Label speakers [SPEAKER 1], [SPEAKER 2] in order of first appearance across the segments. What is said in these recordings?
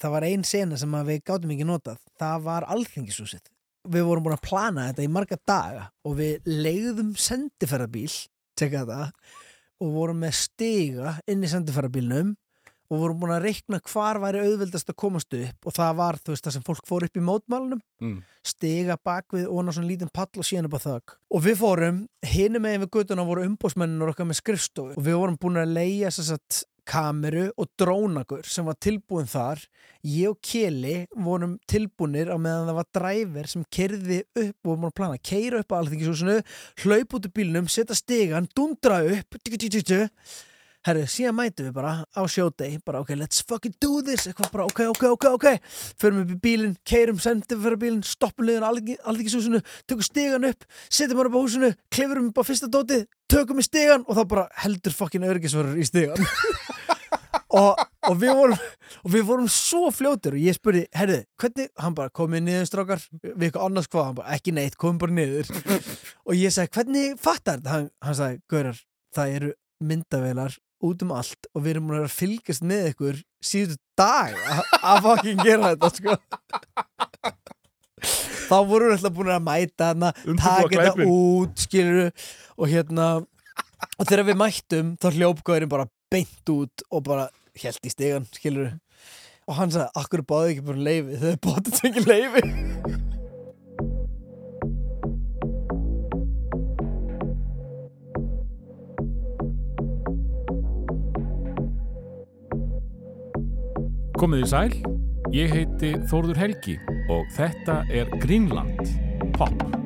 [SPEAKER 1] það var ein sena sem við gátum ekki notað. Það var alþingishúsið. Við vorum búin að plana þetta í marga daga og við leiðum sendiferðarbíl teka þetta og vorum með stiga inn í sendiferðarbílnum og vorum búin að reikna hvar væri auðvildast að komast upp og það var þú veist það sem fólk fór upp í mótmálunum
[SPEAKER 2] Mm.
[SPEAKER 1] stiga bakvið og ná svona lítinn pall og síðan upp á þögg og við fórum, hinum megin við göttuna voru umbósmennir okkar með skrifstofu og við vorum búin að leia þess að kameru og drónagur sem var tilbúin þar. Ég og Keli vorum tilbúinir á meðan það var dræver sem kerði upp og vorum að plana, keira upp á alþingisúsinu hlaup út úr bílnum, setja stigan dundra upp. Herru, síðan mætum við bara á sjódei bara ok, let's fucking do this eitthvað bara ok, ok, ok, ok. Förum upp í bílinn, keirum sendum fyrir bílinn stoppum liðan alþingisúsinu tökum stigan upp, setjum hann upp á húsinu klifurum upp á fyrsta dótið, tökum í stigan og þá bara heldur fucking örgisverður í stigan og, og við vorum og við vorum svo fljótur og ég spurði, herru, hvernig, hann bara komið niður strákar, við eitthvað annars hvað? Hann bara, ekki neitt, komið bara niður. Og ég sagði, hvernig fattar þetta? Hann, hann sagði, Gaurar, það eru myndavelar út um allt og við erum að fylgjast með ykkur síðustu dag að- fucking gera þetta sko. Þá vorum við alltaf búin að mæta hana taka þetta út skilur og hérna og þegar við mættum þá hljópgóðurinn bara beint út og bara held í stegan skilur og hann sagði, akkur báði ekki bara leifi þau báði þetta ekki leifi
[SPEAKER 2] Komið í sæl, ég heiti Þórður Helgi og þetta er Greenland Pop.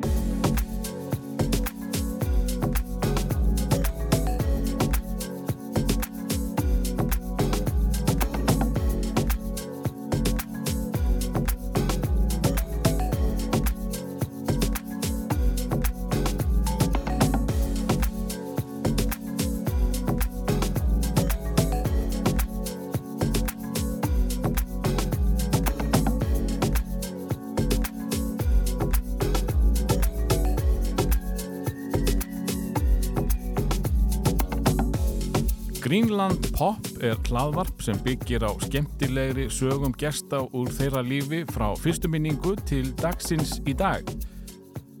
[SPEAKER 2] Greenland Pop er hlaðvarp sem byggir á skemmtilegri sögum gesta úr þeirra lífi frá fyrstu minningu til dagsins í dag.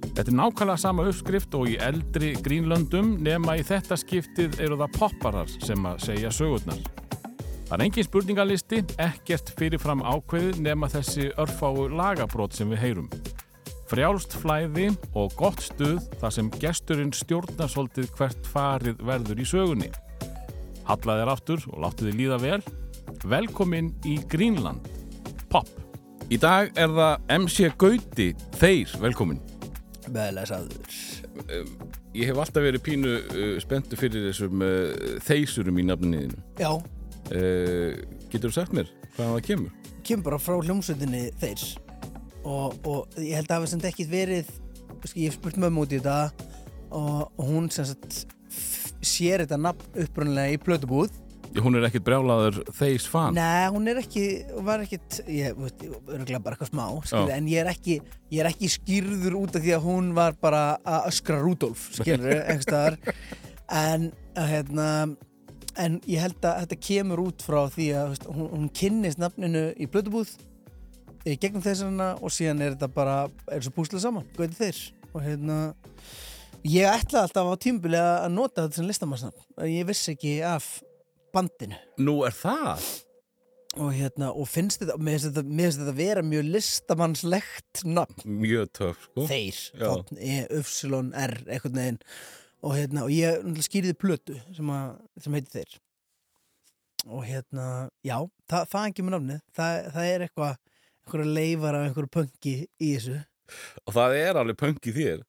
[SPEAKER 2] Þetta er nákvæmlega sama uppskrift og í eldri Greenlandum nema í þetta skiptið eru það popparar sem að segja sögurnar. Það er engin spurningalisti, ekkert fyrirfram ákveðið nema þessi örfáu lagabrót sem við heyrum. Frjálst flæði og gott stuð þar sem gesturinn stjórnar svolítið hvert farið verður í sögunni. Hallað er aftur og láttu þið líða vel. Velkomin í Greenland. Pop. Í dag er það MC Gauti, þeir, velkomin.
[SPEAKER 1] Beðlesaður
[SPEAKER 2] Ég hef alltaf verið pínu uh, spenntu fyrir þessum uh, þeysurum í nafninniðinu.
[SPEAKER 1] Já,
[SPEAKER 2] Uh, getur þú sagt mér hvaðan það kemur?
[SPEAKER 1] kemur bara frá hljómsveitinni þeir og, og ég held að hafa sem ekkit verið sko, ég hef spurt mömmu út í þetta og, hún sem sagt sér þetta nafn upprunnilega í plötubúð.
[SPEAKER 2] Hún er ekkit brjálaður þeys fan.
[SPEAKER 1] Nei, hún er ekki, var ekkit ég veit, örgulega bara eitthvað smá skilur, en ég er, ekki, ég er ekki skýrður út af því að hún var bara að öskra Rúdolf, skilur, einhverstaðar en hérna en ég held að þetta kemur út frá því að veist, hún, hún kynnist nafninu í plötubúð gegnum þessarna og síðan er þetta bara er svo púslega saman, gauti þeir. Og hérna ég ætlaði alltaf á tímubili að nota þetta sem listamannsnafn. Ég vissi ekki af bandinu.
[SPEAKER 2] Nú er það?
[SPEAKER 1] og hérna, og finnst þetta mér finnst þetta, mér finnst þetta vera mjög listamannslegt nafn,
[SPEAKER 2] Mjög töf, sko.
[SPEAKER 1] þeir þ, e, R, eitthvað neginn og hérna, og ég skýrði plötu sem, að, sem heiti þeir. Og hérna já, það, það er ekki með nafnið. Það, það er eitthvað, einhverja leifar af einhverju pönki í þessu.
[SPEAKER 2] Og það er alveg punk í þér.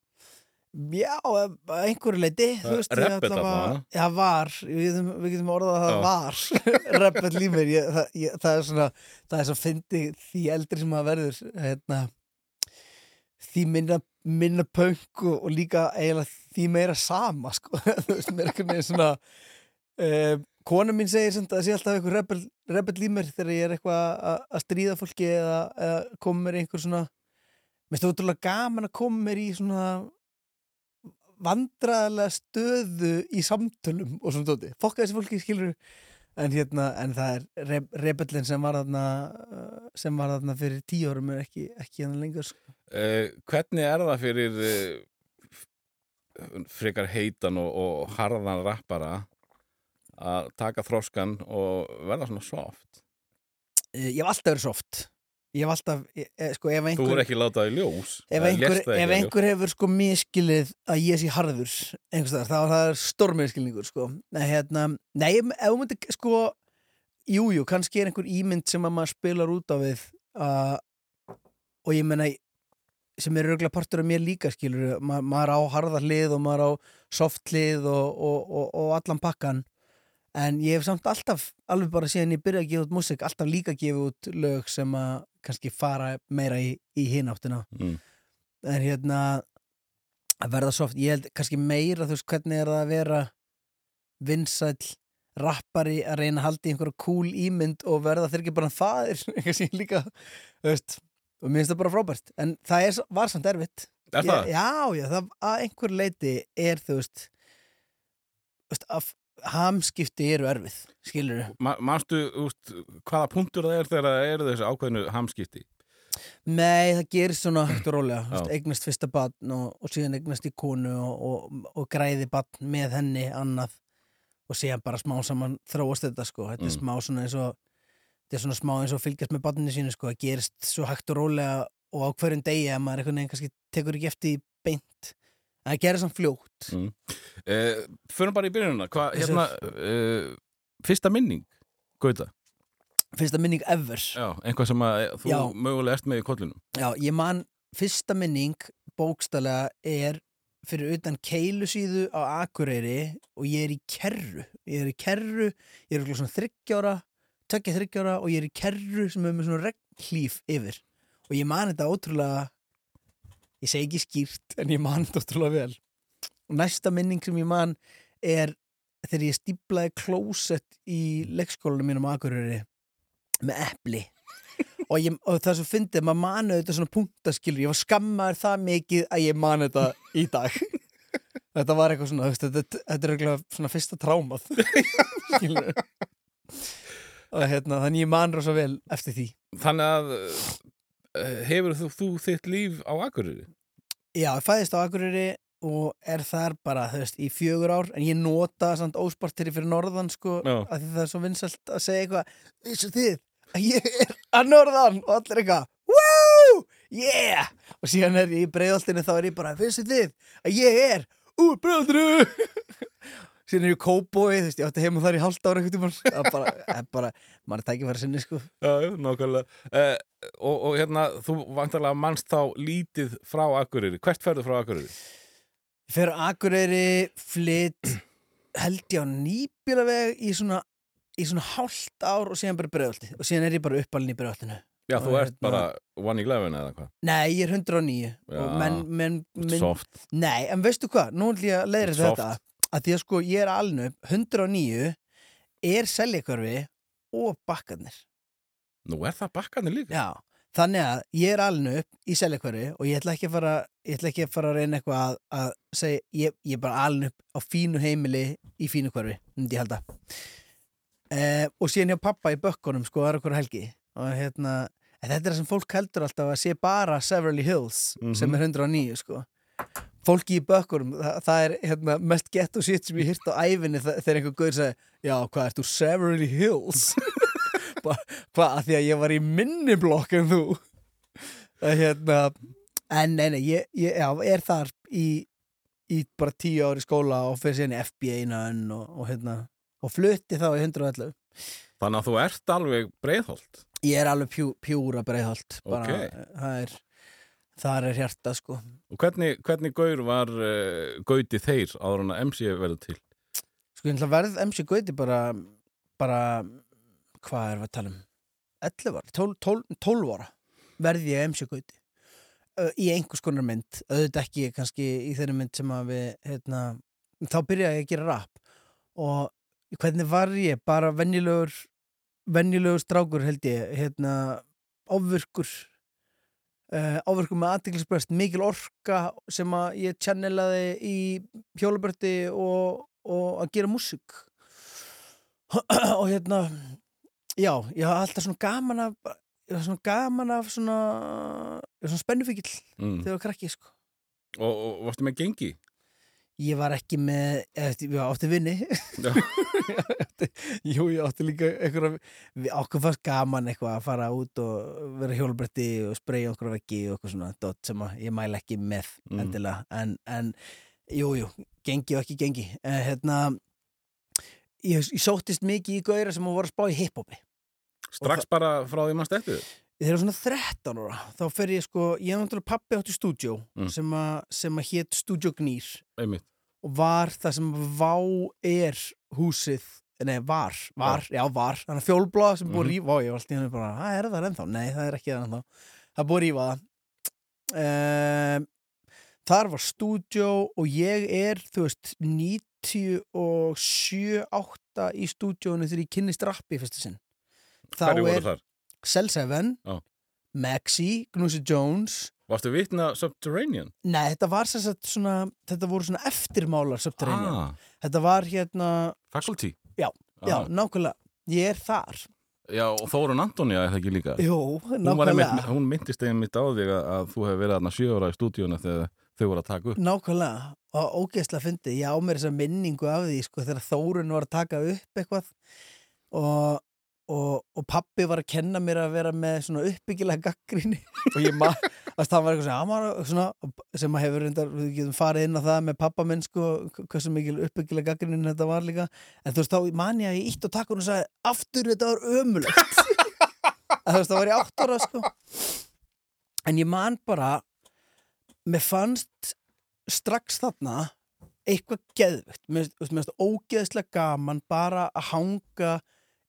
[SPEAKER 1] Já, að einhverju leiti
[SPEAKER 2] Það
[SPEAKER 1] þú veist,
[SPEAKER 2] er
[SPEAKER 1] ég
[SPEAKER 2] rebbet
[SPEAKER 1] ætla að-
[SPEAKER 2] allavega.
[SPEAKER 1] Já, var, við getum, við getum orðað að það var rebbet límir ég, það, ég, það er svona, það er svo fyndi því eldri sem maður verður hérna, því minna minna punk og, og líka eiginlega því meira sama sko. þú veist, mér er einhvern veginn svona uh, kona mín segir sem það sé alltaf rebel, rebel límir þegar ég er eitthvað að- að stríða fólki eða, eða í einhver svona mér finnst það útrúlega gaman að koma mér í svona vandræðalega stöðu í samtölum og svona tóti, fokka þessi fólki skilur en hérna, en það er re rebellin sem var þarna uh, sem var þarna fyrir tíu árum er ekki, ekki hann lengur sko.
[SPEAKER 2] Uh, hvernig er það fyrir uh, frekar heitan og, og harðan rappara að taka þróskan og verða svona soft?
[SPEAKER 1] Eh, Ég hef alltaf verið soft Ég hef alltaf, eh, eh, sko, ef
[SPEAKER 2] Þú
[SPEAKER 1] einhver
[SPEAKER 2] voru ekki látað í ljós.
[SPEAKER 1] Ef einhver, ef einhver hefur sko miskilið að ég sé harður einhvers staðar, þá er það stórmiskilningur sko. Hérna, nei, ef þú myndir sko, jú, jú, kannski er einhver ímynd sem að maður spilar út á við uh, og ég menna sem er örgulega partur af mér líka skilur, Ma, maður á harða hlið og maður á soft hlið og, og, og, og allan pakkan en ég hef samt alltaf, alveg bara síðan ég byrjaði að gefa út músík, alltaf líka gefa út lög sem að kannski fara meira í, í hináttina
[SPEAKER 2] Mm.
[SPEAKER 1] en hérna að verða soft, ég held kannski meira þú veist hvernig er það að vera vinsæll rappari að reyna að halda í einhverja cool ímynd og verða þeir ekki bara ég líka, veist og mér finnst það bara frábært, en það er, var samt erfitt
[SPEAKER 2] Er það?
[SPEAKER 1] Ég, já, já, það að einhver leiti er þú veist, veist að hamskipti eru erfið skilur
[SPEAKER 2] Ma Manstu, úst, hvaða punktur það er þegar það eru þessi ákveðinu hamskipti?
[SPEAKER 1] Nei, það gerist svona hægt og rólega. Þú eignast fyrsta barn og, og síðan eignast í konu og, og, og græði barn með henni annað og síðan bara smá saman þróast þetta sko, þetta er
[SPEAKER 2] Mm.
[SPEAKER 1] smá svona eins og þetta er svona smá eins og fylgjast með barninu sínu sko, það gerist svo hægt og rólega og á hverjum degi að maður einhvern veginn kannski tekur ekki eftir beint það gerir samt fljótt
[SPEAKER 2] Mm. Uh, Förum bara í byrjununa.
[SPEAKER 1] Þessu-
[SPEAKER 2] hérna, uh, fyrsta minning, Gauta?
[SPEAKER 1] fyrsta minning ever
[SPEAKER 2] Já, einhvað sem að þú
[SPEAKER 1] Já.
[SPEAKER 2] mögulega ert með í kollunum.
[SPEAKER 1] Já, ég man fyrsta minning bókstælega er fyrir utan keilusíðu á Akureyri og ég er í kerru ég er í kerru, ég er svona þryggjára tökja þryggjára og ég er í kerru sem er með svona regnhlíf yfir og ég man þetta ótrúlega ég segi ekki skýrt en ég man þetta ótrúlega vel. Og næsta minning sem ég man er þegar ég stíplaði klósett í leikskólanum mínum Akureyri með epli. Og, ég, og það svo fyndið, maður manu þetta svona punktaskilur, ég var skammaður það mikið að ég manu þetta í dag. Þetta var eitthvað svona, þetta, þetta er eitthvað svona fyrsta trámað skilur og hérna, þannig ég man rosa vel eftir því.
[SPEAKER 2] Þannig að hefur þú, þú þitt líf á Akureyri?
[SPEAKER 1] Já, ég fæðist á Akureyri og er þar bara, þú veist, í fjögur ár en ég nota samt óspartiri fyrir norðan sko, af því það er svo vinsælt að segja eitthvað, vissu þið að ég er að norðan og allir eitthvað Woo! Yeah! Og síðan er ég í breiðoltinu þá er ég bara, vissu þið að ég er úr breiðoltinu síðan er ég í kóbói, þú veist, ég átti heima þar í hálft ára einhvern tímann, það er bara, það er bara maður er tækifæri sinni, sko
[SPEAKER 2] Já, nákvæmlega. Uh, og, og hérna, þú vantarlega mannst þá lítið frá Akureyri. Hvert ferðu frá Akureyri?
[SPEAKER 1] Ég fer Akureyri, flytt held ég á nýbílaveg í svona, í svona hálft ár og síðan bara bregðaldi og síðan er ég bara uppalinn í bregðaldinu
[SPEAKER 2] Já, þú ert
[SPEAKER 1] hérna-
[SPEAKER 2] bara one in eleven eða hvað?
[SPEAKER 1] Nei, ég er 109
[SPEAKER 2] Já.
[SPEAKER 1] og menn, menn, menn
[SPEAKER 2] Soft.
[SPEAKER 1] Nei, en veistu hvað, nú ætlum ég að leiðra
[SPEAKER 2] Soft.
[SPEAKER 1] Að því að sko ég er alnu 109 er seljakörfi og bakkarnir
[SPEAKER 2] Nú er það bakkanir líka.
[SPEAKER 1] Já, þannig að ég er alnu upp í seljakörfi og ég ætla ekki að fara ég ætla ekki að fara að reyna eitthvað að, að segja, ég, ég er bara alnu upp á fínu heimili í fínu hverfi, myndi ég halda eh, og síðan hjá pappa í bökkunum sko, er okkur helgi og hérna, þetta er það sem fólk heldur alltaf að sé bara Severly Hills
[SPEAKER 2] Mhm.
[SPEAKER 1] sem er 109 sko fólki í bökkunum, það, það er hérna, mest gett og sitt sem ég hýrt á æfinni þegar einhver gauður segi, já, hvað ert þú Severly Hills hvað, að því að ég var í minni blokk en þú hérna en nei, nei, ég, ég já, er þar í, í bara tíu ári skóla og fyrir síðan FBA-nön og, og hérna, og flutti þá í 111
[SPEAKER 2] Þannig að þú ert alveg breiðholt.
[SPEAKER 1] ég er alveg pjú, pjúra breiðholt bara,
[SPEAKER 2] Ok.
[SPEAKER 1] það er þar er hjarta sko.
[SPEAKER 2] Og hvernig, hvernig gaur var uh, gauti þeir áður en að MC verður til?
[SPEAKER 1] Sko ég ætla að verð MC Gauti bara, bara hvað er við að tala um? 11 ára, 12, 12, 12 ára verði ég MC Gauti. Í einhvers konar mynd, auðvitað ekki kannski í þeirri mynd sem að við hérna, þá byrjaði ég að gera rap. Og hvernig var ég? Bara venjulegur venjulegur strákur held ég hérna, ofvirkur uh, ofvirkur með aðtiklisbrest mikil orka sem að ég channelaði í hjólabörti og, og að gera músík og hérna já, ég hafa alltaf svona gaman var svona gaman af svona, svona spennufíkil
[SPEAKER 2] mm.
[SPEAKER 1] þegar ég var krakki, sko.
[SPEAKER 2] og, og varstu með gengi?
[SPEAKER 1] Ég var ekki með, ég átti vinni. Jú, ég átti líka einhverja, við okkur fannst gaman eitthvað að fara út og vera hjólbretti og spreyja okkur veggi og eitthvað svona dot sem ég mæla ekki með
[SPEAKER 2] Mm.
[SPEAKER 1] endilega, en, en jú, jú, gengi og ekki gengi. En, hérna, ég, ég sóttist mikið í gauðra sem voru að spá í hiphopi.
[SPEAKER 2] Strax bara frá því maður steppi
[SPEAKER 1] Þegar ég var svona 13 ára, þá fer ég sko, ég hef náttúrulega pappi átt í stúdjó
[SPEAKER 2] Mm.
[SPEAKER 1] sem að, sem að hétt Stúdjó Gnýr
[SPEAKER 2] einmitt
[SPEAKER 1] og var það sem Vá er húsið, nei var, var, já, var, þannig að fjólblóða sem búið að
[SPEAKER 2] Mhm.
[SPEAKER 1] rífa, og ég var alltaf hérna bara, það er það ennþá, nei það er ekki það ennþá, það er búið rífa það. Um, þar var stúdjó og ég er, þú veist, 97-8 í stúdjónu þegar ég kynnist rappi í fyrsta sinn. Þá
[SPEAKER 2] Hverju voru
[SPEAKER 1] er
[SPEAKER 2] þar?
[SPEAKER 1] Cell 7,
[SPEAKER 2] Já.
[SPEAKER 1] Maxi, Gnúsi Jones,
[SPEAKER 2] Varstu vitna Subterranean?
[SPEAKER 1] Nei, þetta var sem sagt svona, þetta voru svona eftirmálar Subterranean.
[SPEAKER 2] Ah,
[SPEAKER 1] Þetta var hérna,
[SPEAKER 2] faculty?
[SPEAKER 1] Já, já,
[SPEAKER 2] Ah.
[SPEAKER 1] nákvæmlega, ég er þar.
[SPEAKER 2] Já, og Þórun Antonija er það ekki líka?
[SPEAKER 1] Jú,
[SPEAKER 2] Hún, var
[SPEAKER 1] nákvæmlega,
[SPEAKER 2] einmitt, hún myndist einmitt á þig að, að þú hefur verið aðna sjö ára í stúdíuna þegar þau voru að taka upp.
[SPEAKER 1] nákvæmlega. Og ógeðslega fyndi, ég á mér þessa minningu af því, sko, þegar Þórun var að taka upp eitthvað og, og, og pappi var að kenna mér að vera með svona uppbyggilega gaggrinni og ég maður, það var eitthvað svona, sem að hefur reyndar, við getum farið inn á það með pappa minn, sko, hversu mikil uppbyggilega gaggrinni þetta var líka, en þú veist, þá man ég að ég ítt og takk og sagði, aftur þetta var ömulegt þú veist, það var í átt ára, sko. En ég man bara mér fannst strax þarna eitthvað geðvögt mér mér finnst ógeðslega gaman bara að hanga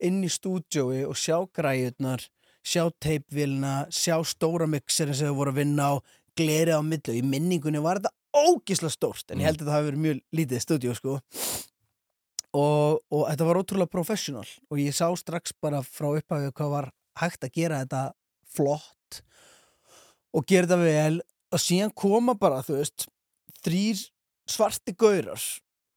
[SPEAKER 1] inn í stúdjói og sjá græjurnar sjá teipvilna, sjá stóra mixerin sem þau voru að vinna á glerið á millu, í minningunni var þetta ógeðslega stórt, en ég held að það hafi verið mjög lítið stúdjó sko. Og, og þetta var ótrúlega professional. Og ég sá strax bara frá upphafið hvað var hægt að gera þetta flott og gera þetta vel. Og síðan koma bara, þú veist þrýr svarti gaurar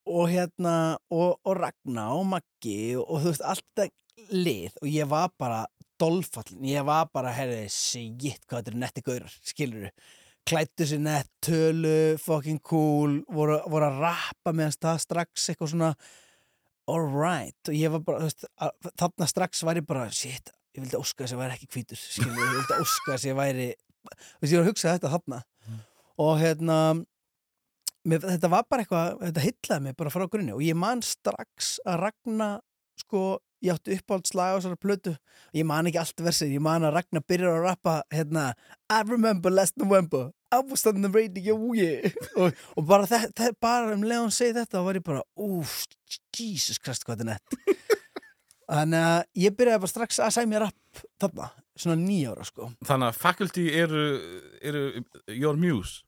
[SPEAKER 1] og hérna og, og Ragna og Maggi og, og þú veist, allt þetta lið og ég var bara dolfallin, ég var bara, herri, shit, hvað þetta er netti gaurar, skilur klættu sér nett, tölu, fucking cool voru, voru að rappa meðan það strax eitthvað svona alright, og ég var bara, þú veist að- þarna strax var ég bara, shit ég vildi óska þess að ég væri ekki hvítur skilur, ég vildi óska þess að ég væri þú veist, ég var að hugsa þetta þarna. Og hérna mér, þetta var bara eitthvað, þetta hillaði mig bara frá grunni og ég man strax að Ragna sko, ég átti uppáhaldslag á þessari plötu. Og ég man ekki allt versið, ég man að Ragna byrjar að rappa hérna, I remember last November I was on the radio, yeah og, og bara þetta, bara um leðan segi þetta og var ég bara, úf, Jesus Christ hvað þetta er nett. Þannig að ég byrjaði bara strax að sæmja rapp þarna, svona nýjára sko.
[SPEAKER 2] Þannig að faculty eru, eru your muse.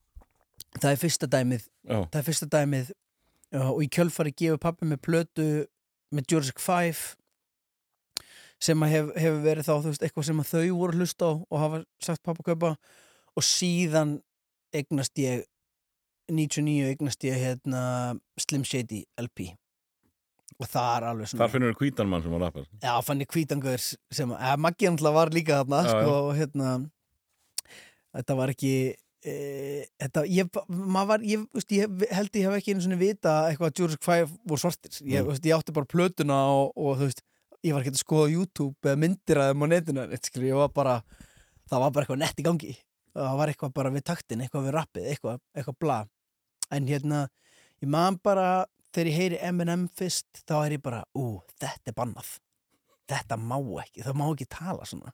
[SPEAKER 1] Það er fyrsta dæmið
[SPEAKER 2] Já.
[SPEAKER 1] það er fyrsta dæmið og í kjölfari gefur pappi með plötu með Jurassic 5 sem að hef, hefur verið þá þú veist, eitthvað sem þau voru að hlusta á og hafa sagt pappa að kaupa og síðan eignast ég 99 eignast ég hérna Slim Shady LP og það er alveg svona
[SPEAKER 2] Þar finnur við hvítan mann sem var rappar.
[SPEAKER 1] Já, fann ég hvítangur sem að Maggi náttúrulega var líka þarna sko, og hérna þetta var ekki e, þetta, ég, var ég, veist, ég held ég hef ekki einu svona vita eitthvað að Jurassic 5 voru svartir. Ég,
[SPEAKER 2] Mm.
[SPEAKER 1] veist, ég átti bara plötuna og, og veist, ég var ekki að skoða YouTube eða myndir að þeim á netinu var bara, það var bara eitthvað nett í gangi. Það var eitthvað bara við taktin eitthvað við rappið, eitthvað, eitthvað bla. En hérna, ég man bara þegar ég heyri Eminem fyrst þá er ég bara, ú, þetta er bannað. Þetta má ekki, það má ekki tala svona.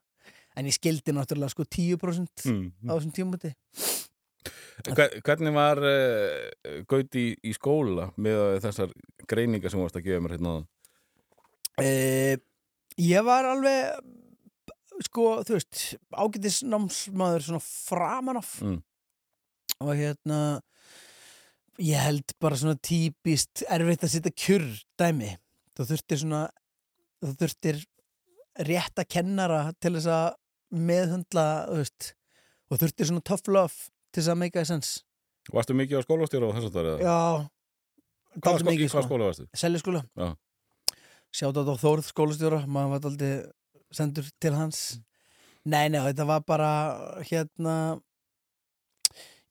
[SPEAKER 1] En ég skildi náttúrulega sko 10%
[SPEAKER 2] Mm.
[SPEAKER 1] á þessum tímúti
[SPEAKER 2] Hver- Hvernig var uh, Gauti í, í skóla með þessar greiningar sem þú varst að gefa mér hérna
[SPEAKER 1] uh, ég var alveg sko, þú veist ágætis námsmaður svona framan af.
[SPEAKER 2] Mm.
[SPEAKER 1] og hérna ég held bara svona típist erfitt að sitja kjurr dæmi þú þurftir svona þú þurftir rétta kennara til þess að meðhundla þú veist, og þurftir svona tough love til þess að make a sense
[SPEAKER 2] Varstu mikið á skólastjóra og þess að það er
[SPEAKER 1] já
[SPEAKER 2] Hvað, skó,
[SPEAKER 1] mikið, sko.
[SPEAKER 2] skóla varstu?
[SPEAKER 1] Selja skóla
[SPEAKER 2] Já.
[SPEAKER 1] Sjátt á Þórð skólastjóra maður var aldrei sendur til hans Nei, nei, þetta var bara hérna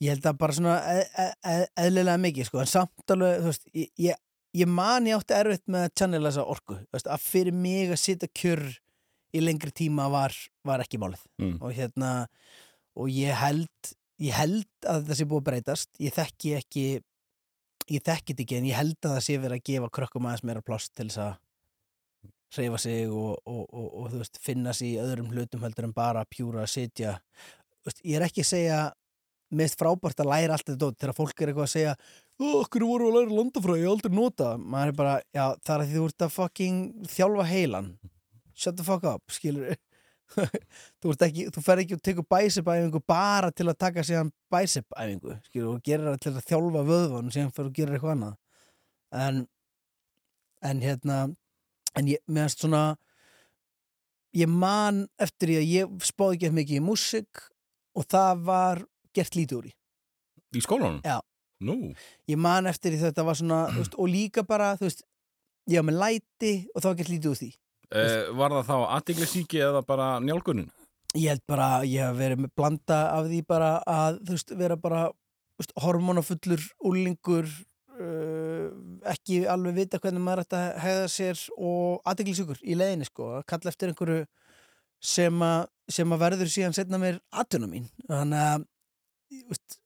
[SPEAKER 1] ég held að bara svona eð, eð, eð, eðlilega mikið sko, en samt alveg, þú veist, ég, ég, ég man ég átti erfitt með að channela þessa orku, þú veist, að fyrir mig að sitja kjör í lengri tíma var, var ekki málið
[SPEAKER 2] Mm.
[SPEAKER 1] og hérna, og ég held ég held að þetta sé búið að breytast ég þekki ekki ég þekki þetta ekki, en ég held að það sé verið að gefa krökkum aðeins meira pláss til þess að hreyfa sig og, og, og, og þú veist, finna sig í öðrum hlutum heldur en bara pjúra að sitja. Veist, ég er ekki að segja mest frábært að læra allt þetta þegar fólk er eitthvað að segja okkur voru að læra landafræði, ég aldrei nota maður er bara, já, það er að því þú ert að fucking þjálfa heilan. Shut the fuck up, skilur þú ekki, þú fer ekki og tekur bicep æfingu bara til að taka síðan bicep æfingu, skilur, og gerir það til að þjálfa vöðvan og síðan fer og gerir eitthvað annað en en hérna en ég, meðanst svona ég man eftir því að ég spáði ekki eftir mikið í músík og það var gert lítið úr í
[SPEAKER 2] Í skólanum?
[SPEAKER 1] Já.
[SPEAKER 2] Nú,
[SPEAKER 1] ég man eftir því þetta var svona veist, og líka bara, þú veist ég var með læti og það var gert lítið úr því
[SPEAKER 2] eh, var það þá aðdeglisíki eða bara njálgunin?
[SPEAKER 1] ég held bara, ég hef verið með blanda af því bara að, þú veist, vera bara veist, hormonafullur úlingur uh, ekki alveg vita hvernig maður ætti að hegða sér og aðteglisjúkur í leiðinni sko, að kalla eftir einhverju sem að, sem að verður síðan setna mér atvinna mín þannig að veist,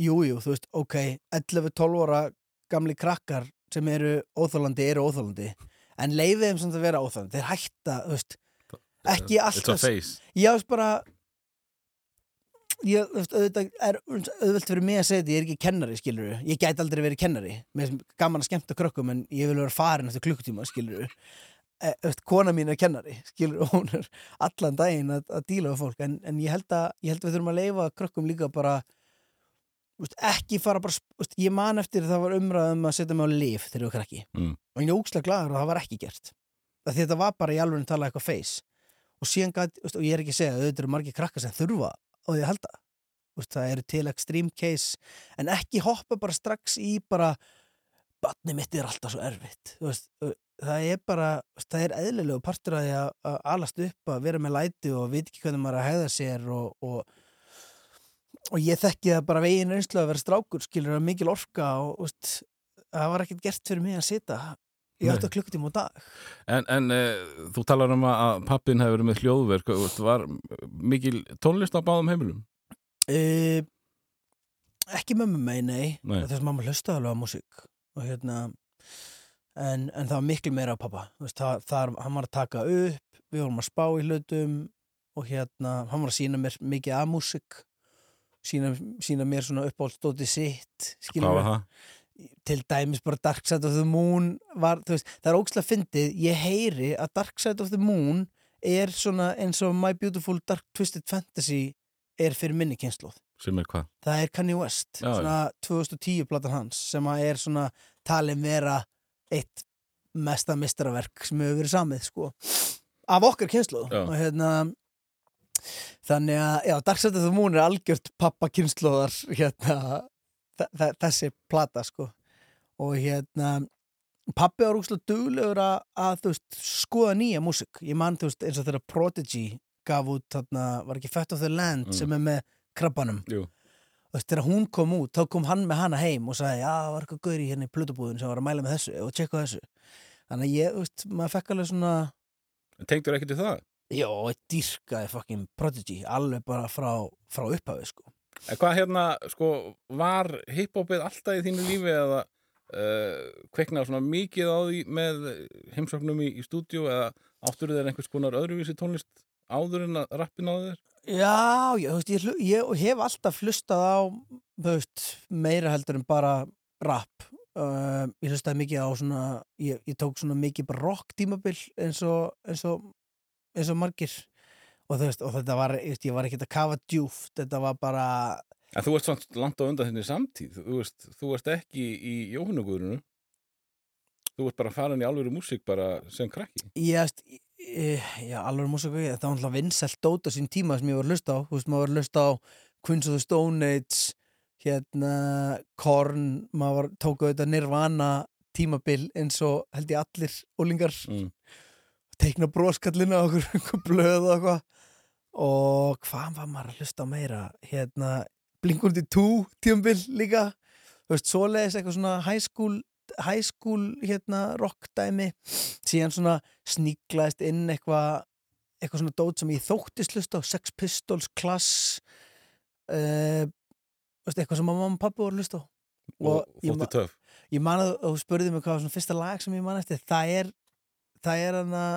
[SPEAKER 1] jú, jú, þú veist, ok 11-12 ára gamli krakkar sem eru óþólandi, eru óþólandi en leifið þeim samt að vera óþólandi þeir hætta, þú veist, Ekki alltaf- ég veist bara ég, þú veist, auðvitað er auðvelt fyrir mig að segja þetta, ég er ekki kennari skilur ég gæti aldrei verið kennari. Mér er gaman að skemmta krökkum en ég vil vera farin eftir klukkutíma skilur e, veist, kona mín er kennari skilur hún er allan daginn að, að díla við fólk. En, en ég held að ég held að við þurfum að leifa krökkum líka bara veist, ekki fara bara veist, ég man eftir það var umræðum að setja mig á lif þegar ég var krakki.
[SPEAKER 2] Mm.
[SPEAKER 1] og ég er ógslag glaður að það var ekki gert. Að þetta var bara í alveg talað eitthvað face. Og síðan veist, og ég er ekki að segja að auðvitað eru margir krakkar sem þurfa á því að halda. Veist, það eru til extreme case. En ekki hoppa bara strax í bara batni mitt er alltaf svo erfitt. Það er bara það er eðlilegu partur að að, að alast upp að vera með læti og veit ekki hvernig maður að hegða sér og, og, og ég þekki það bara veginn reynslu að vera strákur skilur að mikil orka og veist, það var ekkert gert fyrir mig að sita í
[SPEAKER 2] Nei.
[SPEAKER 1] 8 klukkutíma á dag
[SPEAKER 2] En, en eh, þú talar um að- að pappin hefur verið með hljóðverk þú veist, var mikil tónlist á báðum heimilum?
[SPEAKER 1] Uh, ekki mömmu mei, nei,
[SPEAKER 2] Nei.
[SPEAKER 1] þess að mamma hlusta alveg á músík og hérna en, en það var miklu meira á pappa Þú veist, það, það, hann var að taka upp við vorum að spá í hlutum og hérna, hann var að sína mér mikið af músík sína, sína mér svona uppáhaldsdóti sitt til dæmis bara Dark Side of the Moon var, veist, það er ógslag fyndið ég heyri að Dark Side of the Moon er svona eins og My Beautiful Dark Twisted Fantasy er fyrir minni
[SPEAKER 2] er hvað?
[SPEAKER 1] það er Kanye West
[SPEAKER 2] Já,
[SPEAKER 1] svona 2010 platan hans sem er svona talin vera eitt mesta mistraverk sem hefur verið samið sko af okkar kynslu
[SPEAKER 2] Já.
[SPEAKER 1] og hérna þannig að, já, Dark Side of the Moon er algjört pappa kynsluðar hérna þe- þe- þessi plata sko og hérna pappi var úrslega duglegur að, að veist, skoða nýja músík ég man þú veist eins og þegar Prodigy gaf út þarna, var ekki Fat of the Land
[SPEAKER 2] Mm.
[SPEAKER 1] sem er með krabbanum
[SPEAKER 2] Jú.
[SPEAKER 1] og þegar hún kom út, þá kom hann með hana heim og sagði, já, var eitthvað gauri hérna í plötubúðin sem var að mæla með þessu og tjekka þessu þannig að ég, þú veist, maður fekk alveg svona
[SPEAKER 2] Tengdur ekki til það?
[SPEAKER 1] Já, ég dýrkaði fucking Prodigy alveg bara frá, frá upphafi sko.
[SPEAKER 2] En hvað hérna, sko, var hiphopið alltaf í þínu lífi eða uh, kveiknaði svona mikið á því með heimsóknum í, í stúdíu eða áttur þeir einhvers konar öðruvísi tónlist áður en að rappin á þeir?
[SPEAKER 1] já, ég, veist, ég, ég hef alltaf hlustað á veist, meira heldur en bara rap uh, ég hlustaði mikið á svona ég, ég tók svona mikið bara rock tímabil eins og, eins og eins og margir og, veist, og þetta var, ég, ég var ekkert að kafa djúft þetta var bara
[SPEAKER 2] En þú ert svona langt á undan þinni samtíð. Þú veist, þú ert ekki í Jóhannugurinu. Þú ert bara farin í alvöru músík bara sem krakki.
[SPEAKER 1] ég veist, já, alveg músíku þetta var alltaf vinsælt dót á sín tíma sem ég var að hlusta á, þú veist, maður var að hlusta á Queens of the Stone Age hérna, Korn maður tók auðvitað Nirvana tímabil eins og held ég allir ólingar,
[SPEAKER 2] Mm.
[SPEAKER 1] Teikna broskallina á okkur, okkur blöð og eitthvað. Og hvað var maður að hlusta meira? Hérna, Blinkundi 2 tíumbil líka. Þú veist, svoleiðis eitthvað svona high school, high school hérna, rockdæmi síðan svona sníklaðist inn eitthvað eitthvað svona dót sem ég þóttist hlusta Sex Pistols, Class uh, veist, eitthvað sem mamma og pappi voru hlusta á.
[SPEAKER 2] Og
[SPEAKER 1] ég, ma ég man að þú spurði mig hvað var svona fyrsta lag sem ég man eftir. Það er það er hann að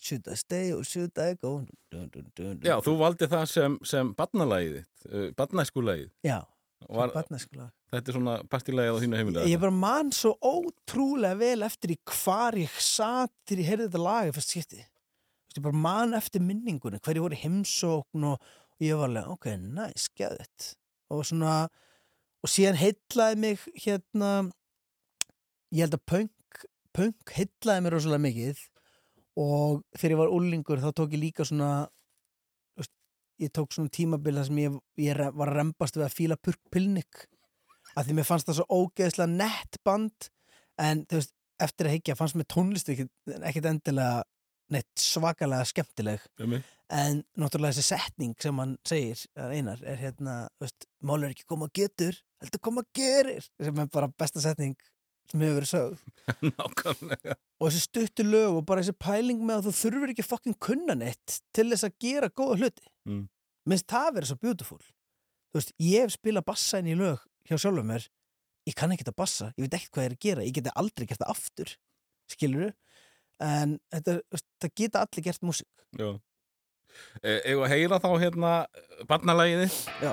[SPEAKER 1] Should I stay or should I go? Dun, dun, dun,
[SPEAKER 2] Já, þú valdi það sem, sem barnalægið uh, barnæskulægið
[SPEAKER 1] Já,
[SPEAKER 2] Var,
[SPEAKER 1] barnæskulag.
[SPEAKER 2] Þetta er svona partilægið á þínu heimilega
[SPEAKER 1] Ég bara man svo ótrúlega vel eftir í hvar ég satt þegar ég heyrði þetta lag fyrst skipti. Ég bara man eftir minningunni hverju voru heimsókn og, ég var alveg, ok, nice, geðið og svona og síðan heillaði mig hérna ég held að punk, punk heillaði mér rosalega mikið og þegar ég var úlingur þá tók ég líka svona veist, ég tók svona tímabil þar sem ég, ég var að rembast við að fíla Purk Pilnik. Að því mér fannst það svo ógeðslega nett band en þú veist, eftir að higgja fannst mér tónlist ekkit endilega neitt svakalega skemmtileg.
[SPEAKER 2] Um
[SPEAKER 1] en náttúrulega þessi setning sem hann segir, einar, er hérna veist, mál er ekki koma að getur heldur koma að gerir, sem er bara besta setning sem hefur verið sögð.
[SPEAKER 2] Nákvæmlega.
[SPEAKER 1] Og þessi stuttu lög og bara þessi pæling með að þú þurfur ekki fucking kunna neitt til þess að gera góða hluti.
[SPEAKER 2] Mm.
[SPEAKER 1] minnst það verið svo beautiful. Þú veist, ég hef spilað bassa inn í lög hjá sjálfum mér, ég kann ekki að bassa ég veit ekkert hvað ég er að gera, ég geti aldrei gert það aftur skilur en þetta, það geta allir gert músík.
[SPEAKER 2] Já. Eða að heyra þá hérna barnalægið
[SPEAKER 1] Já.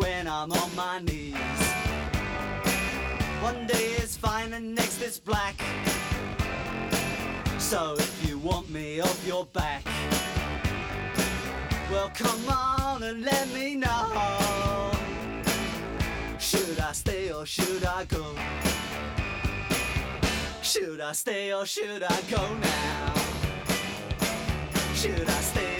[SPEAKER 3] when I'm on my knees. One day is fine and next is black. So if you want me off your back, well come on and let me know. Should I stay or should I go? Should I stay or should I go now? Should I stay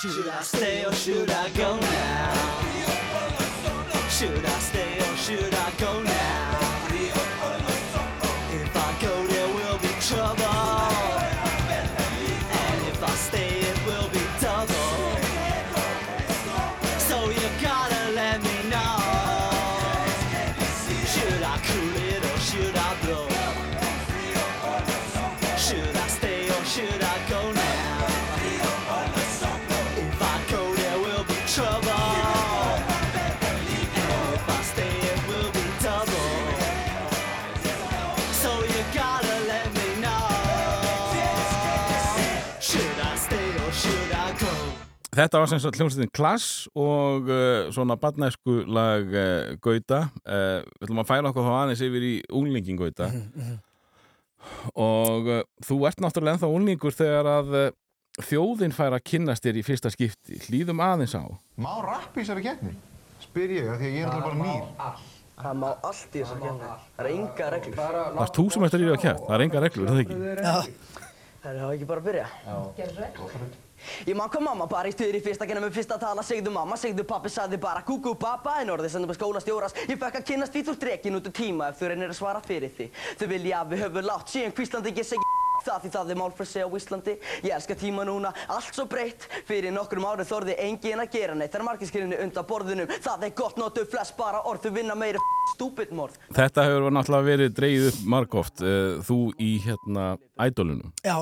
[SPEAKER 3] Should I stay or should I go now? Should I stay or should I go now?
[SPEAKER 2] Þetta var sem sagt hljómsveitin Klass og uh, svona badnæsku lag uh, Gauta. Uh, við ætlum að færa okkur þá aðeins yfir í unglingin Gauta. Og uh, þú ert náttúrulega ennþá unglingur þegar að uh, þjóðin fær að kynnast þér í fyrsta skipti. Hlýðum aðeins á.
[SPEAKER 4] Má rapp í þessari keppni? Spyr ég, af því að ég er náttúrulega bara nýr.
[SPEAKER 5] Það má allt í þessari keppni. Það er enga reglur.
[SPEAKER 2] Það er þú sem ert að ríða að kæft. Það er enga reglur, er það ekki?
[SPEAKER 1] Já,
[SPEAKER 5] Það er ekki bara að byrja. Ég man hvað mamma bara í stuður í fyrsta genið með fyrsta tala Segðu mamma, segðu pappi, sagði bara kúkú pappa En orðið sem þú með skólastjóras. Ég fekk að kynnast því þú drekin út úr tíma Ef þú reynir að svara fyrir því Þau vilja að við höfum látt síðan hvíslandi Ég segi það því það er málfrelsi á Íslandi. Ég elska tíma núna, allt svo breytt. Fyrir nokkrum árum þorði engin að gera neitt Það er marginskrinni undan borðunum Það er gott notu flest bara orð Þau vinna meiri stúpid morð.
[SPEAKER 2] Þetta hefur náttúrulega verið dreigið upp margóft. Uh, þú í hérna ædolunum.
[SPEAKER 1] já,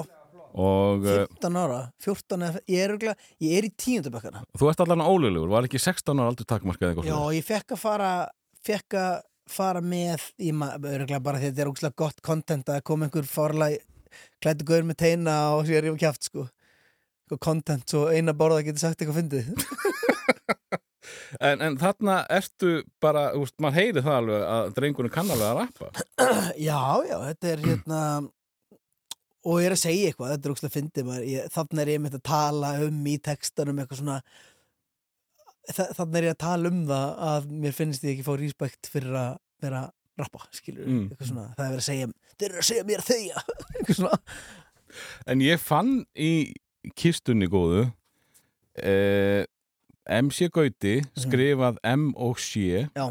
[SPEAKER 2] Og uh,
[SPEAKER 1] 15 ára 14 eða, ég er, örugglega- ég er í tíundabökkana
[SPEAKER 2] þú ert allan ólegulegur. Var ekki 16 ára aldur takmarkað eitthvað
[SPEAKER 1] Já,
[SPEAKER 2] svona?
[SPEAKER 1] ég fekk að fara fekk að fara með í öruglega bara því að þetta er ógslag gott content að koma einhver fárlega klættu gaur með teina og sér rífa kjáft sko Eitthvað content svo eina borða getur sagt eitthvað fyndið
[SPEAKER 2] En, en þarna ertu bara, úst, maður heyri það alveg að drengurinn kann alveg að rappa.
[SPEAKER 1] Já, já, þetta er hérna og er að segja eitthvað, þetta er fyndið maður, ég, þannig er ég með að tala um í textanum eitthvað svona þa- þannig er ég að tala um það að mér finnst ég ekki fá respekt fyrir að vera að rappa, skilur
[SPEAKER 2] Mm.
[SPEAKER 1] svona, það er verið að segja þeir eru að segja mér að svona
[SPEAKER 2] En ég fann í kistunni góðu eh, MC Gauti skrifað M og C.
[SPEAKER 1] Já.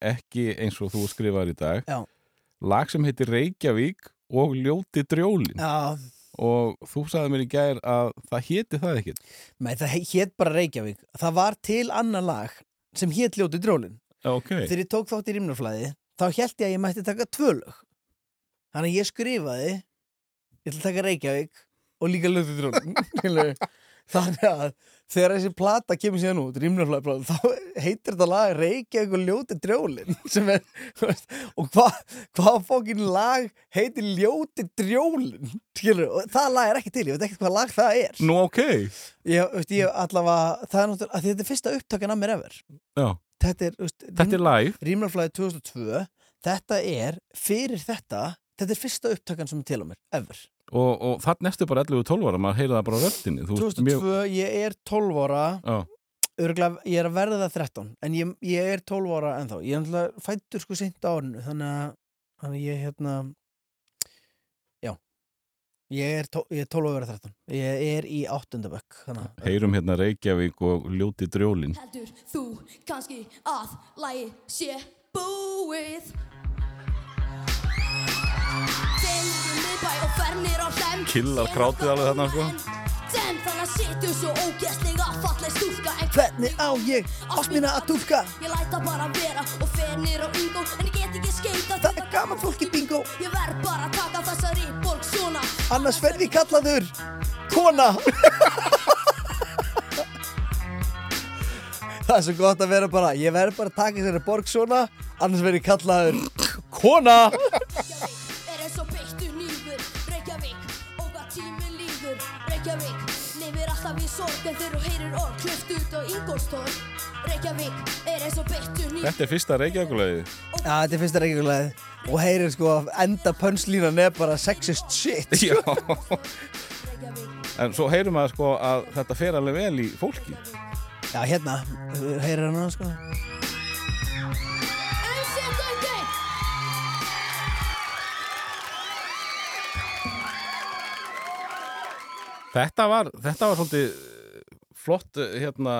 [SPEAKER 2] ekki eins og þú skrifaður í dag
[SPEAKER 1] Já.
[SPEAKER 2] lag sem heitir Reykjavík og Ljóti Drjólin
[SPEAKER 1] Já,
[SPEAKER 2] og þú sagði mér í gær að það héti það ekkit
[SPEAKER 1] Nei, það hétt bara Reykjavík. Það var til annar lag sem hétt Ljóti drólin
[SPEAKER 2] Ok,
[SPEAKER 1] Þegar ég tók þátt í rýmnarflæði þá held ég að ég mætti taka tvö lög. Þannig að ég skrifaði ég ætla að taka Reykjavík og líka Ljóti Skilurðu? Þannig að þegar þessi plata kemur síðan út, rýmnarflæði plata, þá heitir þetta lag Reykjavík og Ljóti drólin sem er, og hvað hva fókin lag heitir Ljóti drólin skilur, og það lag er ekki til, ég veit ekki hvað lag það er.
[SPEAKER 2] Nú ok.
[SPEAKER 1] Ég, veist, ég allavega, það er náttúrulega, þetta er fyrsta upptakan af mér ever.
[SPEAKER 2] Já,
[SPEAKER 1] Þetta er,
[SPEAKER 2] er live.
[SPEAKER 1] Rýmlarflæði 2002, þetta er, fyrir þetta, þetta er fyrsta upptakan sem er til á mér, ever.
[SPEAKER 2] Og, og það nestu bara 11-12 ára, maður heyri það bara ert
[SPEAKER 1] 2002, ég er 12 ára,
[SPEAKER 2] Já,
[SPEAKER 1] örgulega, ég er að verða 13, en ég, ég er 12 ára ennþá. Ég er náttúrulega fættur sko seint á árinu, þannig að, þannig að ég, hérna, já, ég er, ég er 12 ára 13. Ég er í áttundabökk, þannig að,
[SPEAKER 2] heyrum hérna Reykjavík og Ljóti Drjólin.
[SPEAKER 6] Heldur þú kannski að lagi sé búið
[SPEAKER 2] Killar krátið alveg þarna, sko.
[SPEAKER 6] Sittu svo ógæstlega falleg stúlka En
[SPEAKER 1] hvernig á ég ást mína að dúlka?
[SPEAKER 6] Ég læta bara vera og fernir á yngo En ég get ekki skeita
[SPEAKER 1] Það er gaman fólk í bingo.
[SPEAKER 6] Ég verð bara að taka þessari borg svona
[SPEAKER 1] annars verði kallaður kona það er svo gott að vera bara ég verð bara að taka þessari borg svona annars verði kallaður kona
[SPEAKER 6] sorg En þegar þú heyrir orð. Klöft út á Ingolstorg Reykjavík er eins og beittu nýfur
[SPEAKER 2] Þetta er fyrsta Reykjavíkulegið
[SPEAKER 1] Já, þetta er fyrsta reykjulegði og heyrir sko að enda pönslínan er bara sexist shit.
[SPEAKER 2] Já, en svo heyrum maður sko að þetta fer alveg vel í fólki.
[SPEAKER 1] Já, hérna, heyrir hann sko
[SPEAKER 2] Þetta var, þetta var svolítið eh, flott eh, hérna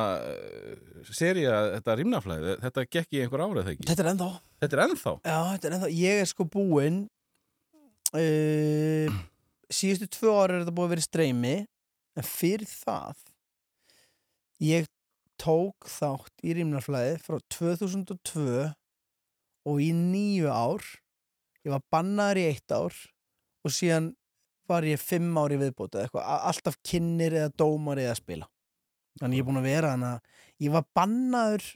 [SPEAKER 2] seria, þetta rýmnaflæði. Þetta gekk í einhver árið þegar
[SPEAKER 1] Þetta er ennþá.
[SPEAKER 2] Þetta er ennþá?
[SPEAKER 1] Já, þetta er ennþá, ég er sko búinn uh, síðustu tvö ára er þetta búið að vera streymi en fyrir það ég tók þátt í rýmnarflæði frá 2002 og í nýju ár ég var bannaður í eitt ár og síðan var ég fimm ári viðbóta eitthvað, alltaf kynnir eða dómar eða spila. Þannig ég er búin að vera þannig að ég var bannaður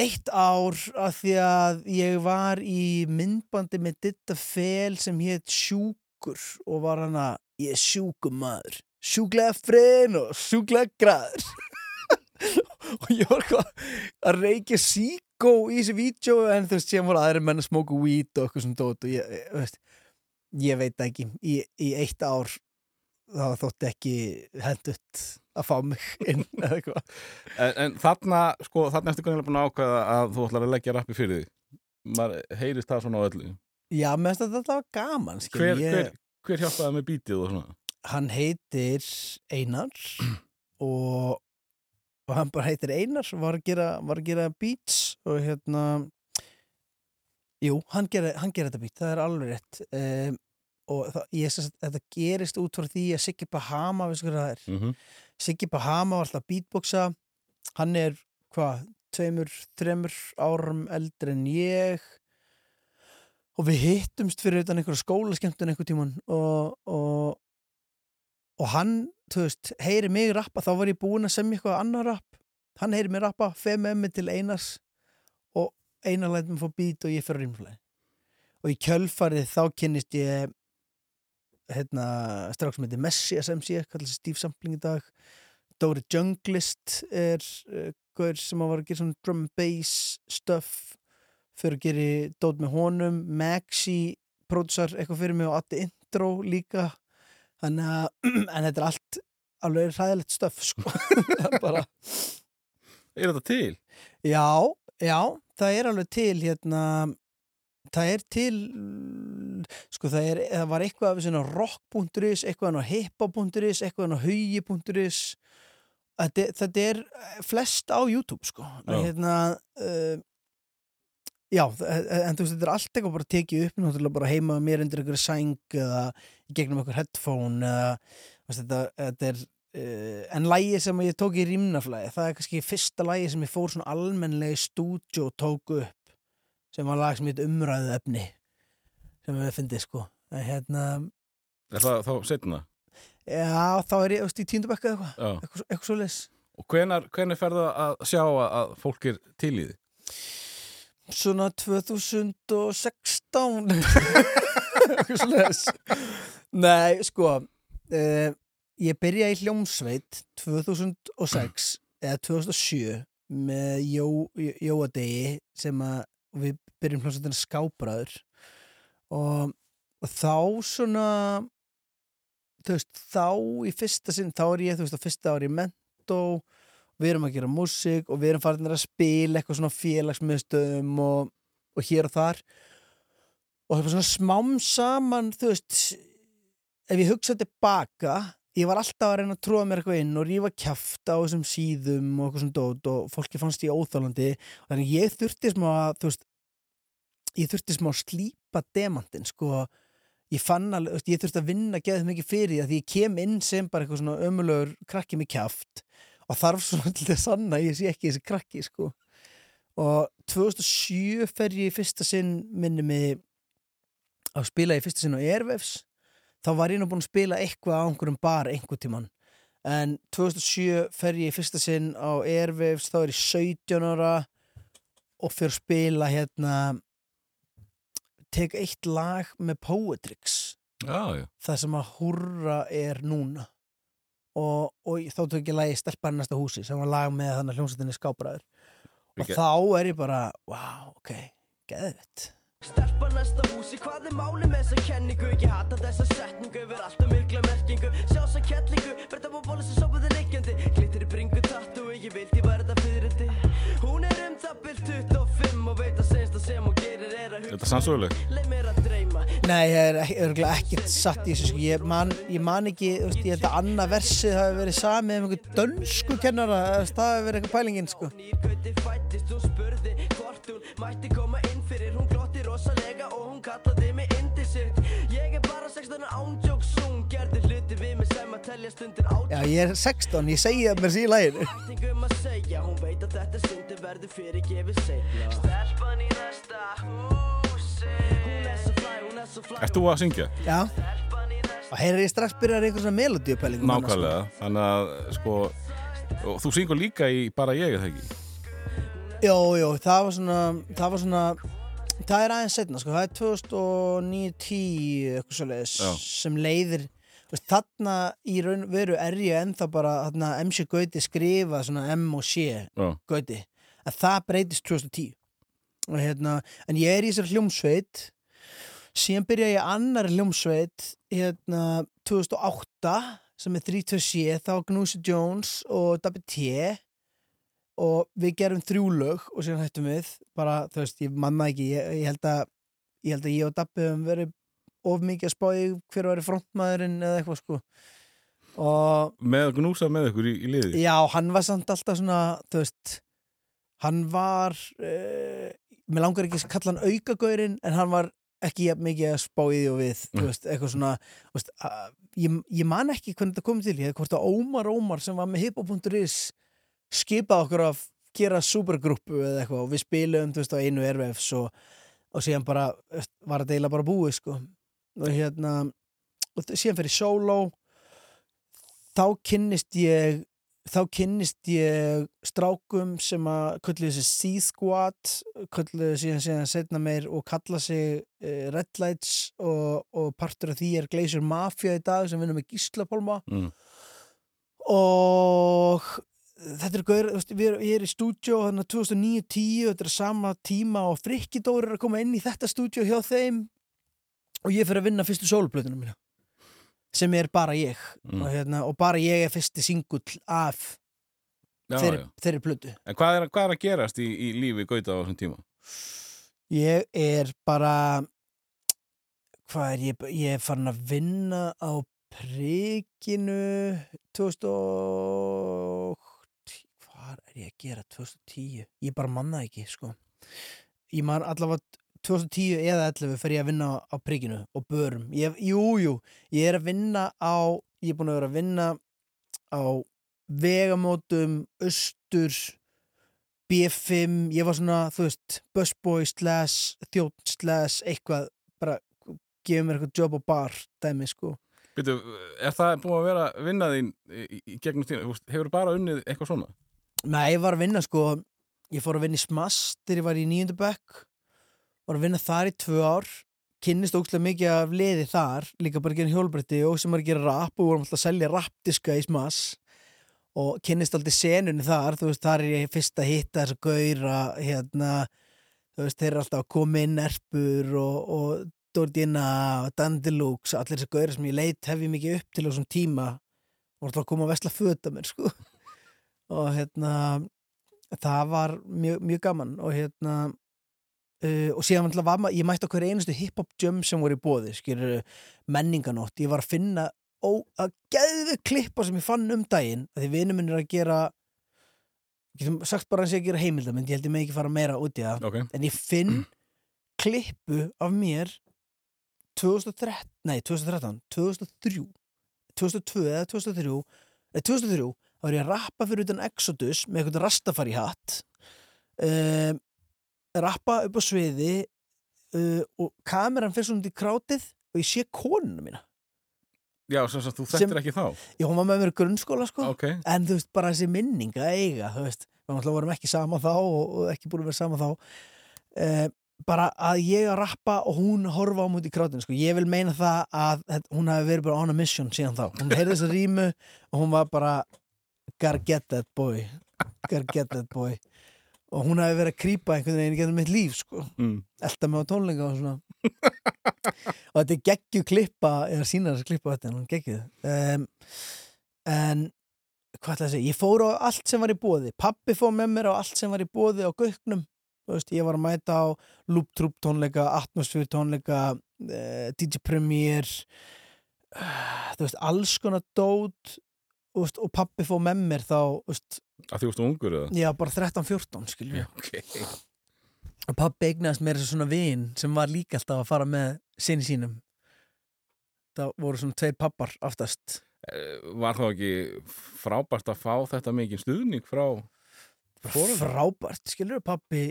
[SPEAKER 1] eitt ár af því að ég var í myndbandi með Ditta Fel sem hétt Sjúkur og var hann að ég er sjúkum maður sjúklega fren og sjúklega graður. Og ég var að reykja síkó í þessu vídeo en þú veist, síðan voru aðri menn að smóka weed og eitthvað svona dót og ég, ég, veist, ég veit ekki í, í eitt ár þá þótti ekki hendut að fá mig inn eða eitthvað
[SPEAKER 2] En, en þarna, sko, þarna ertu kannilega búin að ákveða að þú ætlar að leggja rappi fyrir því. Maður heyrist það svona á öllu.
[SPEAKER 1] Já, mér finnst þetta alltaf gaman
[SPEAKER 2] Hver,
[SPEAKER 1] ég,
[SPEAKER 2] hver, hver hjálpaði með bítið og svona?
[SPEAKER 1] Hann heitir Einar og, og hann bara heitir Einar var að gera, var að gera beats og hérna Jú, hann gera, hann gera þetta beat, það er alveg rétt um, og það, ég sess að þetta gerist út frá því að Siggi Bahama, veistu hvað það er?
[SPEAKER 2] Mm
[SPEAKER 1] Siggi Bahama var alltaf beatboxa hann er hvað, tveimur, þremur árum eldri en ég og við hittumst fyrir utan einhverja skólaskemmtun einhver tíman og, og og hann, þú veist, heyri mig rappa þá var ég búinn að semja eitthvað annar rapp hann heyri mig rappa, feð með mig til Einars og Einar læt mig fá beat og ég fyrir rýmflæði og í kjölfarið þá kynnist ég hérna, strax sem heitir Messi SMC, kallast Steve Sampling í dag. Dóri Junglist er uh, gaur sem var að gera svona drum and bass stuff fyrir að gera dót með honum. Maxi pródusar eitthvað fyrir mig og Atti Intro líka. Þannig að en þetta er allt alveg ræðilegt stöf sko. Bara
[SPEAKER 2] Er þetta til?
[SPEAKER 1] Já, já, það er alveg til hérna það er til sko það, er, það var eitthvað af svona rock.is, eitthvað á hippa.is eitthvað á hugi.is þetta, er flest á YouTube sko
[SPEAKER 2] Já.
[SPEAKER 1] hérna uh, já, en þú veist þetta er allt eitthvað bara tekið upp náttúrulega bara heima mér undir einhverju sæng eða gegnum einhver headphone eða þetta, þetta er Uh, en lægi sem ég tók í rýmnaflæði það er kannski fyrsta lægi sem ég fór svona almennlega í stúdjó og tók upp sem var lag sem heit umræðu efni sem við fyndið sko. En hérna,
[SPEAKER 2] Er það þá setna?
[SPEAKER 1] já þá er ég veist, í tíndabekka eða eitthvað, eitthvað, eitthvað svo leis
[SPEAKER 2] Og hvenar, hvenar ferðu að sjá að, fólk er til í því?
[SPEAKER 1] svona 2016 eitthvað svo leis nei, sko uh, ég byrjaði í hljómsveit 2006 eða 2007 með Jó, Jóadegi sem að við byrjum hljómsveitina skábræður. Og, og þá svona þú veist, þá í fyrsta sinn þá er ég, þú veist, á fyrsta ári í mentó við erum að gera músík og við erum farin að spila eitthvað svona félagsmiðstöðum og, og hér og þar. Og það var svona smám saman þú veist ef ég hugsa tilbaka ég var alltaf að reyna að tróða mér eitthvað inn og rífa kjafta á þessum síðum og eitthvað svona dót og fólki fannst ég óþálandi þannig ég þurfti smá að þú veist, ég þurfti smá að slípa demantinn sko. Ég fann alveg, veist, ég þurfti að vinna geðið mikið fyrir því að ég kem inn sem bara eitthvað svona ömulegur krakki með kjaft og þarf svona til þess sanna að ég sé ekki þessi krakki sko. Og 2007 fer ég í fyrsta sinn minni mig að spila í fyrsta sinn á Airwaves þá var ég nú búinn að spila eitthvað á einhverjum bar einhver tíman en 2007 fer ég í fyrsta sinn á Airwaves þá er ég 17 ára og fyrir að spila hérna tek eitt lag með Poetrix.
[SPEAKER 2] Já.
[SPEAKER 1] það sem að hurra er núna. Og, og þá tók ég lagi Stelpar næsta húsi sem var lag með þannig hljómsveitinni skábræður. Og
[SPEAKER 2] Ekki-
[SPEAKER 1] þá er ég bara wow, ok, geðvitt
[SPEAKER 5] Stelpa næsta húsi, hvað er máli með þessa kenningu? Ekki hata þessa setningu, verð alltaf mikla merkingu Sjá þessa kettlingu, verð það búið bóla sem sopaði liggjandi Glittir í bringu tattu, ég vildi væri þetta fyririndi Hún er um það bil 25 og veit að sensta sem hún gerir er að
[SPEAKER 2] Þetta
[SPEAKER 5] hugsa
[SPEAKER 2] er sannsöguleg.
[SPEAKER 5] Leið mér að dreyma
[SPEAKER 1] Nei, ég er örugglega ekkert satt í þessu sko. ég, man, ég man ekki, þú veist, ég held að annað versið hafi verið samið um einhver dönsku kennara það hafi verið eitthvað pælingin sko. Já, ég er 16, ég segi það mér síðan læginu
[SPEAKER 5] Ættingum að segja, hún veit að þetta stundir verður fyrir gefið seinna Stelpan í næsta húsi Hún er svo flæ, hún er svo flæ
[SPEAKER 2] Ert þú að syngja?
[SPEAKER 1] Já, og heyrir ég strax byrjar einhver svona melodíupælingum
[SPEAKER 2] Nákvæmlega. Þannig að, sko, og þú syngur líka í Bara ég, er það ekki?
[SPEAKER 1] Jó, jó, það var svona það var svona það er aðeins setna, sko, það er 2009-10 eitthvað svoleiðis sem leiðir veist, þarna í raun veru er ég ennþá bara þarna MC Gauti skrifa svona M og C
[SPEAKER 2] Já.
[SPEAKER 1] Gauti að það breytist 2010 og hérna, en ég er í þessar hljómsveit síðan byrja ég í annar hljómsveit hérna 2008 sem er 32C þá Gnúsi Jones og Dabbi T og við gerum þrjú lög og síðan hættum við. Bara, þú veist, ég manna ekki. Ég, ég held að ég held að ég og Dabbi höfum verið of mikið að spáði hver var frontmaðurinn eða eitthvað sko. Og
[SPEAKER 2] Með gnúsa með ykkur í, í liði
[SPEAKER 1] Já, hann var samt alltaf svona, þú veist, hann var, uh, mér langar ekki að kalla hann aukagaurin, en hann var ekki mikið að spá í því og við,
[SPEAKER 2] Mm.
[SPEAKER 1] veist, eitthvað svona, veist, uh, ég, ég man ekki hvernig þetta kom til, ég hvort að Ómar Ómar sem var með hippo.is skipað okkur að gera supergrúpu eða eitthvað og við spilum, veist, á einu erfefs og, og síðan bara, var þetta eiginlega bara búið, sko, og hérna, og síðan fyrir solo, þá kynnist ég þá kynnist ég strákum sem að kölluðu sig Sea Squad kölluðu síðan síðan setna meir og kalla sig uh, Red Lights og, og partur af því er Glacier Mafia í dag sem vinnur með Gísla Pálma.
[SPEAKER 2] Mm.
[SPEAKER 1] og þetta er gaur, ég er í stúdjó þannig að 2009-10 þetta er sama tíma og Frikki Dóri er að koma inn í þetta stúdjó hjá þeim og ég fyrir að vinna fyrstu sóluplötunum mína sem er bara ég
[SPEAKER 2] Mm.
[SPEAKER 1] og, hérna, og bara ég er fyrsti singull af
[SPEAKER 2] já,
[SPEAKER 1] þeirri, þeirri plötu
[SPEAKER 2] En hvað er, hvað er að gerast í, í lífi Gauta á þessum tíma?
[SPEAKER 1] ég er bara hvað er ég ég er farin að vinna á prikinu 2000 og hvað er ég að gera 2010 ég bara manna ekki sko ég man allavega 2010 eða 11 fer ég að vinna á prikinu og börum ég, jú, jú, ég er að vinna á ég er búin að vera að vinna á vegamótum austur B5, ég var svona, þú veist busboy slash, þjótt slash eitthvað, bara gefið mér eitthvað job á bar, dæmi, sko
[SPEAKER 2] Býtu, er það búið að vera að vinna þín í, í, í gegnum tíma? Þú Hefur bara unnið eitthvað svona?
[SPEAKER 1] Nei, ég var að vinna, sko ég fór að vinna í Smass þegar ég var í nýjöndu bekk var að vinna þar í tvö ár kynnist ógstlega mikið af liði þar líka bara að gera hjólbretti og sem var að gera rap og vorum alltaf að selja rapdiska í Smass og kynnist alltaf senunni þar þú veist, þar er ég fyrst að hitta þessa gauðra hérna, þú veist, þeir eru alltaf að koma inn erpur og, og Dordina og Dandelux allir þessi gauðra sem ég leit hef ég mikið upp til þessum tíma voru alltaf að koma að vesla föta mér, sko og hérna það var mjög, mjög gaman og hérna uh, og síðan var maður, ég mætti okkur einustu hip-hop jump sem voru í bóði, skilur menninganótt, ég var að finna ó, að geðu klippa sem ég fann um daginn því vinur minn er að gera getum sagt bara að að gera heimildamind ég held ég með ekki fara meira út í það
[SPEAKER 2] Ok,
[SPEAKER 1] en ég finn klippu af mér 2013, nei 2013 2003 2002 eða 2003 eða 2003 þá var ég að rappa fyrir utan Exodus með eitthvað rastafari hatt um, rappa upp á sviði uh, og kameran fyrir svona í krátið og ég sé konuna mína.
[SPEAKER 2] Já, sem sagt, þú þekktir ekki þá?
[SPEAKER 1] Já, hún var með mér í grunnskóla sko.
[SPEAKER 2] Ok,
[SPEAKER 1] en þú veist, bara þessi minning að eiga þú veist, við náttúrulega vorum ekki sama þá og, og ekki búin að vera sama þá. Eh, bara að ég að rappa og hún horfa á múti í krátinu, sko, ég vil meina það að hún hafi verið bara on a mission síðan þá. Hún heyrði þessa rýmu og hún var bara gotta get that boy. Gotta get that boy. Og hún hafi verið að krýpa einhvern veginn í getur mitt líf, sko.
[SPEAKER 2] Mm.
[SPEAKER 1] elda mig á tónleika og svona. Og þetta er geggju klippa eða sína þess að klippa þetta en hún geggjuð. Um, en hvað ætla að segja, ég fór á allt sem var í bóði pappi fór með mér á allt sem var í bóði á þú veist, ég var að mæta á Loop Troop tónleika, Atmosphere tónleika uh, DJ Premier uh, þú veist, alls konar dót veist, og pappi fór með mér þá veist,
[SPEAKER 2] að þú varst ungur eða?
[SPEAKER 1] já, bara 13-14 skiljum
[SPEAKER 2] Já, ok
[SPEAKER 1] og pappi eignast mér svona vin sem var líka alltaf að fara með sinni sínum það voru svona tveir pappar aftast
[SPEAKER 2] Eh, Var þá ekki frábært að fá þetta mikið stuðning frá Foreldrar?
[SPEAKER 1] frábært, skilur pappi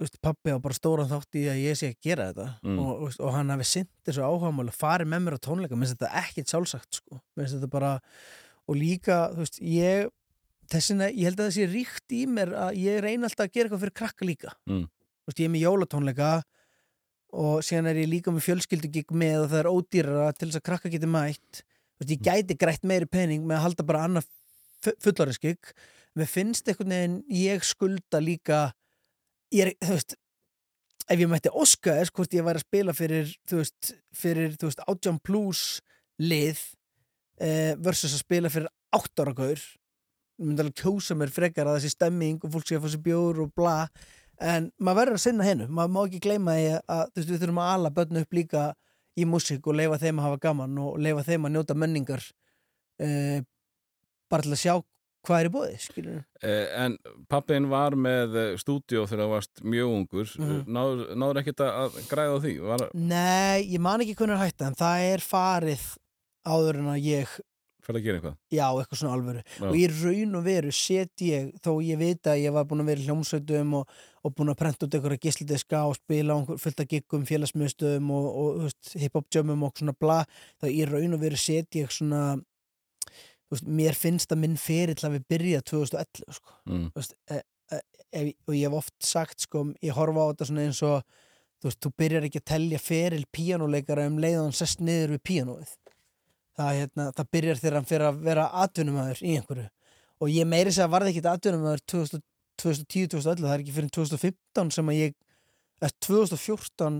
[SPEAKER 1] veist, pappi á bara stóran þátt í að ég sé að gera þetta.
[SPEAKER 2] Mm.
[SPEAKER 1] og, veist, og hann hafi sint þessu áhagamál farið með mér á tónleika, minnst þetta ekkit sjálfsagt sko, bara og líka, þú veist, ég þessina, ég held að það sé ríkt í mér að ég reyna alltaf að gera eitthvað fyrir krakka líka.
[SPEAKER 2] Mm.
[SPEAKER 1] þú veist, ég er með jólatónleika og síðan er ég líka með fjölskyldugík með og það er ódýrara til þess að krakka geti mætt. Þú veist, ég gæti grætt meiri pening með að halda bara annað fullariskik mér finnst einhvern veginn ég skulda líka ég er, þú veist ef ég mætti óska þess hvort ég væri að spila fyrir þú veist, fyrir, þú veist, 18 plus lið eh, versus að spila fyrir 8 ára gaur ég myndi alveg kjósa mér frekar að þessi stemming og fólk sé að fá sér bjór og bla en maður verður að sinna hennu. Maður má ekki gleyma því að þú veist, við þurfum að ala börnu upp líka í músík og leifa þeim að hafa gaman og leifa þeim að njóta menningar eh, bara til að sjá hvað er í bóði
[SPEAKER 2] Eh, En pappin var með eh, stúdíó þegar það varst mjög ungur.
[SPEAKER 1] Mhm.
[SPEAKER 2] náður, náður ekkert að græða því? Var,
[SPEAKER 1] Nei, ég man ekki hvernig er hætta en það er farið áður en að ég
[SPEAKER 2] fyrir að gera eitthvað?
[SPEAKER 1] Já, eitthvað svona alvöru.
[SPEAKER 2] Já.
[SPEAKER 1] og í raun og veru set ég þó ég veit að ég var búin að vera í hljómsveitum og, og búin að prenta út einhverja gislidiska og spila fullt af giggum, félagsmiðstöðum og, og hip-hop jömmum og svona bla þá í raun og veru set ég svona veist, mér finnst að minn ferill hafi byrjað 2011 sko.
[SPEAKER 2] mm.
[SPEAKER 1] Veist, e, e, ef, og ég hef oft sagt sko, ég horfa á þetta svona eins og þú veist, þú byrjar ekki að telja feril píanuleikara um leið og hann sest niður við píanóið það, hérna, það byrjar þegar hann fyrir að vera atvinnumæður í einhverju og ég meiri segja að varði ekkit atvinnumæður 2010-2011, það er ekki fyrir 2015 sem að ég eða 2014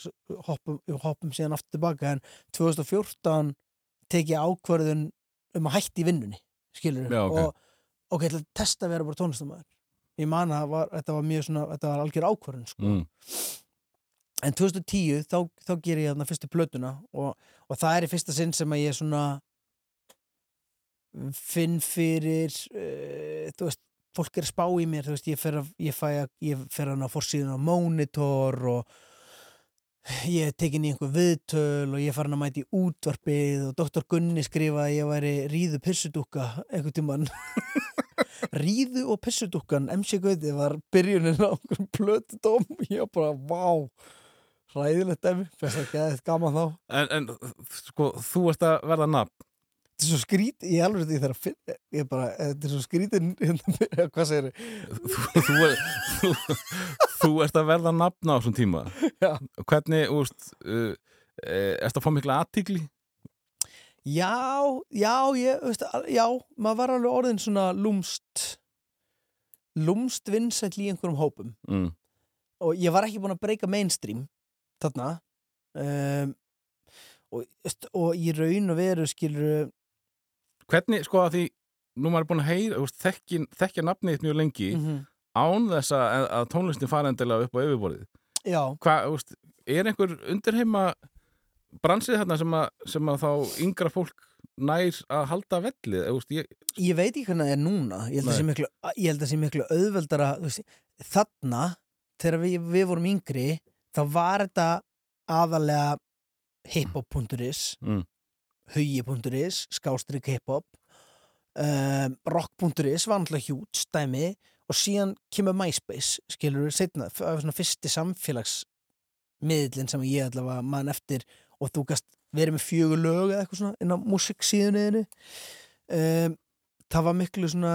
[SPEAKER 1] s- hoppum, hoppum síðan aftur tilbaka en 2014 tek ég ákvörðun um að hætti í vinnunni skilur
[SPEAKER 2] Já, ok.
[SPEAKER 1] og ok, ég ætla að testa að vera bara tónlistamæður ég man að var, þetta var mjög svona þetta var algjör ákvörðun sko.
[SPEAKER 2] Mm.
[SPEAKER 1] en 2010 þá, þá ger ég þarna fyrstu plötuna og, og það er í fyrsta sinn sem að ég svona finn fyrir uh, þú veist, fólk er að spá í mér þú veist, ég fer að ég, fæ að, ég fer hann á forsíðun á monitor og ég er tekin í einhver viðtöl og ég fara hann að mæti útvarpið og doktor Gunni skrifaði að ég væri ríðu pissudúkka einhvern tímann. Ríðu og pissudúkkan MC Gauti var byrjunin á einhverjum plötudóm. Og ég var bara, vá hræðilegt dæmi, fyrst að geða gaman þá.
[SPEAKER 2] En, en sko, þú ert að verða nafn
[SPEAKER 1] þetta er svo skrít, ég alveg þetta ég þarf að finna ég bara, þetta er svo skrítin hérna, hvað segir
[SPEAKER 2] þú, þú, þú, þú ert að verða nafn á þessum tíma
[SPEAKER 1] Já.
[SPEAKER 2] hvernig, úst uh, uh, ertu að fá mikla aðtigli
[SPEAKER 1] já, já, ég, veist, já maður var alveg orðin svona lúmst lúmst vinsæll í einhverjum hópum
[SPEAKER 2] mm.
[SPEAKER 1] og ég var ekki búin að breyka mainstream þarna um, og, og í raun og veru skilur
[SPEAKER 2] hvernig, sko að því nú maður er búin að heyra, úst, þekki, þekkja nafnið þitt mjög lengi
[SPEAKER 1] mm
[SPEAKER 2] án þess að, að tónlistin fara endilega upp á yfirborðið.
[SPEAKER 1] Já,
[SPEAKER 2] hvað, úst, er einhver undirheima bransið þarna sem að, sem að þá yngra fólk nær að halda vellið? Úst, ég,
[SPEAKER 1] ég veit ekki hvernig það er núna. Ég held að
[SPEAKER 2] Nei.
[SPEAKER 1] sé sé miklu auðveldara þarna þegar við, við vorum yngri þá var þetta aðalega hiphop.is
[SPEAKER 2] mm,
[SPEAKER 1] hugi.is, skástrík hiphop um, rock.is var náttúrulega hjút stæmi og síðan kemur MySpace skilur við setna, svona fyrsti samfélagsmiðlinn sem ég allavega mann eftir og þú gast verið með fjögur lög eða eitthvað svona inn á musiksíðunniðinu um, það var miklu svona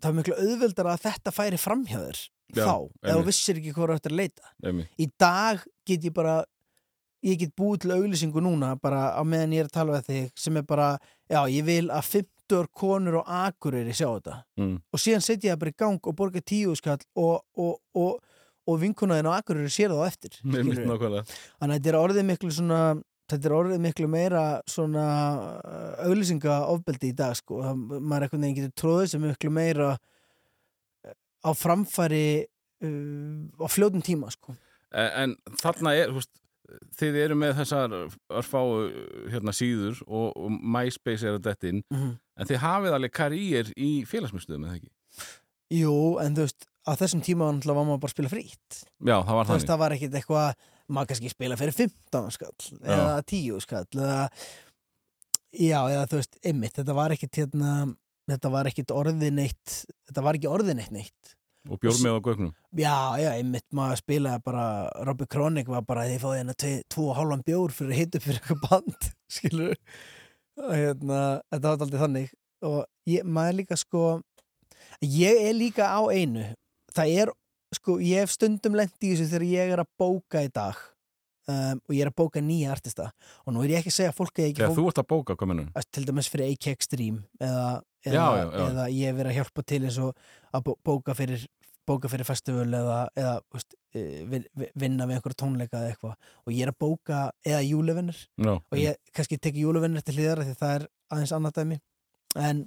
[SPEAKER 1] það var miklu auðveldar að þetta færi framhjáður
[SPEAKER 2] Já,
[SPEAKER 1] þá, eða þú vissir ekki hvað þú ættir að leita.
[SPEAKER 2] Nefnir,
[SPEAKER 1] í dag get ég bara ég get búið til auglýsingu núna bara á meðan ég er að tala við þig sem er bara, já, ég vil að 50 konur og akureyri sjá þetta.
[SPEAKER 2] Mm,
[SPEAKER 1] og síðan setja ég það bara í gang og borga tíu skall og, og, og, og vinkunaðin á akureyri sér það á eftir
[SPEAKER 2] nefnir
[SPEAKER 1] þannig að þetta er orðið miklu svona þetta er orðið miklu meira svona uh, auglýsinga ofbeldi í dag sko, maður einhvern veginn getur tróðið sem miklu meira uh, á framfæri uh, á fljótum tíma sko.
[SPEAKER 2] En, en þarna er, húst, þið eru með þessar örfáu hérna, síður og, og MySpace er að detta inn,
[SPEAKER 1] mm
[SPEAKER 2] en þið hafið alveg karýr í félagsmyndstöðum, eða ekki?
[SPEAKER 1] Jú, en þú veist, á þessum tíma var maður bara að spila frýtt.
[SPEAKER 2] Já, það var þannig.
[SPEAKER 1] það var ekkit eitthvað, maður kannski spila fyrir 15 skall, eða 10 skall, eða, já, eða þú veist, ymmit, þetta var ekkit hérna, þetta var ekkit orðið neitt, þetta var ekki orðið neitt neitt.
[SPEAKER 2] Og bjór með á gögnum.
[SPEAKER 1] Já, já, ymmit, maður spilaði bara, Robby Kronik var bara, þið fáið hérna tve- tvo og hálfan bjór fyrir að hita fyrir eitthvað band, skilur hérna, þetta var aldrei þannig. Og ég, maður er líka sko ég er líka á einu. Það er sko, ég hef stundum lent í þessu þegar ég er að bóka í dag um, og ég er að bóka nýja artista. Og nú er ég ekki að segja að fólk er ekki
[SPEAKER 2] Þegar
[SPEAKER 1] fólk,
[SPEAKER 2] þú ert að bóka, hvað mennum?
[SPEAKER 1] til dæmis fyrir AK Extreme eða, eða,
[SPEAKER 2] Já, já, já.
[SPEAKER 1] eða ég hef verið að hjálpa til eins og að bó- bóka fyrir bóka fyrir festival eða, eða veist, vin- vinna við einhverja tónleika eða eitthvað. Og ég er að bóka eða júlevinnir og ég kannski teki júlevinnir til hlýðara því það er aðeins annað dæmi. En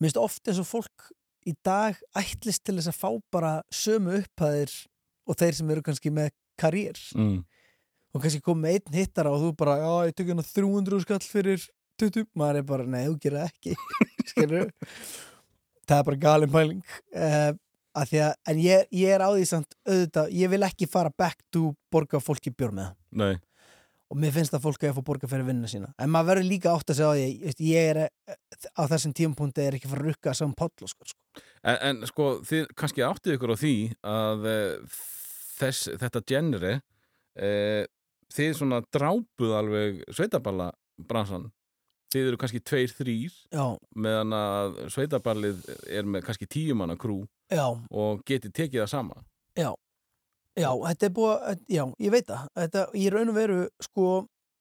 [SPEAKER 1] minnst oft eins og fólk í dag ætlist til þess að fá bara sömu upphæðir og þeir sem eru kannski með karriér.
[SPEAKER 2] Mm.
[SPEAKER 1] og kannski kom með einn hittara og þú bara, já, ég tek hérna 300 skall fyrir 20, maður er bara, nei, þú gerir það ekki. Skilur það er bara galin pæling. Uh, að því að, en ég, ég er á því samt auðvitað, ég vil ekki fara back to borga fólki bjór með það.
[SPEAKER 2] Nei,
[SPEAKER 1] og mér finnst að fólk er að fá borga fyrir vinna sína. En maður verður líka átt að segja á því ég, ég er, eh, á þessum tímapunkti er ekki að fara að rukka saman páll sko, sko.
[SPEAKER 2] en, en sko, þið kannski áttið ykkur á því að e, þess, þetta genri e, þið svona drápuð alveg sveitaballa bransan þið eru kannski tveir, þrýr
[SPEAKER 1] já,
[SPEAKER 2] meðan að sveitaballið er með kannski tíumanna krú
[SPEAKER 1] já,
[SPEAKER 2] og geti tekið það sama.
[SPEAKER 1] Já, þetta er búið, já, ég veit það. Þetta, ég raun og veru, sko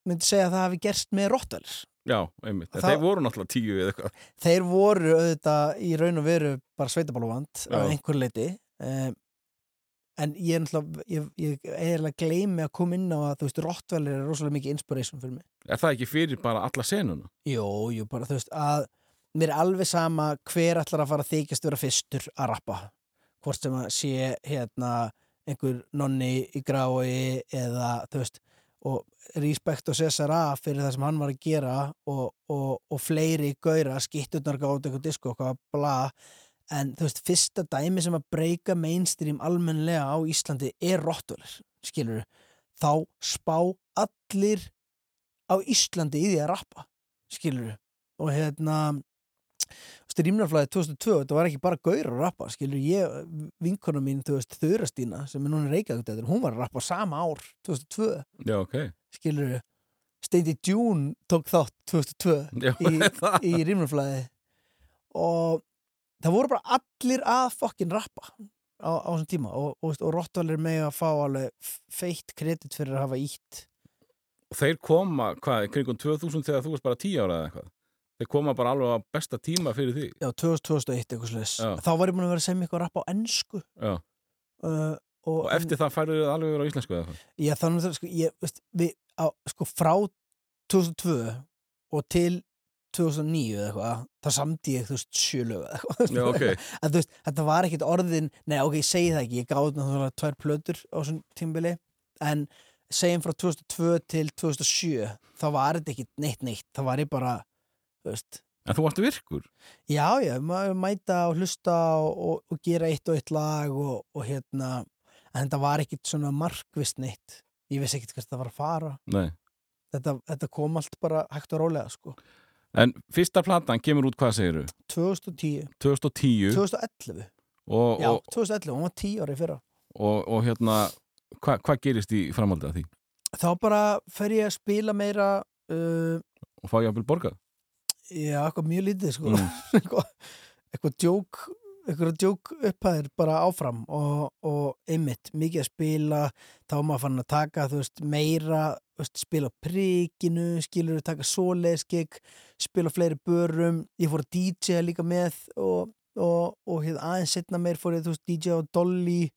[SPEAKER 1] myndi segja að það hafi gerst með Rottvælis
[SPEAKER 2] Já, einmitt,
[SPEAKER 1] Það-
[SPEAKER 2] þeir voru náttúrulega tíu eða eitthvað.
[SPEAKER 1] Þeir voru auðvitað í raun og veru bara sveitabáluvand
[SPEAKER 2] Já.
[SPEAKER 1] að einhver leiti um, en ég er náttúrulega ég, ég eiginlega gleymi að koma inn á að þú veist, Rottvælir er rosalega mikið inspiration fyrir mig
[SPEAKER 2] Er það ekki fyrir bara alla senuna?
[SPEAKER 1] Jú, jú, bara þú veist að mér er alveg sama hver ætlar að fara að þykjast vera fyrstur að rappa hvort sem að sé hérna einhver nonni í grái eða þú veist og respekt og Cesar A fyrir það sem hann var að gera og, og, og fleiri gaura, skitturnar gátt eitthvað disko og hvað bla en þú veist, fyrsta dæmi sem að breyka mainstream almennlega á Íslandi er Rottweiler, skilur þá spá allir á Íslandi í því að rappa skilur og hérna rýmnarflæði 2002 þetta var ekki bara gaur að rappa skilur ég, vinkona mín, þú veist, Þurastína sem er núna reykjagut þetta, hún var að rappa sama ár 2002,
[SPEAKER 2] Já, ok.
[SPEAKER 1] Skilur Steindi Dune tók þátt 2002
[SPEAKER 2] Já,
[SPEAKER 1] í, í rýmnarflæði og það voru bara allir að fokkin rappa á, á þessum tíma og, og, og Rottvalir með að fá alveg feitt kredit fyrir að hafa ítt
[SPEAKER 2] Þeir koma, hvað, kringum 2000 þegar þú varst bara 10 ára eða eitthvað? Þeir koma bara alveg á besta tíma fyrir því
[SPEAKER 1] já, 2001 eitthvað
[SPEAKER 2] Já.
[SPEAKER 1] þá var ég búin að vera að segja mig eitthvað að rappa á ennsku uh, og,
[SPEAKER 2] Og eftir það færðu þið alveg verið á íslensku eða eitthvað?
[SPEAKER 1] Já, þannig að sko, ég, veist, við, á, sko, frá 2002 og til 2009 eða eitthvað, þá samdi ég, þú veist, sjölög eða eitthvað.
[SPEAKER 2] Já, ok.
[SPEAKER 1] En þú veist, þetta var ekkit orðin, nei, ok, ég segi það ekki, ég gáði náttúrulega tvær plötur á þessum tímbili, en segjum frá 2002 til 2007, þá var þetta ekkit neitt neitt, þá var ég bara, þú veist,
[SPEAKER 2] En þú varst virkur
[SPEAKER 1] Já, já, mæta og hlusta og, og, og gera eitt og eitt lag og, og hérna, en þetta var ekkit svona markvist neitt. Ég vissi ekkit hvert það var að fara.
[SPEAKER 2] Nei
[SPEAKER 1] Þetta, þetta kom allt bara hægt og rólega, sko.
[SPEAKER 2] En fyrsta platan kemur út, hvað segiru?
[SPEAKER 1] 2010,
[SPEAKER 2] 2010
[SPEAKER 1] 2011,
[SPEAKER 2] og,
[SPEAKER 1] já,
[SPEAKER 2] og,
[SPEAKER 1] 2011, hún var 10 ári fyrra.
[SPEAKER 2] og, og hérna hvað hva gerist í framhaldið af því?
[SPEAKER 1] Þá bara fer ég að spila meira, uh,
[SPEAKER 2] Og fá ég að borgað?
[SPEAKER 1] já, eitthvað mjög lítið, sko.
[SPEAKER 2] Mm.
[SPEAKER 1] eitthvað, eitthvað djók eitthvað djók upphæðir bara áfram og, og einmitt, mikið að spila þá maður fann að taka, þú veist, meira veist, spila á prikinu skilur taka svoleiðskik spila fleiri börum, ég fór að DJ líka með og, og, og hér aðeins setna meir fór ég, þú veist, DJ á Dolly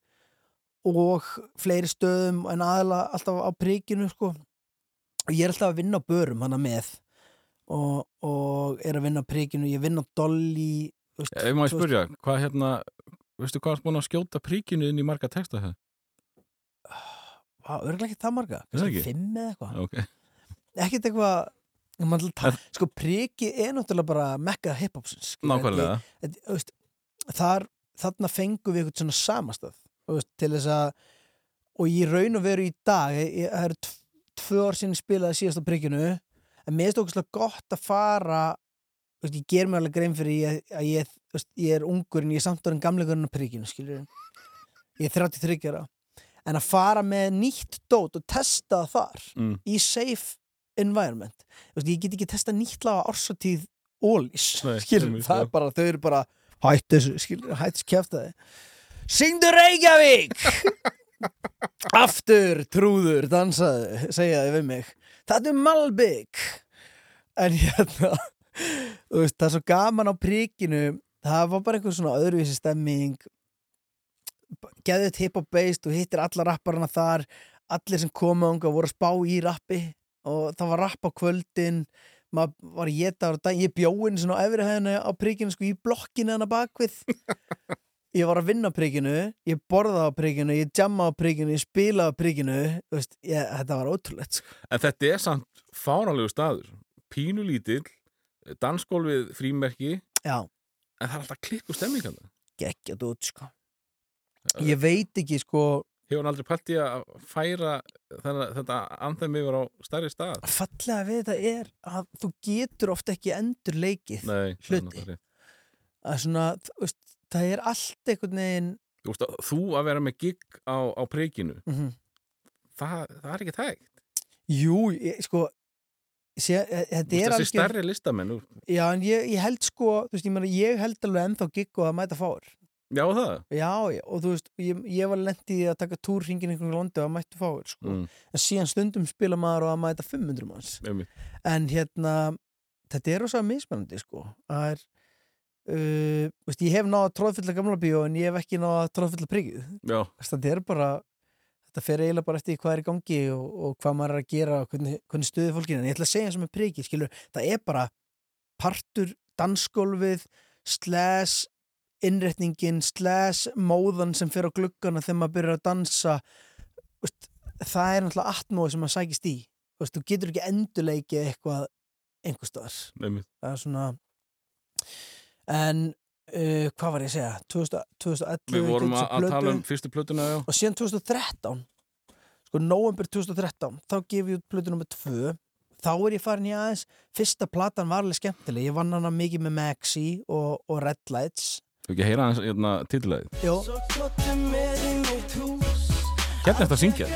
[SPEAKER 1] og fleiri stöðum en aðalega alltaf á prikinu, sko. Og ég er alltaf að vinna börum hana með og, og er að vinna á prikinu, ég vinn á Dolly
[SPEAKER 2] Ef maður spyrja, hvað hérna veistu hvað er búin að skjóta príkinu inn í marga texta það?
[SPEAKER 1] Vá, örgulega ekki það marga,
[SPEAKER 2] Er það
[SPEAKER 1] fimm eða eitthvað.
[SPEAKER 2] Ok,
[SPEAKER 1] ekkert eitthvað sko priki er náttúrulega bara mekka hiphopsins Þetta- þetta- þar, þarna fengum við eitthvað svona samastað þú veist, til þess að og ég raun og veru í dag það eru tv- tvö ár sinni spilaði síðast á prikinu en mér finnst okkur gott að fara veist, ég ger mér alveg grein fyrir ég, að ég, veist, ég er ungur en ég er samt orðin gamlegurinn á prikinu skilur ég er 33 ára. En að fara með nýtt dót og testa það þar
[SPEAKER 2] mm.
[SPEAKER 1] í safe environment veist, ég get ekki testa nýtt laga orsatíð ólís, skilur, það er bara þau eru bara hætt þessu, skilur, hætt þessu kjæftaði Syngdu Reykjavík! Aftur, trúður, dansaðu segja þið við mig. Þetta er Malbygg En hérna veist, það er svo gaman á príkinu það var bara einhver svona öðruvísi stemming geðið hip hop based og hittir alla rapparana þar allir sem komu ánga voru að spá í rappi og það var rapp á kvöldin maður var að geta á dag ég bjóin svona á efri hæðinu á príkinu sko í blokkinu hana bakvið ég var að vinna á príkinu ég borða á príkinu, ég jamma á príkinu ég spila á príkinu ég, þetta var ótrúlegt sko.
[SPEAKER 2] En þetta er samt fáránlegu staður. Pínu lítill, dansgólfið frímerki,
[SPEAKER 1] já,
[SPEAKER 2] en það er alltaf klikku stemminganda.
[SPEAKER 1] geggjað út sko ég veit ekki sko
[SPEAKER 2] Hefur hann aldrei pælt í að færa þennan, þetta anþem yfir á stærri stað?
[SPEAKER 1] fallega við þetta er að þú getur oft ekki endur leikið
[SPEAKER 2] Nei, það er
[SPEAKER 1] Hluti.
[SPEAKER 2] náttúrulega rétt.
[SPEAKER 1] að svona, veist, það er allt einhvern veginn
[SPEAKER 2] Þú veist að þú að vera með gig á, á príkinu,
[SPEAKER 1] mm
[SPEAKER 2] það, það er ekki tægt.
[SPEAKER 1] jú, ég, sko sé, e- þetta
[SPEAKER 2] Þú veist
[SPEAKER 1] er
[SPEAKER 2] þessi stærri listamenn,
[SPEAKER 1] já, en ég, ég held sko, þú veist, ég, meina, ég held alveg ennþá gigg og að mæta fáir
[SPEAKER 2] já það.
[SPEAKER 1] já, já, og þú veist, ég, ég var lent í að taka túr hringin einhvern londi og að mæta fáir sko.
[SPEAKER 2] Mm,
[SPEAKER 1] en síðan stundum spila maður og að mæta 500 manns
[SPEAKER 2] einmitt.
[SPEAKER 1] en hérna þetta er rosa mismunandi sko það er uh, veist, ég hef náða að tróðfylla gamla bíó en ég hef ekki náða priggið
[SPEAKER 2] já,
[SPEAKER 1] þetta er bara þetta fer eiginlega bara eftir hvað er í gangi og, og hvað maður er að gera og hvernig, hvernig stuði fólkinu en ég ætla að segja eins og með priggið skilur það er bara partur dansgólfið slash innretningin slash móðan sem fer á gluggana þegar maður byrjar að dansa. Veist, það er náttúrulega atmóð sem maður sækist í. Veist, þú getur ekki endurleikið eitthvað einhver staðar. Það er svona en uh, hvað var ég að segja? 2000, 2011
[SPEAKER 2] Við vorum að, að tala um fyrstu plötuna, já.
[SPEAKER 1] og síðan 2013 sko november 2013 þá gef ég út plötu nummer 2 þá er ég farin í aðeins fyrsta platan var alveg skemmtileg, ég vann hana mikið með Maxi og, og Red Lights.
[SPEAKER 2] Þú ekki að heyra hans hérna,
[SPEAKER 5] með hús.
[SPEAKER 2] Hérna er þetta að syngja.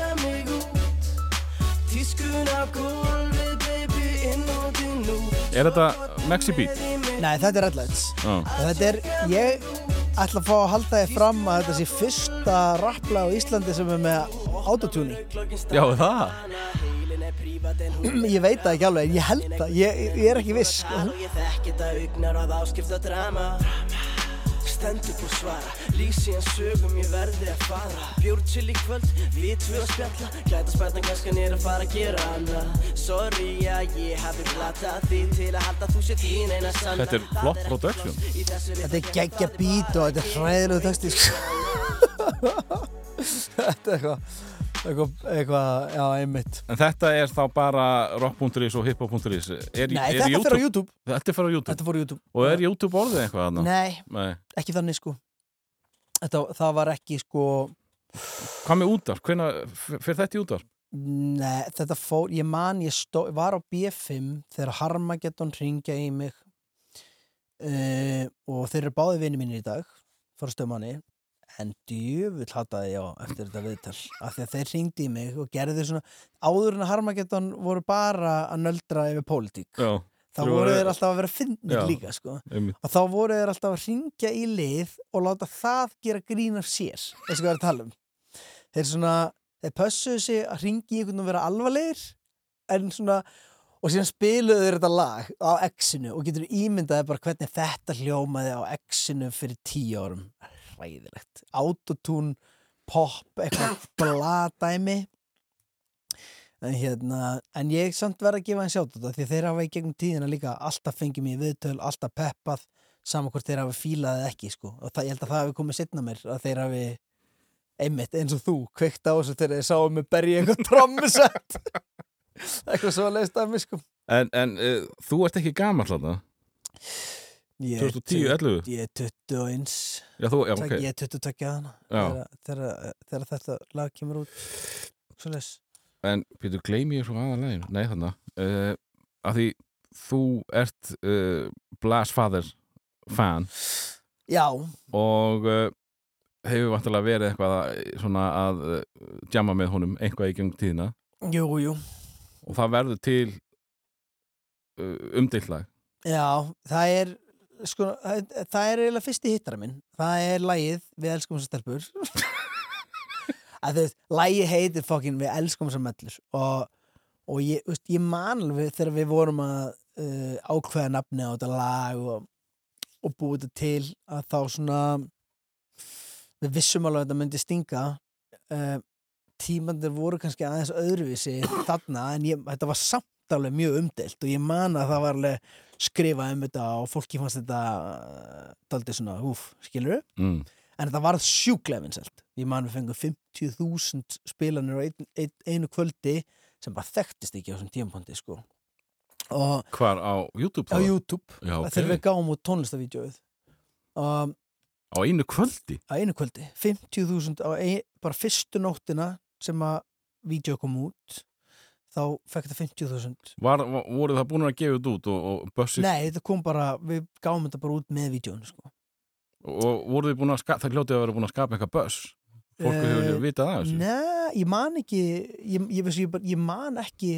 [SPEAKER 2] Er þetta Maxi Beat?
[SPEAKER 1] Nei þetta er Red Lights
[SPEAKER 2] Já.
[SPEAKER 1] þetta er, ég ætla að fá að halda því fram að þetta sé fyrsta rappla á Íslandi sem er með autotune
[SPEAKER 2] Já, það.
[SPEAKER 1] ég veit það ekki alveg, en ég held það ég, ég er ekki viss
[SPEAKER 5] Stend upp og svara. Lýs síðan sögum ég verði að fara. Bjór til í kvöld, við tvö að spjalla. Glæta spætna kannski er að fara að gera hana Sorry að ég hafi glatað því Til að halda þú sér þín eina sanna
[SPEAKER 2] Þetta er flott production.
[SPEAKER 1] þetta er geggja beat og þetta er hræðilegu texti sko. þetta er eitthvað eitthvað, eitthvað, já, einmitt
[SPEAKER 2] En þetta er þá bara rock.is og hiphop.is.
[SPEAKER 1] Nei, þetta
[SPEAKER 2] YouTube?
[SPEAKER 1] fyrir á YouTube
[SPEAKER 2] Þetta fyrir á YouTube.
[SPEAKER 1] Þetta fór á YouTube
[SPEAKER 2] Og er YouTube orðið eitthvað þarna?
[SPEAKER 1] Nei,
[SPEAKER 2] Nei.
[SPEAKER 1] ekki þannig sko þetta, Það var ekki sko
[SPEAKER 2] Hvað með? Hvenær fyrir þetta í útvarp?
[SPEAKER 1] Nei, þetta fór, ég man ég stó, var á B5 þegar Harmageddon ringja í mig uh, og þeir eru báði vinni mínir í dag fór stöðmanni en djöfull hataði ég á eftir þetta viðtal af því að þeir ringdi í mig og gerði svona áður en að Harmageddon voru bara að nöldra yfir pólitík
[SPEAKER 2] Já.
[SPEAKER 1] þá voru þeir alltaf að vera finnir
[SPEAKER 2] Já.
[SPEAKER 1] líka sko og þá voru þeir alltaf að ringja í lið og láta það gera grín af sér þessi hvað er að tala um þeir svona, þeir pössuðu sig að ringi í einhvern og vera alvarlegir en svona og síðan spiluðu þeir þetta lag á X-inu og getur ímyndaði bara hvernig þetta hljómaði á X-inu fyrir tíu árum hræðilegt, autotune pop, eitthvað bladæmi en hérna en ég samt verð að gefa þeim sjátt þetta því þeir hafa í gegnum tíðina líka alltaf fengið mér viðtöl, alltaf peppað saman hvort þeir hafa fílað eða ekki sko. og það, ég held að það hafi komið setna mér að þeir hafi einmitt eins og þú kveikt á þessu þegar þeir sáum mig berja einhvern trommusett eitthvað svo að leiðst af mig sko
[SPEAKER 2] En, en uh, þú ert ekki gamall þarna?
[SPEAKER 1] Ég er
[SPEAKER 2] 2010, 11?
[SPEAKER 1] Ég er 21
[SPEAKER 2] Já, þú, já,
[SPEAKER 1] Tek-
[SPEAKER 2] ok.
[SPEAKER 1] Ég er 22 hana
[SPEAKER 2] Já.
[SPEAKER 1] þegar, þetta lag kemur út Svo les
[SPEAKER 2] En, Pétur, gleymi ég svo aðalegin? Nei, þarna. Uh, að því þú ert uh, Blasfather fan
[SPEAKER 1] Já,
[SPEAKER 2] og uh, hefur vantilega verið eitthvað að, svona að jamma með honum einhvað í gengum tíðina
[SPEAKER 1] jú, jú
[SPEAKER 2] og það verður til uh, umdillag.
[SPEAKER 1] Já, það er sko, það er eiginlega fyrsti hittara minn. Það er lagið Við elskum þessar stelpur. Að þú veist, lagið heitir fokkin Við elskum þessar mellur. Og, og ég, veist, ég man alveg þegar við vorum að uh, ákveða nafni á þetta lag og, og búið þetta til að þá svona við vissum alveg að þetta myndi stinga. Uh, tímandir voru kannski aðeins öðruvísi þarna en ég, þetta var samt alveg mjög umdelt og ég man að það var alveg skrifað um þetta og fólki fannst þetta uh, daldið svona, húf, skilur
[SPEAKER 2] mm.
[SPEAKER 1] en þetta varð sjúklega vinsælt ég man við fengum 50.000 spilanir á ein, ein, einu kvöldi sem bara þekktist ekki á þessum tímapunkti sko. og
[SPEAKER 2] Hvar á YouTube
[SPEAKER 1] á
[SPEAKER 2] þá?
[SPEAKER 1] YouTube
[SPEAKER 2] Já, ok.
[SPEAKER 1] þegar við gáum út tónlistavídeóið og
[SPEAKER 2] Á einu kvöldi?
[SPEAKER 1] á einu kvöldi 50.000 á ein, bara fyrstu nóttina sem að vídeo kom út þá fekk þetta 50.000
[SPEAKER 2] Var, var, voru það búin að gefa þetta út og, og bössi
[SPEAKER 1] Nei, þetta kom bara, við gáum þetta bara út með vídeónu sko.
[SPEAKER 2] og voru þið búin að skapa, það hljótið að vera búin að skapa eitthvað böss? Fólk hefur vitað af þessu.
[SPEAKER 1] Nei, ég man ekki ég, ég, ég, ég, man ekki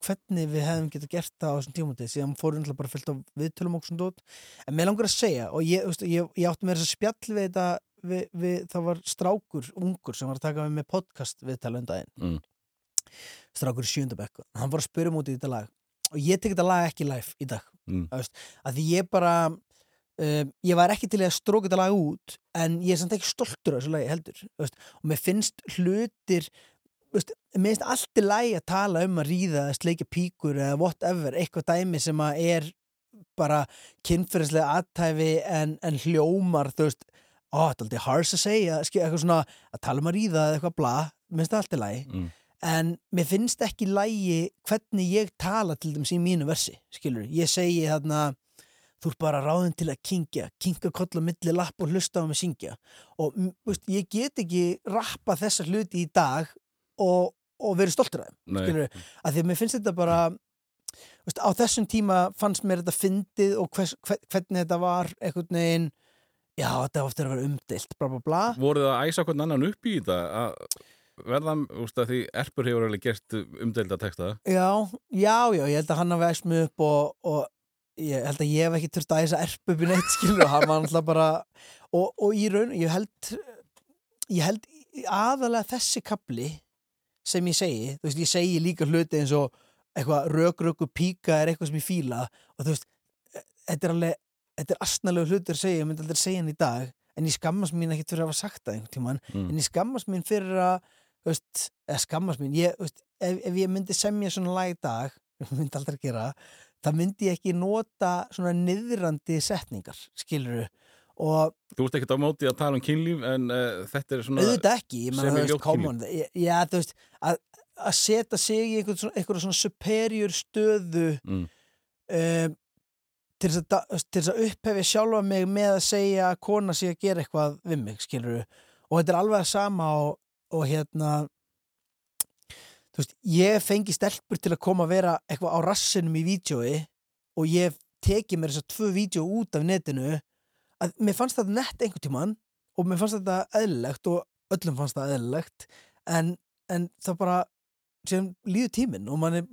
[SPEAKER 1] hvernig við hefum getað gert það á þessum tímúti síðan fórum við bara fyllt á viðtölum og svona dót en mér langar að segja og ég, átti mér þess að spjall við þetta við, við, það var strákur, ungur sem var að taka við með podcast viðtala um daginn.
[SPEAKER 2] Mm.
[SPEAKER 1] Strákur í sjöndabekku hann var að spyrja mútið í þetta lag og ég tek þetta lag ekki live í dag
[SPEAKER 2] Mm.
[SPEAKER 1] Að því ég bara um, ég var ekki til að stróka þetta lag út en ég er samt ekki stoltur af þessu lagi heldur veist, og mér finnst hlutir veist, mér finnst allt í lagi að tala um að ríða eða sleikja píkur eða whatever, eitthvað dæmi sem að er bara kynferðislega aðtæfi en, en hljómar þú veist, ó, þetta er aldrei harsh að segja eitthvað svona, að tala um að ríða eða eitthvað bla, mér finnst það allt í lagi
[SPEAKER 2] Mm.
[SPEAKER 1] En mér finnst ekki lægi hvernig ég tala til dæmis í mínu versi skilur, ég segi þarna þú ert bara ráðin til að kingja kinga koll á milli lapp og hlusta á mig syngja. Og mm, veist, ég get ekki rappa þessa hluti í dag og, og verið stoltur af þeim skilur, að því að mér finnst þetta bara veist, á þessum tíma fannst mér þetta fyndið og hvers, hver, hvernig þetta var einhvern veginn já, þetta var eftir að vera umdeilt bla bla bla.
[SPEAKER 2] Voru það að æsa hvern annan upp í þetta? Að verða, úst að því Erpur hefur alveg gert umdelda texta
[SPEAKER 1] Já, já, já, ég held að hann hafi æst mig upp og, og ég held að ég hef ekki þurft að æsa erp upp í neitt skilur og hann var alltaf bara og, og í raun, ég held ég held aðalega þessi kapli sem ég segi, þú veist, ég segi líka hluti eins og eitthvað rökröku píka er eitthvað sem ég fíla og þú veist, þetta er alveg þetta er astnalegu hlutur að segja, ég myndi aldrei segja hann í dag en ég skammast mín ekkert fyrir að hafa sagt það einhvern tímann,
[SPEAKER 2] Mm.
[SPEAKER 1] en ég skammast mín fyrir að veist, eða skammast mín ég, veist, ef, ef ég myndi semja svona lag í dag, myndi aldrei gera það myndi ég ekki nota svona niðrandi setningar, skilur og
[SPEAKER 2] Þú ert ekkert á móti að tala um kynlíf en uh, þetta er svona
[SPEAKER 1] auðvitað ekki, ég
[SPEAKER 2] í
[SPEAKER 1] þú veist,
[SPEAKER 2] ljótt
[SPEAKER 1] come on ég- já, þú veist, að, að setja sig í einhvern svona, einhverja svona superior stöðu
[SPEAKER 2] Mm.
[SPEAKER 1] um, til þess að, upphefja sjálfa mig með að segja að kona sé að gera eitthvað við mig, skilur og þetta er alveg að sama og, og hérna þú veist, ég fengi stelpur til að koma að vera eitthvað á rassinum í vídjói og ég teki mér þess að tvö vídjó út af netinu að mér fannst þetta nett einhvern tímann og mér fannst þetta eðlilegt og öllum fannst það eðlilegt en, en það bara sem líður tíminn og er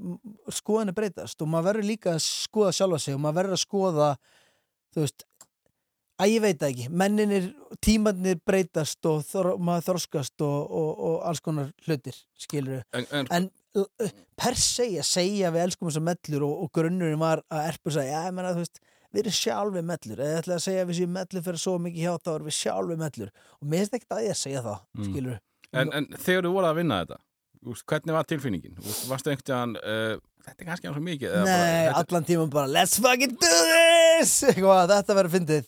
[SPEAKER 1] skoðan er breytast og maður verður líka að skoða sjálfa sig og maður verður að skoða þú veist að ég veit það ekki, menninir tímannir breytast og þor, maður þroskast og, og, og alls konar hlutir skilur
[SPEAKER 2] en, en,
[SPEAKER 1] en uh, per se að segja við elskum þessar mellur og, og grunnurinn var að erpu að segja, já, ég menna, þú veist, við erum sjálfi mellur, eða ég ætla að segja að við séum mellur fyrir svo mikið hjá þá erum við sjálfi mellur. Og mér finnst ekkert að ég að segja það,
[SPEAKER 2] Mm.
[SPEAKER 1] skilur
[SPEAKER 2] en, en þegar þú voru að vinna þetta hvernig var tilfinningin? Úst, varstu einhvern veginn uh, þetta er kannski svo mikið
[SPEAKER 1] Nei,
[SPEAKER 2] bara,
[SPEAKER 1] allan tíman bara, let's fucking do this! Eitthvað, þetta verður fyndið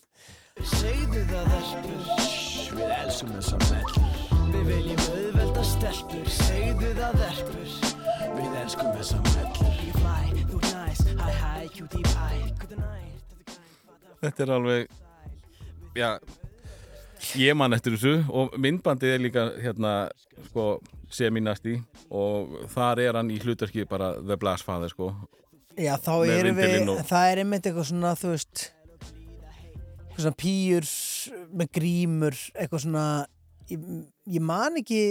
[SPEAKER 3] Segðu það erpur Við elskum þessa mellur Við viljum auðvelda stelpur. Segðu það erpur Við elskum þessa mellur Ég fly, þú næs. Hæ hæ, cutie pie. Good night
[SPEAKER 2] þetta er alveg já. Ég man eftir þessu og myndbandið er líka hérna sko seminast í og þar er hann í hlutarki bara The Blast Father sko.
[SPEAKER 1] Já, þá erum við, það er einmitt eitthvað svona, þú veist svona pýjur með grímur, eitthvað svona ég, ég man ekki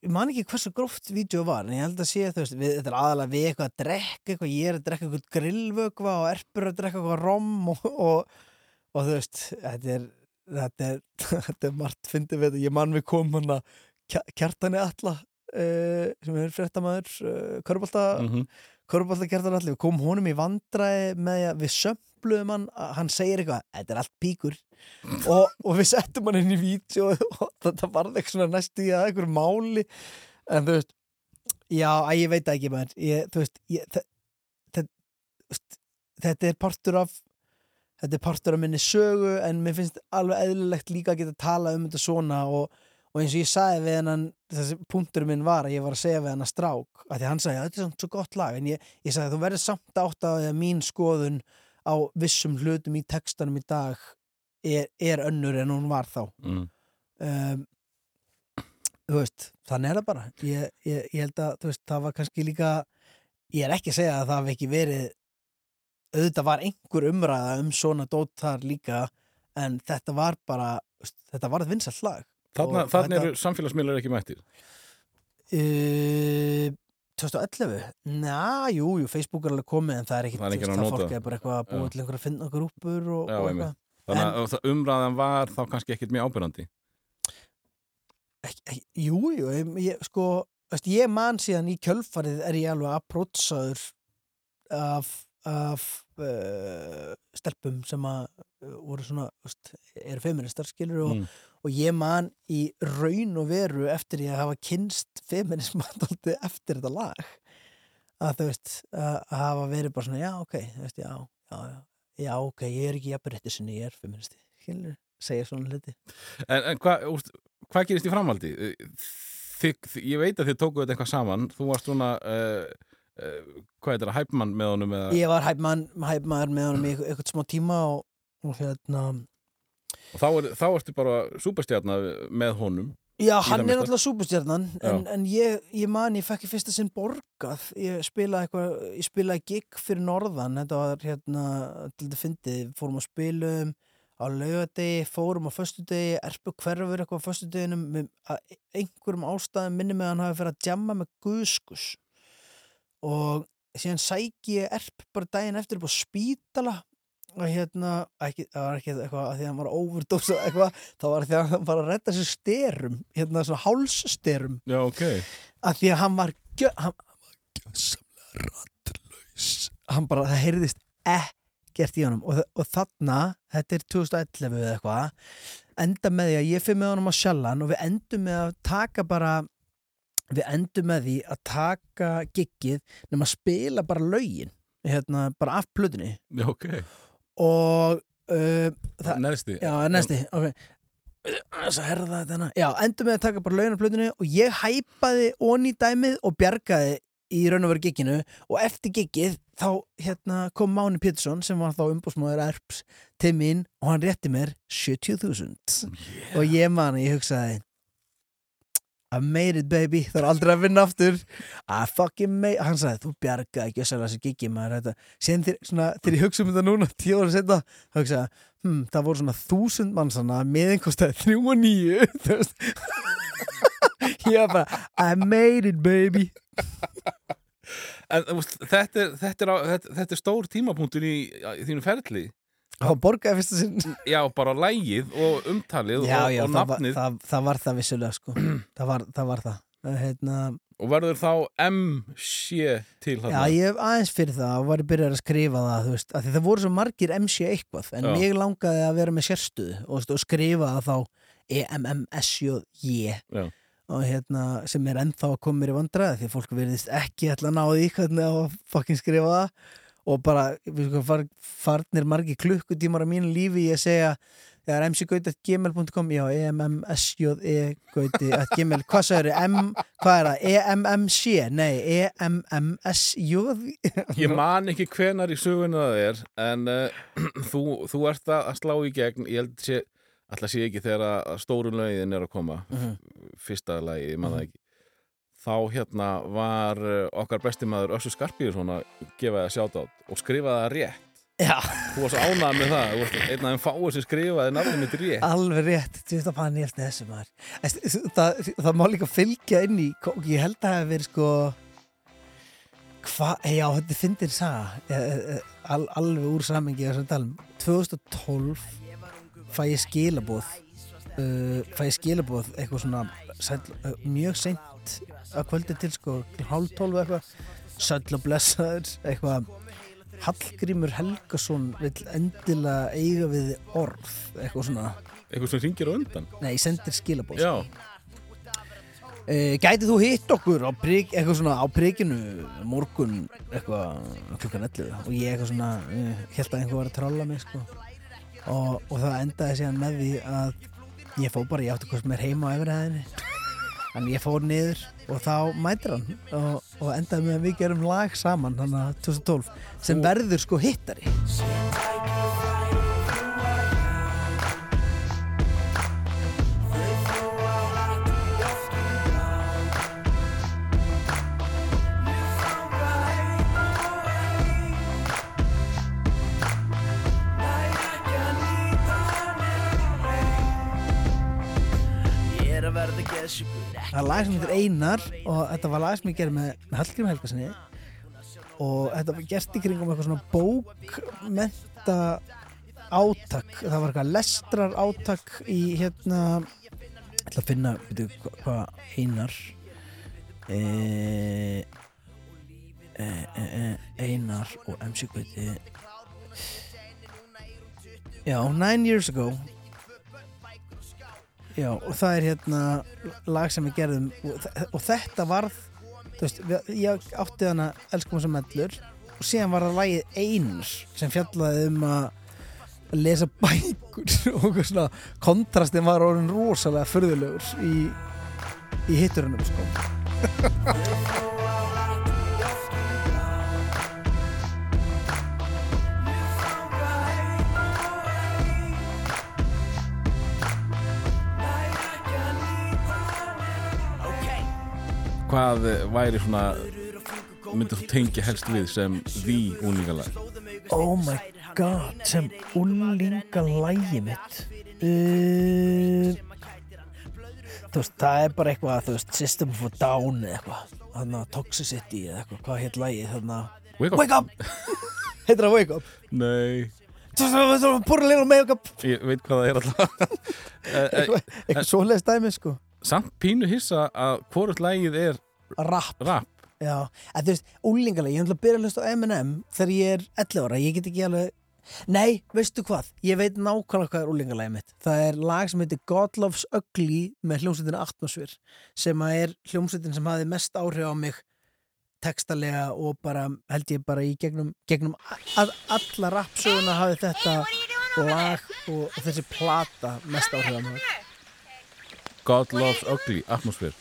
[SPEAKER 1] ég man ekki hversu gróft vídeo var en ég held að sé þú veist, við, þetta er aðalega við eitthvað að drekka eitthvað, ég er að drekka eitthvað grillvögva og erpur að drekka eitthvað rom og, og, og þú veist þetta er, þetta er, þetta er margt fyndið við þetta, ég man við kom hann að kjartani alla uh, sem er fréttamaður uh, Körbólta
[SPEAKER 2] mm -hmm.
[SPEAKER 1] Körbólta kjartani allir, við komum honum í vandræði með að við sömbluðum hann hann segir eitthvað, þetta er allt píkur. Og, og við settum hann inn í vídeo og þetta varði eitthvað svona næstu í að eitthvað máli. En þú veist já, að ég veit ekki maður. Ég, þú veist ég, þe- þú veist, þetta er partur af þetta er partur af minni sögu en mér finnst alveg eðlilegt líka að geta tala um þetta svona og, og eins og ég sagði við hennan þessi punktur minn var að ég var að segja við hennar strák að því að hann sagði að þetta er samt svo gott lag. En ég, ég sagði þú verður samt átt að að mín skoðun á vissum hlutum í textanum í dag er, er önnur en hún var þá.
[SPEAKER 2] Mm.
[SPEAKER 1] um, þú veist, þannig er það bara. Ég, ég, ég held að, veist, það var kannski líka ég er ekki að segja að það hafi ekki verið auðvitað var einhver umræða um svona dót þar líka en þetta var bara þetta var að vinsall lag
[SPEAKER 2] Þarna
[SPEAKER 1] þetta-
[SPEAKER 2] eru samfélagsmiðlar ekki mættir?
[SPEAKER 1] Uh, 2011? Ná, jú, jú, Facebook er alveg komið en það er ekki,
[SPEAKER 2] Það er að
[SPEAKER 1] það. fólk er bara eitthvað að
[SPEAKER 2] Já.
[SPEAKER 1] til einhverja að finna grúpur og,
[SPEAKER 2] Já,
[SPEAKER 1] og eitthvað.
[SPEAKER 2] Þannig að umræðan var þá kannski ekkit mjög
[SPEAKER 1] ekki, ekki, jú, jú, ég, ég, sko ég man síðan í kjölfarið er ég alveg aprótsaður af, af uh, stelpum sem að voru svona, veist, eru feministar skilur og,
[SPEAKER 2] Mm.
[SPEAKER 1] og ég man í raun og veru eftir ég að hafa kynst feminism alltaf eftir þetta lag að þú veist, að, hafa verið bara svona, já, ok, veist, já, já, já já, ok, ég er ekki jafnrétti sinni, ég er feministi skilur, segja svona hluti
[SPEAKER 2] En, en hvað hva gerist í framhaldi? Þið, ég veit að þið tókuðu þetta eitthvað saman Þú varst svona uh, uh, hvað er þetta, hæpmann með honum eða,
[SPEAKER 1] Ég var hæpmann, hæpmaður með honum í eitthvað smá tíma og, og hérna
[SPEAKER 2] og þá, er, þá ertu bara súperstjarnar með honum
[SPEAKER 1] Já, hann er náttúrulega súpustjarnan en, en ég, ég man, ég fekk í fyrsta sinn borgað. Ég spilaði eitthvað, ég spilaði gig fyrir norðan, þetta var hérna til þetta fyndið, fórum að spilum á laugadegi, fórum á föstudegi erpu hverfur eitthvað á föstudeginum. Með einhverjum ástæðum minni með hann hafi fyrir að djamma með guðskus. Og síðan sæki ég erp bara daginn eftir upp á spítala og hérna, ekki, það var ekki eitthvað að því að hann var að overdósa eitthvað, það var því að hann var að redda sér styrum, hérna svona hálsstyrum
[SPEAKER 2] Já, ok.
[SPEAKER 1] Að því að hann var gjössamlega rattlaus hann bara, það heyrðist ekkert í honum. Og, og þarna, þetta er 2011 eða eitthvað enda með því að ég fyrir með honum á sjallan og við endum með að taka bara við endum með því að taka giggið nema að spila bara lögin hérna, bara af plötunni.
[SPEAKER 2] Já, ok
[SPEAKER 1] og uh, það,
[SPEAKER 2] Neðsti.
[SPEAKER 1] Já, næsti, ok. Þess að herða þetta hana Já, endur með að taka bara laun á plötunni og ég hæpaði onni dæmið og bjargaði í raun og veru gigginu. Og eftir giggið þá hérna, kom Máni Pétursson sem var þá umbúsmáður erps til mín og hann rétti mér 70.000 og ég man að ég hugsaði I made it baby, það er aldrei að vinna aftur. I fucking made hann sagði, þú bjargaði ekki að selja þessi giggi maður. Síðan þegar, svona, þegar ég hugsa um þetta núna tíu ára setna, þá hugsa ég hm, það voru svona þúsund mannsana með einhverstað þrjú og nýju ég var bara, I made it baby.
[SPEAKER 2] En þetta er, þetta, er, þetta er stór tímapunktur í, í þínu ferli
[SPEAKER 1] það var borgaði fyrsta sinn
[SPEAKER 2] Já, bara lægið og umtalið
[SPEAKER 1] já,
[SPEAKER 2] og,
[SPEAKER 1] já,
[SPEAKER 2] og
[SPEAKER 1] það, var,
[SPEAKER 2] nafnið
[SPEAKER 1] það, það var það vissulega sko það var það, var það. Hérna,
[SPEAKER 2] og verður þá MC til
[SPEAKER 1] Já,
[SPEAKER 2] þarna
[SPEAKER 1] ég hef aðeins fyrir það og var byrjað að skrifa það, þú veist, af því það voru svo margir MC eitthvað, en
[SPEAKER 2] Já.
[SPEAKER 1] mig langaði að vera með sérstuð og, veist, og skrifa það þá E EMMSJ
[SPEAKER 2] Já.
[SPEAKER 1] og hérna, sem er ennþá að koma mér í vandræði því fólk verðist ekki ætla að ná því hvernig að fucking skrifa það og bara, far, farnir margir klukkutímar af mínu lífi að segja þegar mcgauti.gmail.com já, E EMMSJE gauti at gmail, hvað sagður M, hvað er það, E EMMC nei, E EMMSJ
[SPEAKER 2] Ég man ekki hvenar í söguna það er en uh, þú, þú ert að slá í gegn ég held sé, alltaf sé ekki þegar að- að stóru lögin er að koma.
[SPEAKER 1] Mhm.
[SPEAKER 2] fyrsta lagi, ég man það ekki þá hérna var uh, okkar besti maður Össu Skarpíðursson að gefa það sjátt og skrifa það rétt
[SPEAKER 1] Já,
[SPEAKER 2] Þú var svo ánægð með það, varst einn af þeim fáið sem skrifaði nafnum mitt rétt.
[SPEAKER 1] alveg rétt, veist að panni eftir þessu maður. Æst, það, það má líka fylgja inn í, ég held að það hef verið sko, hvað, já, þetta fyndir saga, Eh, eh, al, alveg úr samengi þessum talum. 2012 fæ ég skilabóð, uh, fæ ég skilabóð eitthvað svona sæll, uh, mjög seint að kvöldi til sko, hálf tólf eitthvað, sæll og blessaður, eitthvað, Hallgrímur Helgason vill endilega eiga við orð, eitthvað svona.
[SPEAKER 2] Eitthvað sem ringir á undan.
[SPEAKER 1] nei, sendir skilabóð
[SPEAKER 2] Já,
[SPEAKER 1] uh, gætið þú hitt okkur á, prik, svona, á prikinu morgun eitthvað klukkan 11 og ég eitthvað svona held að einhver var að trolla mig sko. og, og það endaði síðan með því að ég fór bara, ég átti sem er heima á efriðaðinni Þannig ég fór niður og þá mætir hann og, og endaði með að við gerum lag saman þannig að 2012 sem verður sko hittari Það er lag sem heitir Einar og þetta var lag sem ég gerði með, Hallgrím Helgasinni og þetta var gert í kringum eitthvað svona bókmenta átak. Það var eitthvað lestrar átak í hérna ég ætla að finna, veitu, hvað hva, Einar. E, e, e, e, Einar og MC Gauti. Já, Nine Years Ago Já, og það er hérna lag sem við gerðum og, og þetta varð veist, ég átti hana elskum sem mellur og síðan var það lagið Einar sem fjallaði um að lesa bækur og svona kontrastin var orðin rosalega förðulegur í, í hitturunum sko.
[SPEAKER 2] hvað væri svona, myndir þú tengja helst við sem því úningalag?
[SPEAKER 1] Oh my god, sem unlinga lægi mitt uh, Þú veist, það er bara eitthvað þú veist, System a Down eitthvað þannig að Toxicity eða eitthvað, hvað heit lægi þannig að
[SPEAKER 2] Wake up.
[SPEAKER 1] Wake Up heitir það Wake Up
[SPEAKER 2] Nei, ég veit hvað það er alltaf. Eh, eh,
[SPEAKER 1] eitthvað, svoleiðis dæmi sko
[SPEAKER 2] Samt pínu hissa að hvort lagið er
[SPEAKER 1] rap,
[SPEAKER 2] rap.
[SPEAKER 1] já, en þú veist úlingalega, ég ætla að byrja að hlusta á Eminem þegar ég er 11 ára, ég get ekki alveg nei, veistu hvað, ég veit nákvæmlega hvað er úlingalega mitt, það er lag sem heitir God Loves Ugly með hljómsveitina Atmosfér, sem er hljómsveitin sem hafi mest áhrif á mig textalega og bara held ég bara í gegnum, gegnum að alla rapsöguna hafi þetta lag og, og þessi plata mest áhrif á mig
[SPEAKER 2] God Loves Ugly, atmosfér.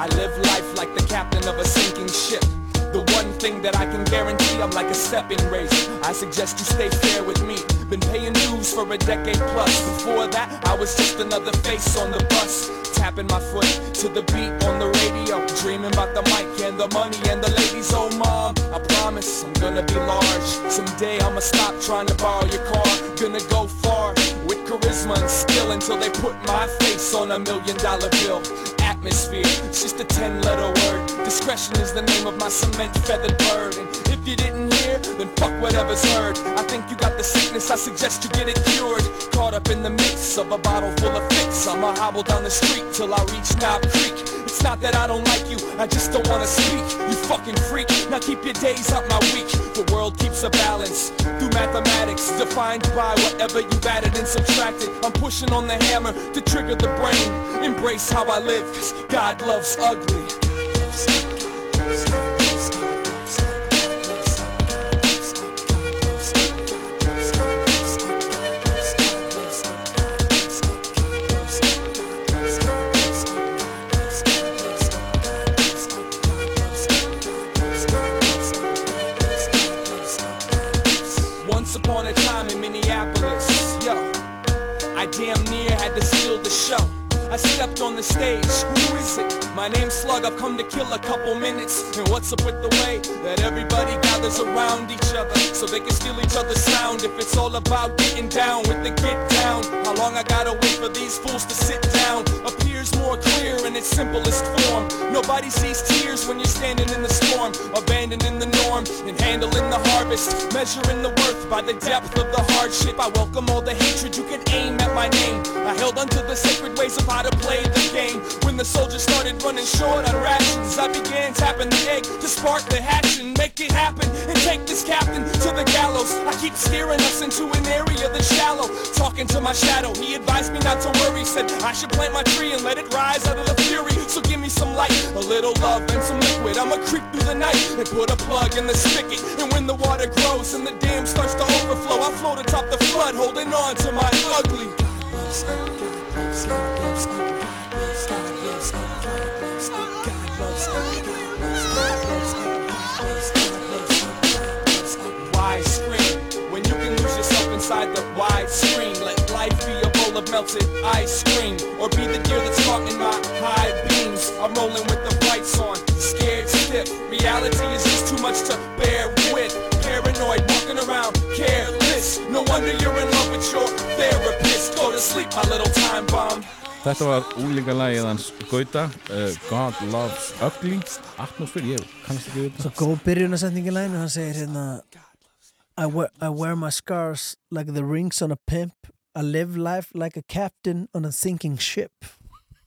[SPEAKER 6] I
[SPEAKER 7] live life like the captain of a sinking ship. The one thing that I can guarantee, I'm like a stepping race. I suggest you stay fair with me. Been paying dues for a decade plus. Before that, I was just another face on the bus. Tapping my foot to the beat on the radio. Dreaming about the mic and the money and the ladies. Oh, mom, I promise I'm gonna be large. Someday I'ma stop trying to borrow your car. Gonna go far charisma and skill until they put my face on a million dollar bill. Atmosphere, it's just a 10 letter word. Discretion is the name of my cement feathered bird. And if you didn't hear, then fuck whatever's heard. I think you got the sickness, I suggest you get it cured. Caught up in the mix of a bottle full of fix. I'ma hobble down the street till I reach Knob Creek. It's not that I don't like you, I just don't wanna speak. You fucking freak, now keep your days out my week. The world keeps a balance through mathematics, defined by whatever you've added and subtracted. I'm pushing on the hammer to trigger the brain. Embrace how I live, cause God loves ugly. Who is it? My name's Slug, I've come to kill a couple minutes. And what's up with the way that everybody gathers around each other so they can steal each other's sound? If it's all about getting down with the get down, how long I gotta wait for these fools to sit down? Appears more clear in its simplest form. Nobody sees tears when you're standing in the storm, abandoning the norm and handling the harvest, measuring the worth by the depth of the hardship. I welcome all the hatred you can aim at my name. I held onto the sacred ways of how to play the game. When the soldiers started running short on rations, I began tapping the egg to spark the hatching, make it happen, and take this captain to the gallows. I keep steering us into an area that's shallow. Talking to my shadow, he advised me not to worry. Said I should plant my tree and let it rise out of the fury. So give me some light, a little love and some liquid. I'ma creep through the night and put a plug in the spigot. And when the water grows and the dam starts to overflow, I float atop the flood, holding on to my ugly. Wide screen, when you can lose yourself inside the wide screen. Let life be a bowl of melted ice cream, or be the much to bear with. Paranoid, walking around careless. No wonder you're in love with your therapist. Go to sleep, my little time bomb.
[SPEAKER 2] Þetta var úlingalagið hans Gauta uh, God Loves Ugly Atmosfér, ég kannast ekki við
[SPEAKER 1] Svo góð byrjunarsetning í læginu, hann segir hérna I wear, I wear my scars like the rings on a pimp I live life like a captain on a sinking ship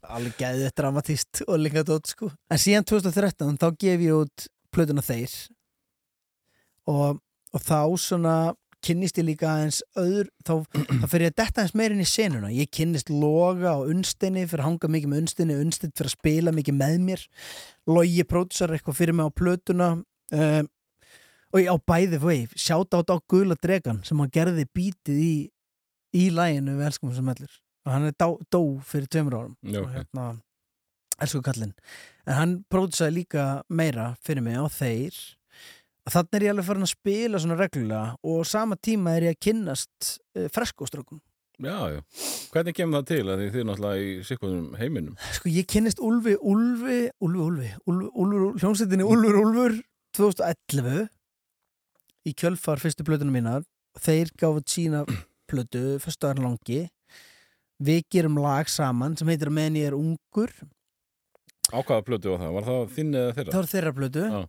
[SPEAKER 1] Alveg gæðið dramatíst og líka dótt sko En síðan 2013 þá gef ég út plötuna þeir og, og þá svona kynnist ég líka aðeins öður þá, þá fyrir ég að detta aðeins meira inn í senuna. Ég kynnist loga og unnsteini fyrir að hanga mikið með unnsteini, unnstein fyrir að spila mikið með mér. Logi pródusar eitthvað fyrir mig á plötuna um, og ég á bæði vei sjáta át á Gula Dregan sem hann gerði bítið í í læginu við elskum sem allir og hann er dó, dó fyrir tveimur árum.
[SPEAKER 2] Já,
[SPEAKER 1] og hérna elsku kallinn. En hann pródusaði líka meira fyrir mig á þeir þannig er ég alveg farin að spila svona reglulega og sama tíma er ég að kynnast uh, freskóströkkum
[SPEAKER 2] Já, já, hvernig kemur það til? Að þið náttúrulega í sikkuðum heiminum.
[SPEAKER 1] Sko ég kynnist Úlfi, Úlfi, Úlfi, Úlfi, Úlfi, Úlfur, hljómsveitinni Úlfur, Úlfur 2011 í kjölfar fyrstu plötunum mínar þeir gáfut sína plötu fyrstaðar langi. Við gerum lag saman sem heitir Menn ég er ungur.
[SPEAKER 2] Á hvaða plötu var það? Var það þinn eða þeirra?
[SPEAKER 1] það var þeirra plötu.
[SPEAKER 2] Já.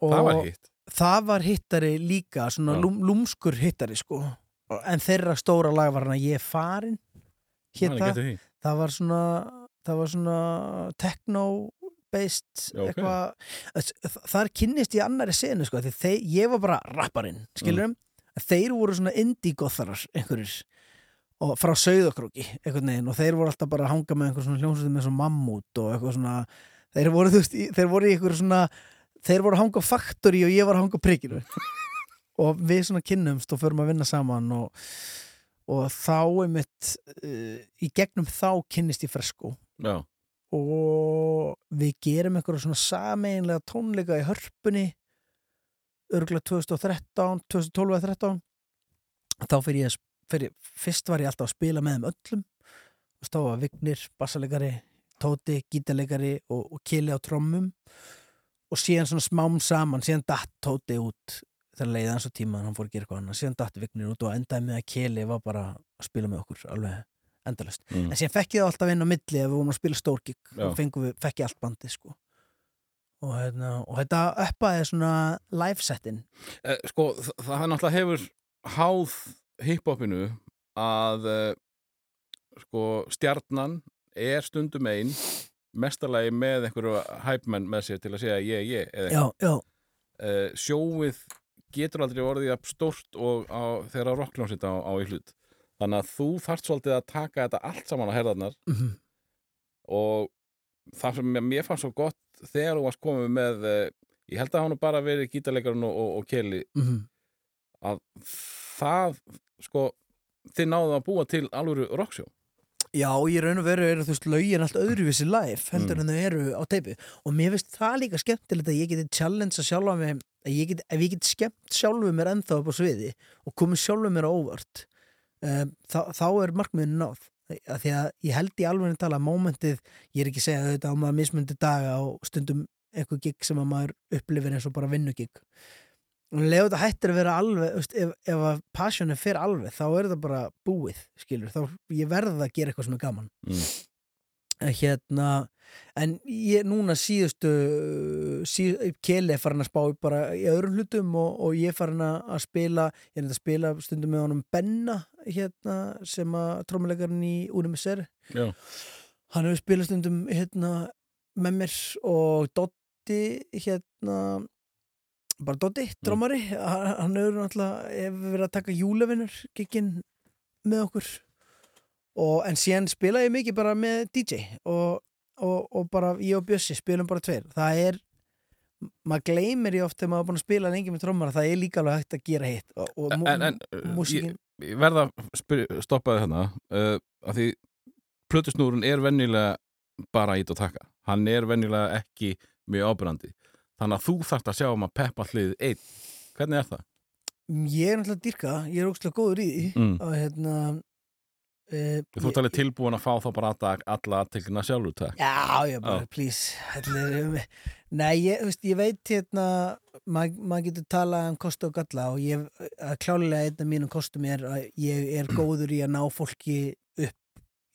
[SPEAKER 1] Og
[SPEAKER 2] Það var hitt.
[SPEAKER 1] það var hittari líka svona lúm, lúmskur hittari sko. En þeirra stóra lag var hann að ég farin hét
[SPEAKER 2] Man
[SPEAKER 1] það, var svona það var svona techno based eitthvað. Þar kynnist ég annari senu sko því þeir, ég var bara rapparinn skilurum,
[SPEAKER 2] Mm.
[SPEAKER 1] þeir voru svona indie-gotharar einhverjir og frá Sauðakróki einhvern veginn og þeir voru alltaf bara að hanga með einhver svona hljómsveitum með svona mammút og eitthvað svona. Þeir voru, veist, þeir voru í einhver svona þeir voru að hanga á faktori og ég var að hanga á prikinu. Og við svona kynnumst og förum að vinna saman og, og þá er mitt uh, í gegnum þá kynnist ég fresko
[SPEAKER 2] Já,
[SPEAKER 1] og við gerum einhverja svona sameinlega tónleika í hörpunni örgulega 2013 2012 eða 13 þá fyrir ég, fyrir, fyrst var ég alltaf að spila með þeim öllum. Og stáða Vignir, bassalegari Tóti, gítarleikari og, og Kili á trommum og síðan svona smám saman, síðan datt Tóti út þegar leiði hans á tíma hann fór að gera eitthvað annað, síðan datt Vignir út og endaði með að Kili var bara að spila með okkur alveg endalust
[SPEAKER 2] mm.
[SPEAKER 1] en síðan fekk ég það alltaf inn á milli ef við vorum að spila stórgig
[SPEAKER 2] Já.
[SPEAKER 1] og við, fekk ég allt bandið sko og, hérna, og þetta uppaði svona live-settin
[SPEAKER 2] eh, Sko, það náttúrulega hefur háð hiphopinu að eh, sko, stjarnan er stundum einn mestarlagi með einhverju hæpmenn með sér til að segja ég, ég eða
[SPEAKER 1] já, já,
[SPEAKER 2] uh, sjóið getur aldrei orðið jafn stórt og á, þegar rockljónsitt á, á í hlut. Þannig að þú þarft svolítið að taka þetta allt saman á herðarnar
[SPEAKER 1] mhm,
[SPEAKER 2] og það sem mér- mér fannst svo gott þegar þú varst komið með uh, ég held að hann bara verið gítarleikarinn og, og, og keli
[SPEAKER 1] mhm.
[SPEAKER 2] að það sko þið náðu að búa til alvöru rocksjó
[SPEAKER 1] já, í raun og veru eru þú veist lögin allt öðruvísi live heldur
[SPEAKER 2] Mm.
[SPEAKER 1] en þau eru á teipi og mér finnst það líka skemmtilegt að ég geti challenge að sjálfa mig að ég get, ef ég get skemmt sjálfu mér ennþá upp á sviði og komið sjálfu mér á óvart um, þá, þá er markmiðin náð. Að því að ég held í alveg að tala að mómentið, ég er ekki að segja þetta á maður mismundi daga og stundum eitthvað gig sem að maður upplifir eins og bara vinnugig og leðu þetta hættir að vera alveg veist, ef, ef að passionið fer alveg þá er þetta bara búið, skilur þá ég verða að gera eitthvað sem er gaman
[SPEAKER 2] Mm.
[SPEAKER 1] en hérna en ég núna síðustu síð, Keli er farin að spá bara í öðrum hlutum og, og ég er farin að spila ég er að spila stundum með honum Benna hérna sem að trómuleikarinn í
[SPEAKER 2] Já.
[SPEAKER 1] hann hefur spilað stundum hérna með mér og Dotti hérna bara Dotti, trómari hann hann hefur náttúrulega hefur verið að taka júlevinnur giginn með okkur. Og, en síðan spila ég mikið bara með DJ og, og, og bara ég og Bjössi spilum bara tveir. Það er, maður gleymir ég oft þegar maður er búin að spila lengi með trómara það er líka alveg hægt að gera hitt og,
[SPEAKER 2] En, en uh,
[SPEAKER 1] músíkin.
[SPEAKER 2] ég, ég verða að stoppa þið hérna uh, að því plötusnúrun er venjulega bara ít og taka hann er venjulega ekki mjög ábyrrandi þannig að þú þarft að sjá um að peppa hlið einn hvernig er það?
[SPEAKER 1] ég er náttúrulega dýrka, það, ég er ógstlega góður í því
[SPEAKER 2] Mm.
[SPEAKER 1] og hérna e,
[SPEAKER 2] Þú ert alveg tilbúin að fá þá bara alla, alla aðteklina sjálfur takk
[SPEAKER 1] Já, ég bara,
[SPEAKER 2] Já.
[SPEAKER 1] please Allir, Nei, ég, veist, ég veit hérna maður mað getur talað um kostu og galla og ég, að klálega einn af mínum kostum er að ég er góður í að ná fólki upp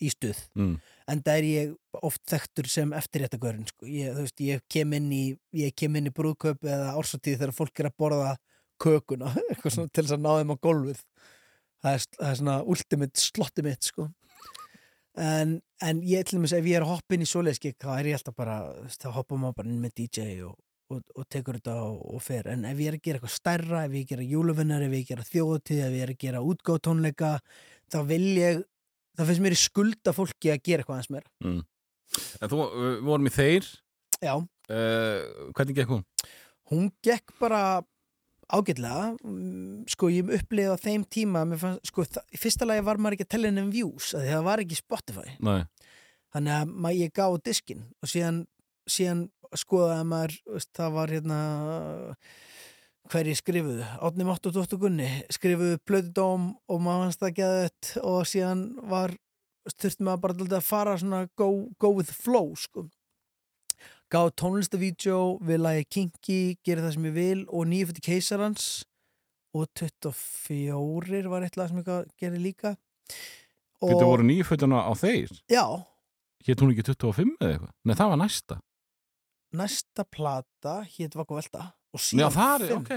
[SPEAKER 1] í stuð
[SPEAKER 2] mm.
[SPEAKER 1] en það er ég oft þekktur sem eftirréttagörn sko. ég, ég kem inn í ég kem inn í brúðköp eða ársatíð þegar fólk er að borða kökuna svona til þess að ná þeim á gólfið það er, það er svona ultimate slotti mitt sko en, en ég til dæmis ef ég er að hoppa inn í svoleiðskik þá er ég alltaf bara þá hoppa maður bara inn með DJ og, og, og tekur þetta og, og fer en ef ég er að gera eitthvað stærra, ef ég gera júluvinnar ef ég gera þjóðutíð, ef ég er að gera útgóðtónleika þá vil ég það finnst mér í skulda fólki að gera eitthvað aðeins meira.
[SPEAKER 2] Mm. En þú, uh, vorum í þeir.
[SPEAKER 1] Já,
[SPEAKER 2] uh, hvernig gekk hún?
[SPEAKER 1] hún gekk bara ágætlega. Mm, sko ég upplifði á þeim tíma mér fannst, sko, í fyrsta lagi var maður ekki að tella inn um views að það var ekki Spotify.
[SPEAKER 2] Nei,
[SPEAKER 1] þannig að maður ég gá diskinn og síðan, síðan skoðaði maður það var hérna hverji skrifuðu? Átni Máttu Dóttur Gunni skrifuðu Plötudóm og geðið og síðan var þurfti maður bara að fara svona go, go with flow sko. Gáð tónlistavídeó við lagi Kinky, gera það sem ég vil og nýjufötti keisarans. Og 24 var eitt lag sem ég gerði líka. Og
[SPEAKER 2] Þetta voru nýfötuna á þeir?
[SPEAKER 1] Já,
[SPEAKER 2] Hétt hún ekki 25 eða eitthvað? Nei, það var næsta.
[SPEAKER 1] Næsta plata hétt Vakku Velta
[SPEAKER 2] Já, það er, ok.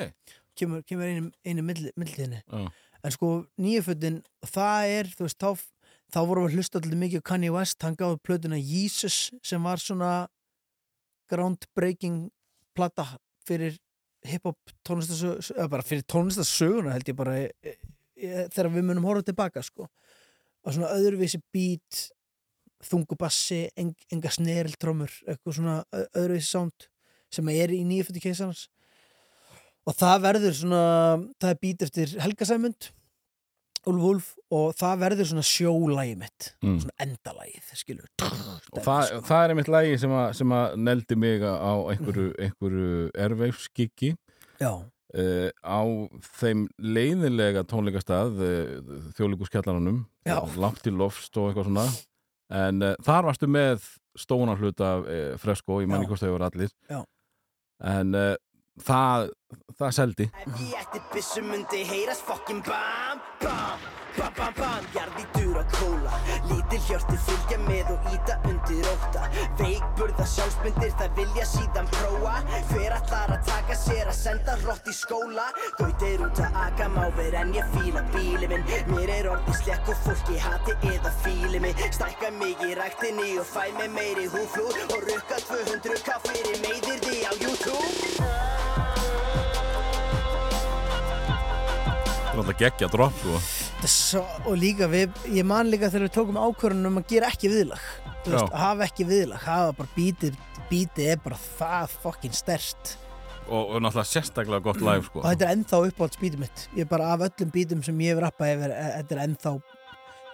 [SPEAKER 1] kemur, kemur einu, einu milliðinni
[SPEAKER 2] Já.
[SPEAKER 1] en sko nýjufötin það er, þú veist, þá, þá vorum við að hlusta alltaf mikið á Kanye West, hann gáði plötuna Jesus sem var svona groundbreaking plata fyrir hip-hop tónlistasöguna, bara fyrir tónlistasöguna held ég bara e, e, e, þegar við munum horfa tilbaka sko. Og svona öðruvísi beat þungubassi, eng, enga sneriltrómur eitthvað svona öðruvísi sound sem er í nýjuföti keisarans og það verður svona það er beat eftir Helga Sæmund Úlf Úlf og það verður svona sjólægi mitt
[SPEAKER 2] Mm.
[SPEAKER 1] svona endalagið, skilur.
[SPEAKER 2] Og það, það er einmitt lægi sem, sem að neldi mig á einhverju, einhverju erveifskiki
[SPEAKER 1] Já,
[SPEAKER 2] uh, á þeim leiðilega tónleikastað uh, þjóðleikurskjallarunum
[SPEAKER 1] Já.
[SPEAKER 2] langt til lofst og eitthvað svona. En uh, þar varstu með stóna hluta af fresko, ég manni hvort þau voru allir.
[SPEAKER 1] Já.
[SPEAKER 2] en það það seldi.
[SPEAKER 3] Ef ég ætti byssu myndi heyrast fokkin bam, bam, bam, bam, bam. Jarðítur og kóla, lítil hjörtu fylgja með og íta undir óta Veikburða sjálfsmyndir það vilja síðan prófa. Hver allar að taka sér að senda rott í skóla? Gautir út að aka máver en ég fíla bíli minn. Mér er orðið slekk og fólki hati eða fíli mig. Stækka mig í ræktinni og fæ mig meiri húflúr Og rukka 200k fyrir meiðir því á YouTube
[SPEAKER 2] alltaf geggja dropp sko.
[SPEAKER 1] Svo, og líka við, ég man líka þegar við tókum ákvörðunum um að gera ekki viðlag veist, hafa ekki viðlag, hafa bara bítið bítið er bara það fokkin stert
[SPEAKER 2] og, og náttúrulega sérstaklega gott live sko.
[SPEAKER 1] og þetta er ennþá uppáhalds bítið mitt ég er bara af öllum bítum sem ég hef rappað yfir, e- þetta er ennþá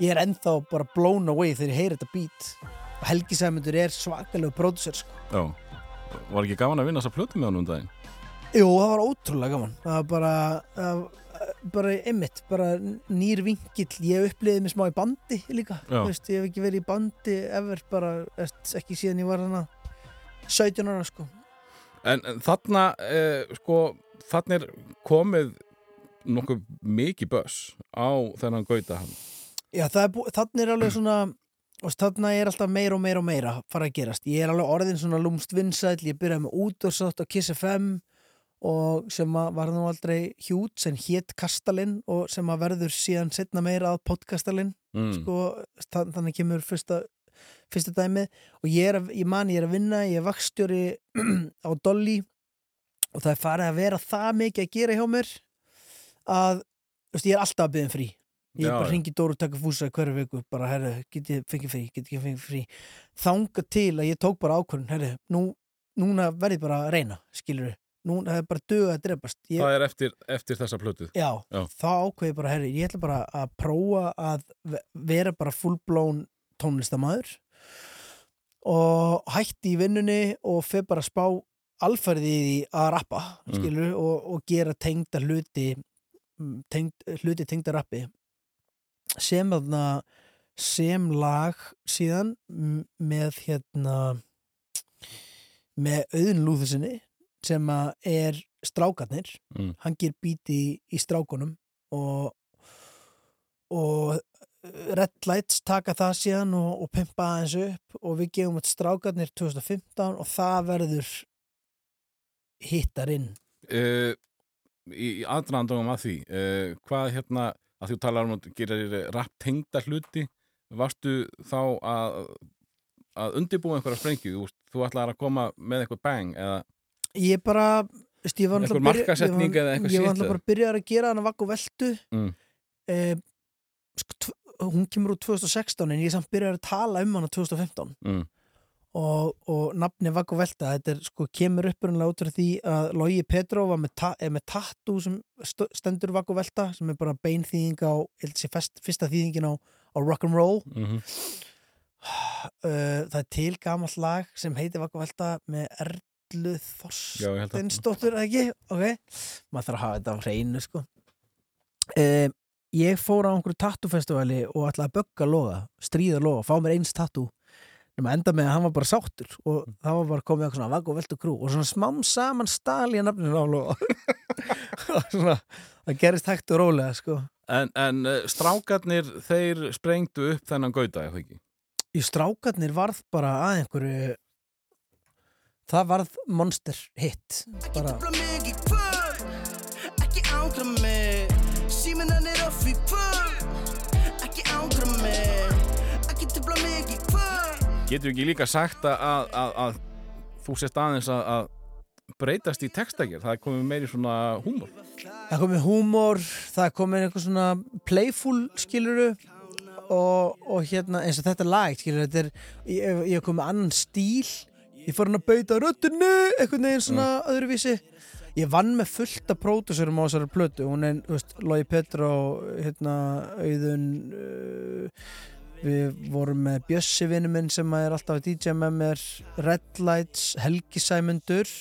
[SPEAKER 1] ég er ennþá bara blown away þegar ég heyri þetta bít og Helgi Sæmundur er svakalegu pródusser sko.
[SPEAKER 2] Já. var ekki gaman að vinna þessa plötu með hann um daginn
[SPEAKER 1] Jú, það var ótrúlega gaman. Það var bara það, bara einmitt, bara nýr vingill ég uppliði mig smá í bandi líka veist, ég hef ekki verið í bandi ever bara, ekki síðan ég var hana 17 ára sko.
[SPEAKER 2] En, en þarna, eh, sko, þarna er komið nokkuð mikið börs á þennan gauta hann.
[SPEAKER 1] Já, er þannig er alveg svona þannig er alltaf meira og meira og meira að fara að gerast. Ég er alveg orðin svona lúmst vinsæll, ég byrjaði með útdórsátt á Kiss FM og sem var nú aldrei hjút sem hétt Kastalinn og sem að verður síðan setna meira að podcastalinn
[SPEAKER 2] Mm.
[SPEAKER 1] sko, þa- þannig kemur fyrsta, fyrsta dæmið. Og ég, er að, ég man ég er að vinna, ég er vakstjóri á Dolly og það er farið að vera það mikið að gera hjá mér að veist, ég er alltaf að byggja um frí. Ég
[SPEAKER 2] Já,
[SPEAKER 1] bara ringi Dóru og taka fúsa hverju viku bara, herru, get ég fengið frí, get ég fengið frí? Þanga til að ég tók bara ákvörðun herru, nú, núna verði bara að reyna skilur núna er bara dög að drefast ég,
[SPEAKER 2] Það er eftir, eftir þessa plötuð.
[SPEAKER 1] Já,
[SPEAKER 2] Já.
[SPEAKER 1] þá ákveði bara, herri, ég ætla bara að prófa að ve- vera bara fullblón tónlistamæður og hætti í vinnunni og fyrir bara að spá alferði í að rappa,
[SPEAKER 2] Mm.
[SPEAKER 1] skilur, og, og gera tengda hluti mm, tengd, hluti tengda rappi sem þarna sem lag síðan með hérna með auðin lúðusinni sem er strákarnir
[SPEAKER 2] Mm.
[SPEAKER 1] hann ger bíti í, í strákunum og og Red Lights taka það síðan og, og pimpa aðeins upp og við gefum þetta strákarnir 2015 og það verður hittar inn
[SPEAKER 2] Uh, í, í aðdrandungum að því, uh, hvað hérna, að þú talar um að gera rap tengda hluti, varstu þá að, að undirbúa einhverja sprengju, þú, þú ætlaðir að koma með eitthvað bang eða
[SPEAKER 1] ég bara ég var að
[SPEAKER 2] eða?
[SPEAKER 1] bara að byrja að gera hana vakk og veltu.
[SPEAKER 2] Mm.
[SPEAKER 1] eh, sko, hún kemur úr 2016 en ég samt byrjaði að tala um hana 2015
[SPEAKER 2] mm,
[SPEAKER 1] og, og nafni Vakk og Velta þetta er, sko, kemur upprunalega út frá því að með, ta er með tattoo sem st stendur Vakk og Velta sem er bara beinþýðing á ég held sé fyrsta þýðingin á, á rock'n'roll
[SPEAKER 2] mm
[SPEAKER 1] uh, það er til gamall lag sem heitir Vakk og Velta með
[SPEAKER 2] Að-
[SPEAKER 1] Þorsteinsdóttur ekki, ok. Maður þarf að hafa þetta á hreinu sko. Uh, ég fór á einhverju tattoo-festivali og ætlaði að bögga loga, stríða loga, fá mér eins tattoo nema enda með að hann var bara sáttur og
[SPEAKER 2] Mm.
[SPEAKER 1] það var bara komið eitthvað svona vagg og veltu krú og svona smám saman stál ég nafninu á loga. Og svona, það gerist hægt og rólega sko.
[SPEAKER 2] En, en uh, strákarnir, þeir sprengdu upp þennan gauta, eða ekki?
[SPEAKER 1] í strákarnir varð bara að einhverju það varð monster hit. Bara
[SPEAKER 8] Trufla mig í kvöld Ekki ángra mig. Síminn hann er off í kvöld Ekki ángra mig. Ekki trufla mig í kvöld.
[SPEAKER 2] Getur ekki líka sagt að, að, að, þú sést aðeins að, að breytast í textækjar, það er komið meiri svona húmor.
[SPEAKER 1] Það er komið húmor, það er komið eitthvað svona playful skiluru og, og hérna eins og þetta lag skiluru, þetta er, ég, er komið annan stíl, ég fór hann að bauta röddinu, eitthvað neginn svona öðruvísi. Ég vann með fullt af pródúsurum á þessari plötu, hún er, þú veist, Lói Petró, hérna, Auðun, uh, við vorum með Bjössi vinnu minn sem er alltaf að DJ með mér, Red Lights, Helgi Sæmundur,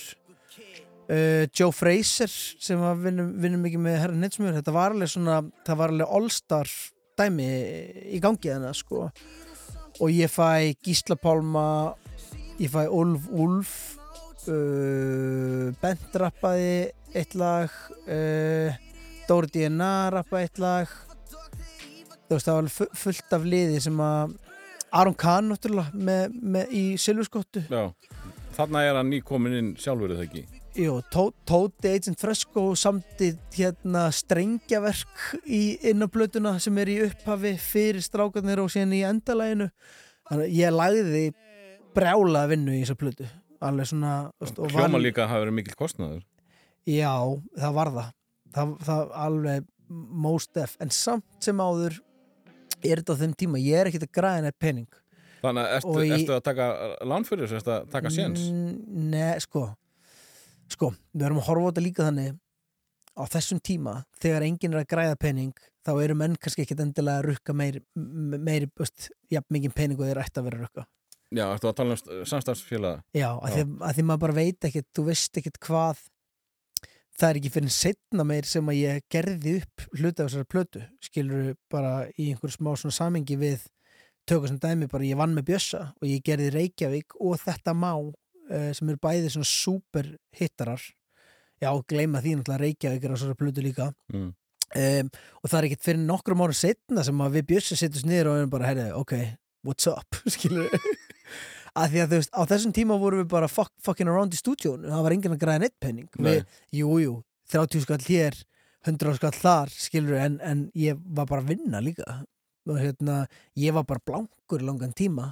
[SPEAKER 1] uh, Joe Fraser sem var vinnum, vinnum mikið með Herra Netsmjör þetta var alveg svona, það var alveg all-star dæmi í gangi þannig sko. Og ég fæ Gísla Pálma ég fæ Ulf Ulf uh, Bent rappaði eitt lag uh, Dóri DNA rappaði eitt lag. Þú veist það var fullt af liði sem að Aron Kahn náttúrulega með, með, í Silvurskottu
[SPEAKER 2] þarna er hann nýkomin inn sjálfur eða ekki?
[SPEAKER 1] Jú, Tó- Tóti Agent Fresco samti hérna strengjaverk í inn á plötuna sem er í upphafi fyrir strákarnir og síðan í endalæginu þannig að ég lagði brjála vinnu í þessa plötu. Alveg svona veist, og var-
[SPEAKER 2] Hljóma líka hafa verið mikil kostnaður.
[SPEAKER 1] Já, það var það. Það, það alveg most def. En samt sem áður er þetta á þeim tíma, ég er ekkert að græða neitt pening.
[SPEAKER 2] Þannig að ertu,
[SPEAKER 1] í-
[SPEAKER 2] ertu að taka lán fyrir þessu, ertu að taka séns?
[SPEAKER 1] Nei, sko. Sko, við erum að horfa á þetta líka þannig. Á þessum tíma, þegar enginn er að græða pening, þá eru menn kannski ekkit endilega að rukka meiri, m- meiri búst, jafn mikið pening og þeir ætti að vera að rukka
[SPEAKER 2] Já, ertu að tala um samstarfsfélaga?
[SPEAKER 1] Já, að, Því, að því maður bara veit ekkit þú veist ekkit hvað það er ekki fyrir setna meir sem að ég gerði upp hluti af þessari plötu skilur bara í einhverju smá svona samengi við tökum sem dæmi bara ég vann með Bjössa og ég gerði Reykjavík og þetta má uh, sem eru bæði svona super hittarar. Já, gleyma því náttúrulega Reykjavík er á þessari plötu líka.
[SPEAKER 2] Mm.
[SPEAKER 1] um, og það er ekkert fyrir nokkrum árum setna sem að við Bjössi setjumst niður og erum bara, herri, ok, what's up? Skilur að því að þú veist, á þessum tíma vorum við bara fuck, fucking around í stúdíónu, það var enginn að græða neitt penning. Við, jú, jú, 30 skall hér 100 skall þar, skilur en, en ég var bara að vinna líka. Og hérna, ég var bara blankur í langan tíma.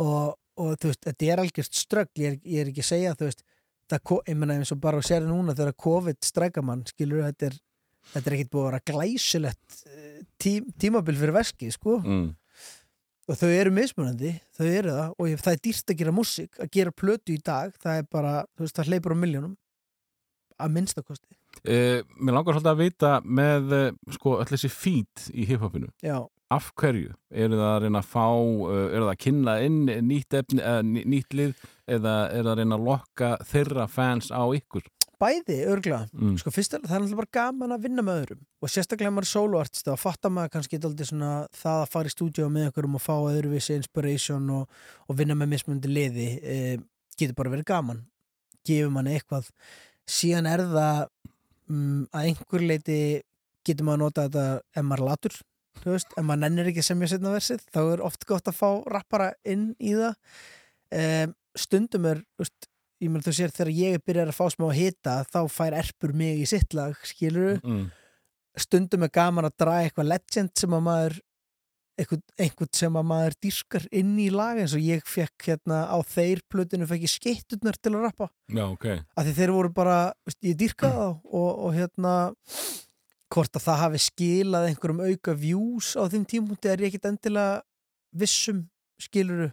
[SPEAKER 1] Og, og þú veist, þetta er algjört strögg ég, ég er ekki að segja, þú veist það, ég menna eins og bara að sér núna þegar COVID strækar mann, skilur þetta er þetta er ekkit búið að vera glæsilegt eh, tí, tímabil fyrir veski, sko.
[SPEAKER 2] Mm.
[SPEAKER 1] Og þau eru mismunandi, þau eru það og ég, það er dýrt að gera músík, að gera plötu í dag það er bara, þú veist, það hleypur á miljónum að minnstakosti
[SPEAKER 2] Uh, mér langar svolítið að vita með uh, sko öll þessi fít í hiphopinu
[SPEAKER 1] já,
[SPEAKER 2] af hverju? Eru það að reyna að fá uh, eru það að kynna inn nýtt, efni, uh, nýtt lið eða er það að reyna að lokka þeirra fans á ykkur?
[SPEAKER 1] Bæði, örgla
[SPEAKER 2] Mm.
[SPEAKER 1] sko fyrst það er alltaf bara gaman að vinna með öðrum. Og sérstaklega maður er soloartist þá fattar maður kannski svona það að fara í stúdíu með einhverjum og fá öðruvísi inspiration og, og vinna með mismundi liði e, getur bara verið gaman. Gefur manni eitthvað. Síðan er það mm, að einhver leiti getur maður að nota þetta ef maður latur þú veist, ef maður nennir ekki semja setna versið þá er oft gott að fá rappara inn í það. Um, stundum er þú veist, ég meðal þú sér þegar ég byrjar að fá smá að hita þá fær erpur mig í sitt lag skilur
[SPEAKER 2] Mm.
[SPEAKER 1] stundum er gaman að draga eitthvað legend sem að maður einhvern, sem að maður dýrkar inn í lag eins og ég fekk hérna á þeir plötinu fekk ég skeitturnar til að rappa
[SPEAKER 2] Já, ok.
[SPEAKER 1] af því þeir voru bara, ég dýrkaði þá og, og hérna hvort að það hafi skilað einhverjum auka views á þeim tímúti er ég ekkit endilega vissum skiluru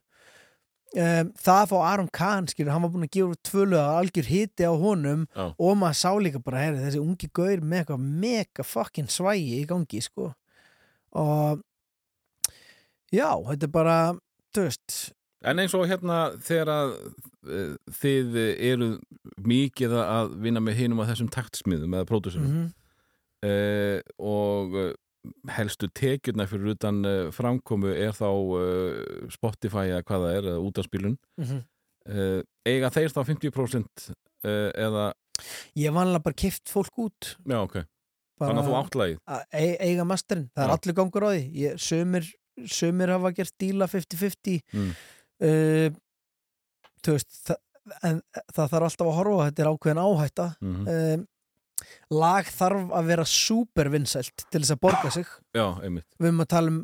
[SPEAKER 1] um, það að fá Aron Kahn skilur, hann var búin að gefa út tvölu að algjör hiti á honum
[SPEAKER 2] Já.
[SPEAKER 1] og maður sá líka bara, herri, þessi ungi gaur með eitthvað mega fucking svægi í gangi sko. Og já, þetta er bara veist,
[SPEAKER 2] En eins og hérna þegar að uh, þið eru mikið að vinna með hinum að þessum taktsmiðum eða pródúsum
[SPEAKER 1] mm
[SPEAKER 2] uh, og uh, helstu tekjurna fyrir utan uh, framkomu er þá uh, Spotify eða hvað það er, eða útanspilun
[SPEAKER 1] mm
[SPEAKER 2] uh, eiga þeir þá 50% uh, eða,
[SPEAKER 1] ég var alveg bara kift fólk út.
[SPEAKER 2] Já ok.
[SPEAKER 1] Bara
[SPEAKER 2] þannig að þú
[SPEAKER 1] að e- eiga masterinn, það er
[SPEAKER 2] Já.
[SPEAKER 1] allir gangur á því. Ég, sömur, sömur hafa gert díla 50-50
[SPEAKER 2] Mm.
[SPEAKER 1] uh, þú veist það, en það þarf alltaf að horfa þetta er ákveðin áhætta.
[SPEAKER 2] Mm
[SPEAKER 1] um, lag þarf að vera super vinsælt til þess að borga sig.
[SPEAKER 2] Já, einmitt.
[SPEAKER 1] Við erum að tala um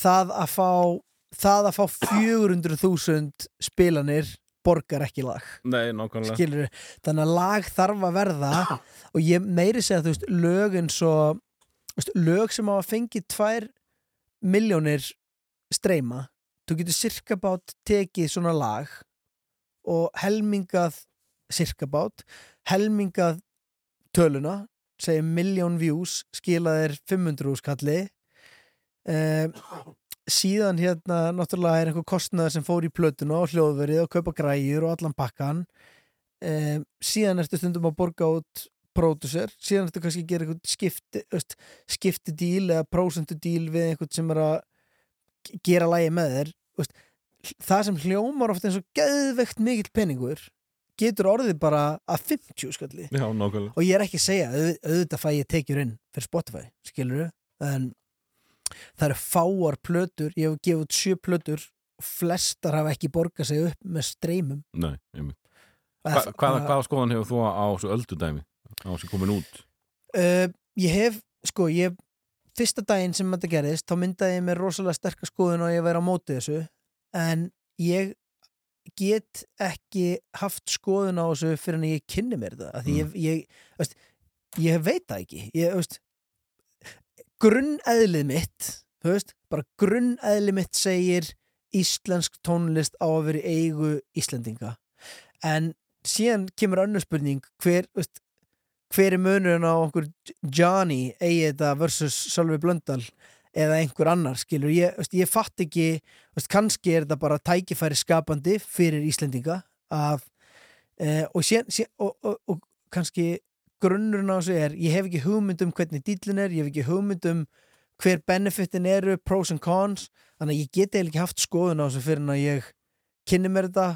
[SPEAKER 1] það að fá það að fá 400.000 spilanir borgar ekki lag.
[SPEAKER 2] Nei, nákvæmlega.
[SPEAKER 1] Skilur þannig að lag þarf að verða og ég meiri segja þú veist lög eins og veist, lög sem hafa fengið tvær miljónir streyma. Þú getur cirka bát tekið svona lag og helmingað cirka bát helmingað töluna segjum miljón views skilaðir 500 skalli um, síðan hérna náttúrulega er einhver kostnaður sem fór í plötuna og hljóðverið og kaupa græjur og allan pakkan. Um, síðan ertu stundum að borga út pródusser, síðan ertu kannski að gera eitthvað skipti, öst, skipti díl eða prósentu díl við einhvern sem er að gera lægi með þér. Öst, það sem hljómar ofta eins og geðveikt mikill peningur getur orðið bara að 50 skalli.
[SPEAKER 2] Já,
[SPEAKER 1] og ég er ekki að segja, auð- auðvitað fæ ég tekjur inn fyrir Spotify, skilur en það eru fáar plötur ég hef gefið sjö plötur flestar hafa ekki borgað sig upp með streymum.
[SPEAKER 2] Nei, einmitt. Hva, hvaða, hvaða skoðan hefur þú á þessu öldudæmi á þessu komin út?
[SPEAKER 1] Uh, ég hef, sko, ég fyrsta daginn sem þetta gerðist, þá myndaði ég mér rosalega sterkar skoðun og ég væri á móti þessu en ég get ekki haft skoðun á þessu fyrir en ég kynni mér það því ég, ég, veist, ég veit það ekki. Ég, veist, grunneðlið mitt veist, bara grunneðlið mitt segir íslensk tónlist á að vera eigu Íslendinga. En síðan kemur önnur spurning hver, hver er munurinn á okkur Johnny eigi þetta versus Sölvi Blöndal eða einhver annar skilur, ég, veist, ég fatt ekki veist, kannski er þetta bara tækifæri skapandi fyrir Íslendinga að, e, og, síðan, síðan, og, og, og kannski grunnurinn á þessu er ég hef ekki hugmynd um hvernig dýtlinn er ég hef ekki hugmynd um hver benefitin eru pros and cons þannig að ég get eiginlega ekki haft skoðun á þessu fyrir en að ég kynni mér þetta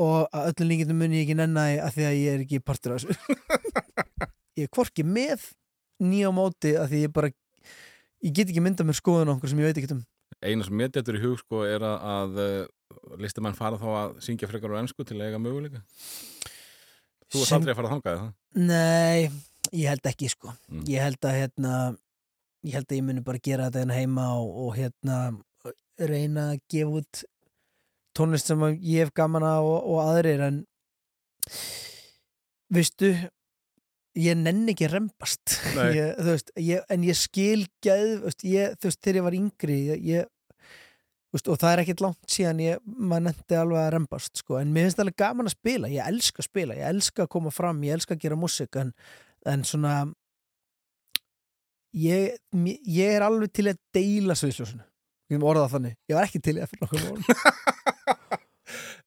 [SPEAKER 1] og að öllum líkindum muni ég ekki nenni að því að ég er ekki partur af þessu. Ég er hvorki með nýja móti að því ég bara ég get ekki mynda mér skoðun okkur sem ég veit ekki um
[SPEAKER 2] Eina sem mér dettur í hug sko er að, að uh, listamann fara þá að syngja frekar á ennsku til að eiga möguleika Þú varst aldrei að fara að þangað það?
[SPEAKER 1] Nei, ég held ekki sko
[SPEAKER 2] Mm.
[SPEAKER 1] ég held að hérna ég held að ég muni bara gera þetta hérna heima og, og hérna reyna að gefa út tónlist sem ég hef gaman að og, og aðrir en veistu ég nenni ekki að rembast.
[SPEAKER 2] Nei.
[SPEAKER 1] ég, veist, ég, en ég skil gæð, veist, ég, þú veist, þegar ég var yngri veist, og það er ekkert langt síðan ég, maður nefndi alveg að rembast sko, en mér finnst það alveg gaman að spila. Ég elska að spila, ég elska að koma fram. Ég elska að gera músik en, en svona ég, er alveg til að deila sviðsljósinu við erum orðað þannig, ég var ekki til í það fyrir nokkuð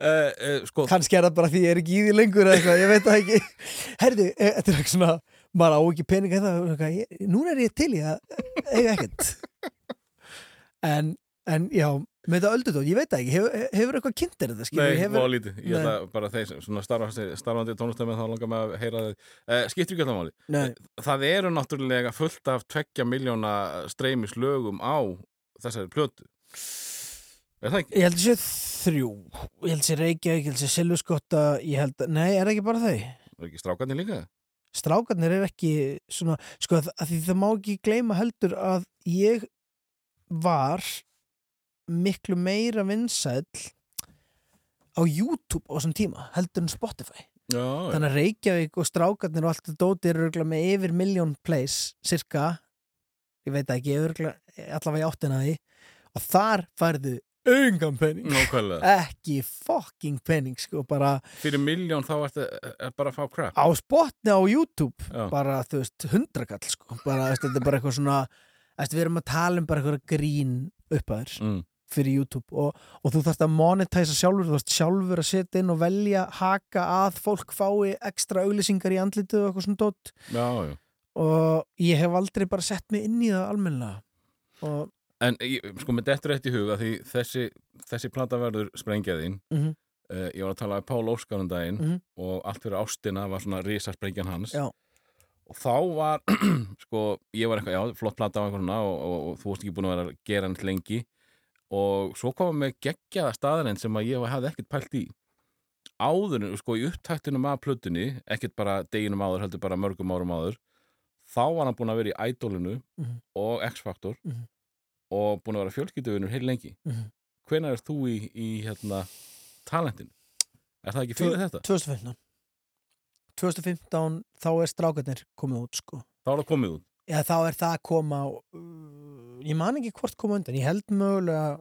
[SPEAKER 2] Uh, uh, sko,
[SPEAKER 1] kannski er það bara því ég er ekki í því lengur eða eitthvað, ég veit það ekki herði, e, þetta er eitthvað svona maður á ekki peninga það, eitthvað, ég, núna er ég til í að eiga ekkert en, en já með þetta öldudótt, ég veit það ekki, hefur, hefur eitthvað kynntir þetta, skilur,
[SPEAKER 2] Nei,
[SPEAKER 1] hefur,
[SPEAKER 2] lítið. Ég ætla bara þeir svona starfandi, starfandi tónlistamið þá langar mig að heyra þið. Uh, skiptir ekki alltaf máli.
[SPEAKER 1] Nei.
[SPEAKER 2] Það eru náttúrulega fullt af tveggja miljóna streymis lögum á þessari plötu. Er það ekki?
[SPEAKER 1] ég held að sé þrjú. Ég held að sé Reykjavík, ég held að sé Silvuskotta ég held að, nei, er það ekki bara þau?
[SPEAKER 2] Er ekki strákarnir líka?
[SPEAKER 1] strákarnir er ekki svona, sko, að að því það má ekki gleyma heldur að ég var miklu meira vinsæll á YouTube á þessum tíma heldur en Spotify.
[SPEAKER 2] Já,
[SPEAKER 1] þannig að Reykjavík og strákarnir og allt þetta dóti eru með yfir miljón plays cirka, ég veit það ekki allavega í áttina því. Og þar færðu engan penning ekki fucking penning sko, bara
[SPEAKER 2] Fyrir miljón þá ertu er bara að fá crap.
[SPEAKER 1] á spotni á YouTube
[SPEAKER 2] Já.
[SPEAKER 1] bara, þú veist, hundrakall sko. bara, þetta er bara eitthvað svona við erum að tala um bara eitthvað grín uppaður
[SPEAKER 2] Mm.
[SPEAKER 1] fyrir YouTube og, og þú þarfst að monetæsa sjálfur þú þarfst sjálfur að setja inn og velja haka að fólk fái ekstra auglýsingar í andlitu og eitthvað svona dótt og ég hef aldrei bara sett mig inn í það almennilega og
[SPEAKER 2] En sko, með dettur eitt í huga því þessi, þessi plata verður sprengjaðinn.
[SPEAKER 1] Mhm.
[SPEAKER 2] Uh, ég var að tala um Pál Óskar um daginn
[SPEAKER 1] Mhm.
[SPEAKER 2] og allt fyrir ástina var svona risasprengjan hans.
[SPEAKER 1] Já.
[SPEAKER 2] Og þá var, sko, ég var eitthvað, já, flott plata á einhverjuna og, og, og þú varst ekki búin að vera að gera hann lengi og svo komum með geggjaða staðarinn sem að ég hafði ekkert pælt í áður, sko, í upptæktunum af plötunni, ekkert bara deginum áður, heldur bara mörgum árum áður þá var hann búin að vera í Idolinu
[SPEAKER 1] Mhm.
[SPEAKER 2] og X-Factor
[SPEAKER 1] Mhm.
[SPEAKER 2] Og búin að vera fjölskylduvinur heil lengi.
[SPEAKER 1] Mhm.
[SPEAKER 2] hvenær er þú í, í hérna, talentin? Er það ekki fyrir þetta?
[SPEAKER 1] 2015 2015 þá er strákarnir komið út sko.
[SPEAKER 2] Þá er það komið út?
[SPEAKER 1] Já, þá er það að koma uh, ég man ekki hvort koma undan, ég held mögulega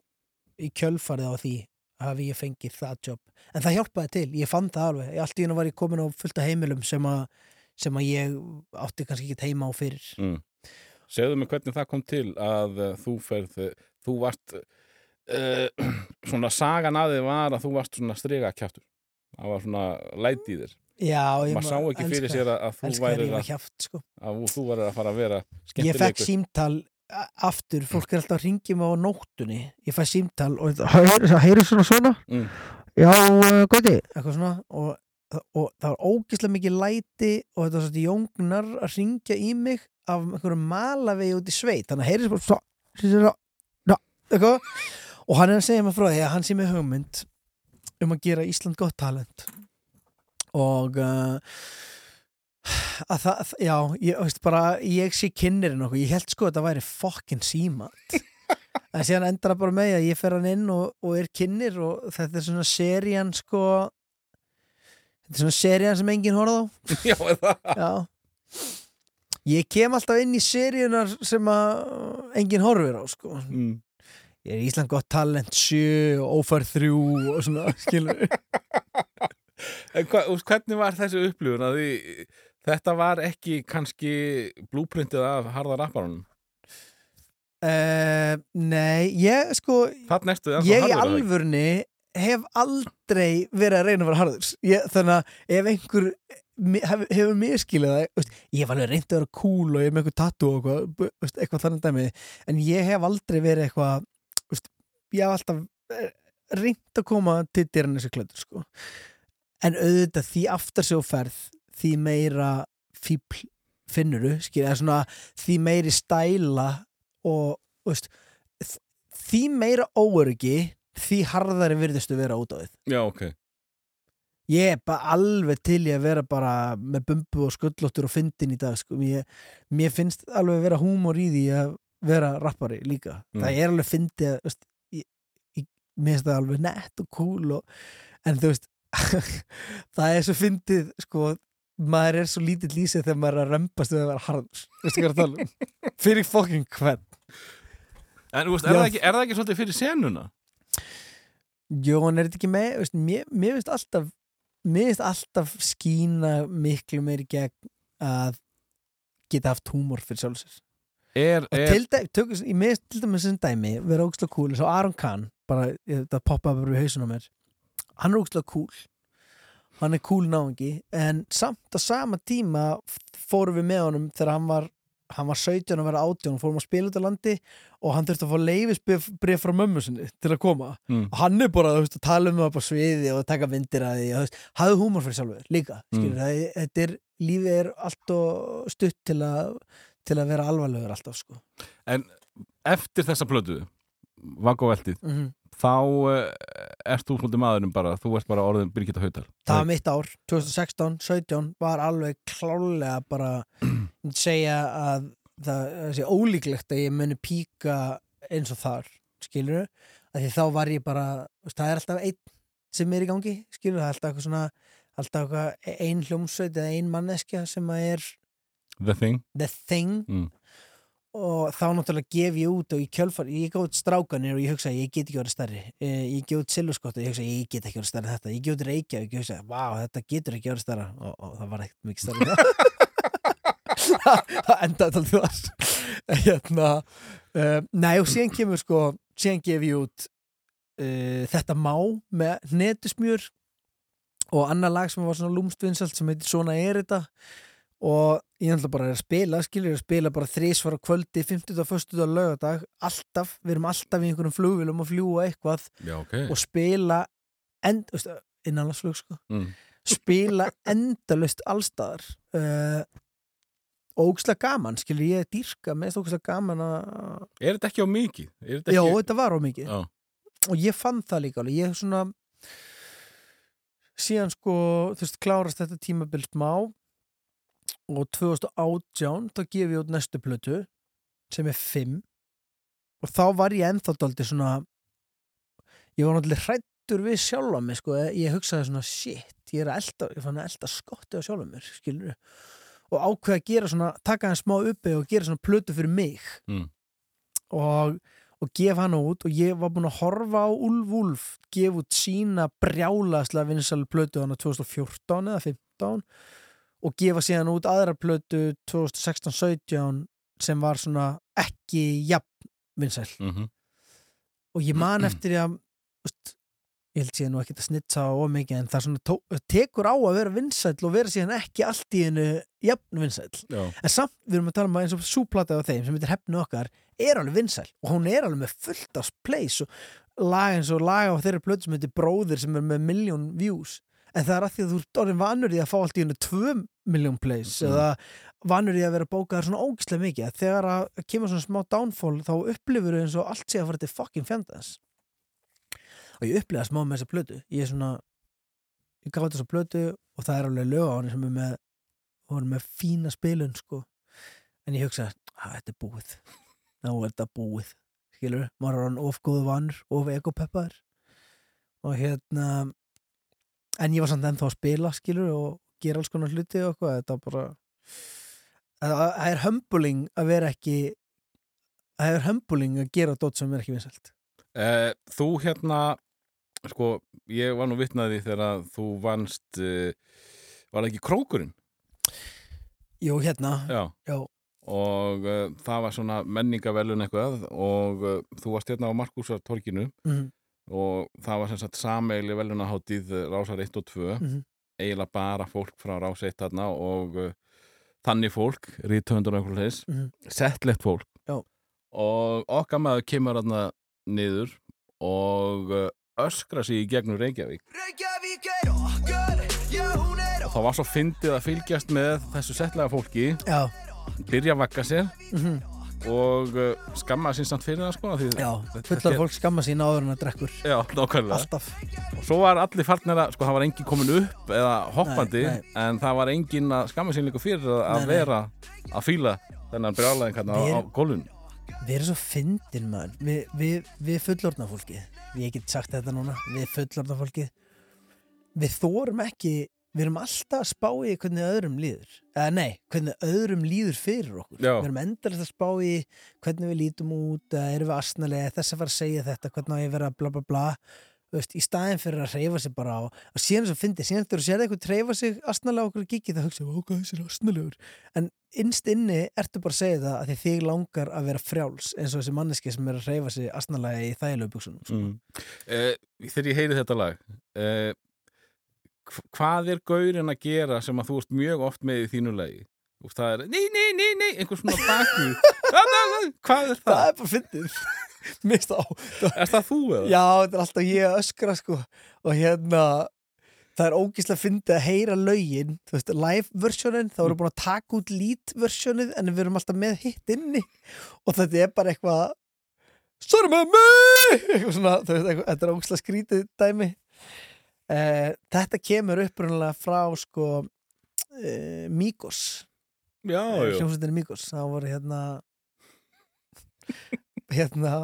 [SPEAKER 1] í kjölfarið á því hafi ég fengið það jobb, en það hjálpaði til. Ég fann það alveg, allt í hennu var ég komin á fullta heimilum sem að, sem að ég átti kannski ekki heima á fyrir.
[SPEAKER 2] Mm. Segðu mig hvernig það kom til að uh, þú ferð, þú varst uh, svona sagan að þið var að þú varst svona striga kjáttur það var svona læti í þér.
[SPEAKER 1] Já, ég
[SPEAKER 2] maður sá ekki fyrir sér að, að þú
[SPEAKER 1] rífa
[SPEAKER 2] að,
[SPEAKER 1] sko.
[SPEAKER 2] að þú værir að fara að vera
[SPEAKER 1] Ég fekk
[SPEAKER 2] skemmtilegur.
[SPEAKER 1] símtal aftur, fólk er alltaf að ringja mig á nóttunni. Ég fæ símtal og það heyri svona svona?
[SPEAKER 2] Mm.
[SPEAKER 1] já, uh, goti eitthvað svona og, og það var ógislega mikið læti og þetta var svona jóngnar að ringja í mig af einhverju malavegi út í sveit. Þannig að svo, eitthvað. Og hann er að segja mig frá því að hann sé með hugmynd um að gera Ísland gott talent. Og uh, að það, já, ég, veist, bara, ég sé kynnirinn okkur, ég held sko að þetta væri fokkin símat en síðan endar það bara með að ég fer hann inn og, og er kynnir og þetta er svona serían sko þetta er svona serían sem enginn horfð á.
[SPEAKER 2] Já, það?
[SPEAKER 1] Já ég kem alltaf inn í seríunar sem að enginn horfir á sko.
[SPEAKER 2] Mm.
[SPEAKER 1] ég er Ísland gott talent 7 og ófær 3 og svona skilur
[SPEAKER 2] En hva, hvernig var þessi upplifun? Að því, þetta var ekki kannski blúprintið af harða rapparunum
[SPEAKER 1] uh, nei, ég sko
[SPEAKER 2] ennþá
[SPEAKER 1] ég í alvörni hef aldrei verið að reyna að vera harður. Ég, þannig að ef einhver mi- hef, hefur miskilið það ég hef alveg reynd að vera cool og ég er með eitthvað tattoo og eitthvað, eitthvað þannig dæmi en ég hef aldrei verið eitthvað ég hef alltaf eh, reynd að koma til dyrinn þessi klæður sko. en auðvitað því aftar og ferð því meira fíbl finnuru, svona því meiri stæla og veist, því meira óöryggi því harðari virðistu vera út á við
[SPEAKER 2] Já, ok.
[SPEAKER 1] Ég er bara alveg til ég að vera bara með bumbu og sköllóttur og fyndin í dag sko. mér, mér finnst alveg að vera húmor í því að vera rappari líka
[SPEAKER 2] Mm.
[SPEAKER 1] það er alveg fyndið að, veist, ég, ég, mér finnst það alveg nett og cool og, en þú veist það er svo fyndið sko, maður er svo lítill í sig þegar maður er að rempast við að vera er tala um fyrir fokkin hvern
[SPEAKER 2] En veist, er, það ekki, er það ekki svolítið fyrir senuna?
[SPEAKER 1] Jón, er þetta ekki með veist, mér, mér finnst alltaf finnst alltaf skína miklu meiri gegn að geta haft húmor fyrir sjálfsir
[SPEAKER 2] Er,
[SPEAKER 1] og
[SPEAKER 2] er,
[SPEAKER 1] til dæmi, tökum, ég með til dæmis sem dæmi vera ógslag cool, eins og Aron Kahn bara, þetta poppa bara í hausinn á mér. Hann er ógslag cool. Hann er cool náungi en samt á sama tíma fórum við með honum þegar hann var hann var 17 og verið 18 fórum að spila út á landi og hann þurfti að fá leifisbrif frá mömmu sinni til að koma
[SPEAKER 2] Mm.
[SPEAKER 1] og hann er bara veist, að tala um það på sviði og taka myndir að því og, hafðu húmor fyrir sjálfur líka
[SPEAKER 2] Mm.
[SPEAKER 1] það, þetta er, lífið er allt og stutt til að til að vera alvarlegur alltaf sko.
[SPEAKER 2] en eftir þessa plötu, Vaggo Veltið,
[SPEAKER 1] mm
[SPEAKER 2] þá uh, ert þú svolítið maðurinn bara, þú ert bara orðin Birgitta Hautar.
[SPEAKER 1] það var mitt ár, 2016, 17 var alveg klálega bara myndi segja að það, sé ólíklegt að ég muni píka eins og þar skilur því þá var ég bara það er alltaf einn sem er í gangi skilur það er alltaf eitthvað svona alltaf eitthvað ein hljómsveit eða ein manneskja sem að er
[SPEAKER 2] The Thing.
[SPEAKER 1] the thing
[SPEAKER 2] Mm.
[SPEAKER 1] Og þá náttúrulega gef ég út og í kjölfar, ég gaf út strákanir og ég hugsa ég get ekki verið stærri. Eh, ég gef út silfurskott og ég hugsa ég get ekki verið stærri en þetta. Ég gef út reykja og ég hugsa, vá, þetta getur ekki verið stærra. Og, og það var ekkert mikið stærri en það. Endaði alltaf þar hérna uh, nei og síðan kemur sko síðan gef ég út uh, þetta má með netusmjör og annar lag sem var svona lúmstvinsalt sem heitir Svona er þetta og ég ætla bara að spila skilur að spila bara þrísvar á kvöldi 50. og 1. og lögadag alltaf, við erum alltaf í einhverjum flugvilum og fljúa eitthvað
[SPEAKER 2] Já, ok.
[SPEAKER 1] og spila end, veistu, innanlandsflug sko
[SPEAKER 2] Mm.
[SPEAKER 1] spila endalust allstaðar uh, og ógslag gaman skilur ég dýrka mest ógslag gaman að
[SPEAKER 2] Er þetta ekki á mikið? Er þetta
[SPEAKER 1] já
[SPEAKER 2] ekki...
[SPEAKER 1] þetta var á mikið
[SPEAKER 2] Já.
[SPEAKER 1] og ég fann það líka alveg ég svona síðan sko þú veist klárast þetta tímabil smá og 2018 þá gef ég út næstu plötu sem er 5 og þá var ég ennþá daldi svona ég var náttúrulega hrættur við sjálfa mig sko, ég hugsaði svona shit, ég er að elda, ég fann að elda skotti á sjálfa mér, skilur og ákveða að gera svona, taka hann smá uppi og gera svona plötu fyrir mig.
[SPEAKER 2] Mm.
[SPEAKER 1] og, og gef hann út og ég var búinn að horfa á Ulf Ulf gef út sína brjálaslega vinsal plötu hann 2014 eða 15 og gefa síðan út aðra plötu 2016-17 sem var svona ekki jafn vinsæl.
[SPEAKER 2] Mm
[SPEAKER 1] og ég man eftir að úst, ég held síðan nú ekki að snitsa á mikið en það svona tó, tekur á að vera vinsæll og vera síðan ekki allt í hennu jafn vinsæll.
[SPEAKER 2] Já.
[SPEAKER 1] en samt við erum að tala um að eins og súplata á þeim sem heitir hefnu okkar er alveg vinsæl og hún er alveg með fullt af plays og lag eins og lag á þeirra plötu sem heitir Bróðir sem er með miljón views. En það er að því að þú ert orðin vanur í að fá allt í hennu tvö miljón plays
[SPEAKER 2] Mm.
[SPEAKER 1] eða vanur í að vera bókaðar svona ógislega mikið þegar að kemur svona smá downfall þá upplifur eins og allt sé að fara til fucking fjandans. Og ég upplifa smá með þessa plötu. Ég er svona ég gaf þessa plötu og það er alveg lög á hann sem er með hún er með fína spilun sko. En ég hugsa að þetta er búið. Nú er þetta búið. Skilur, maður er hann of góðu vanur of ekopeppaður og hérna en ég var samt ennþá að spila skilur og gera alls konar hluti og eitthvað þetta bara það er humbling að vera ekki það er humbling að gera dót sem er ekki vinsælt
[SPEAKER 2] Eh, þú hérna, sko, ég var nú vitnaði þegar þú vannst, uh, var ekki krókurinn?
[SPEAKER 1] Jú, hérna,
[SPEAKER 2] Já.
[SPEAKER 1] já,
[SPEAKER 2] Og uh, það var svona menningavelun eitthvað og uh, þú varst hérna á Markusartorkinu
[SPEAKER 1] mhm,
[SPEAKER 2] og það var sem sagt sameigli velunaháttíð Rásar 1 og 2.
[SPEAKER 1] mhm.
[SPEAKER 2] Eiginlega bara fólk frá ráseitt þarna og uh, þannig fólk, rítöfundur og einhverju leis,
[SPEAKER 1] Mhm.
[SPEAKER 2] settlegt fólk.
[SPEAKER 1] Já.
[SPEAKER 2] og okkar maður kemur þarna niður og uh, öskra sig í gegnum Reykjavík.
[SPEAKER 8] Reykjavík er okkar, já hún er
[SPEAKER 2] og það var svo fyndið að fylgjast með þessu settlega fólki.
[SPEAKER 1] Já,
[SPEAKER 2] byrja að vakka sér.
[SPEAKER 1] Mhm,
[SPEAKER 2] og uh, skamma sín samt fyrir það sko því,
[SPEAKER 1] já fullar fólk skamma sín áður en að drekkur.
[SPEAKER 2] Já, nákvæmlega.
[SPEAKER 1] Alltaf.
[SPEAKER 2] Og svo var allir farnir að, sko það var engin komin upp eða hoppandi,
[SPEAKER 1] Nei, nei.
[SPEAKER 2] en það var engin að skamma sín líka fyrir að, að
[SPEAKER 1] Nei,
[SPEAKER 2] vera að fíla þennan brjálæðin hérna á,
[SPEAKER 1] Við
[SPEAKER 2] á gólun
[SPEAKER 1] Við erum svo fyndin maður. Við, við, við fullorðna fólki Ég get sagt þetta núna. Við fullorðna fólki Við þórum ekki Við erum alltaf að spá í hvernig öðrum líður Eða nei, hvernig öðrum líður fyrir okkur
[SPEAKER 2] Já.
[SPEAKER 1] Við erum endalist að spá í hvernig við lítum út erum við asnalega, þess að fara að segja þetta hvernig á ég að vera bla bla bla veist, í staðin fyrir að reyfa sig bara á og síðan svo fyndi, síðan þú sér eitthvað reyfa sig asnalega okkur gigi það hugsa, ok, þessi er asnalegur en innst inni ertu bara að segja það að því þig langar að vera frjáls eins og þessi manneski sem er að reyfa sig asnalega í þægilegu buksunum sko.
[SPEAKER 2] mm. uh, Þegar ég heyri þetta lag uh, hvað er gaurinn að gera sem að þú ert mjög oft með í þínu lagi? Og það er, nei, nei, nei, nei einhver svona baku. Hvað er
[SPEAKER 1] það?
[SPEAKER 2] Það?
[SPEAKER 1] er bara fyndið.
[SPEAKER 2] Er það þú eða?
[SPEAKER 1] já, þetta er alltaf ég að öskra sko. Og hérna það er ógíslega fyndið að heyra lögin. Þú veist, live versionin, þá erum við búin að taka út lead versionið en við erum alltaf með hitt inni. Og þetta er bara eitthvað Sorry mig eitthvað svona, þetta er ógíslega skrítið dæmi eh, þetta kemur upprunnilega frá sko eh, Migos.
[SPEAKER 2] Já, já,
[SPEAKER 1] hljómsveitinni Migos. Það voru hérna hérna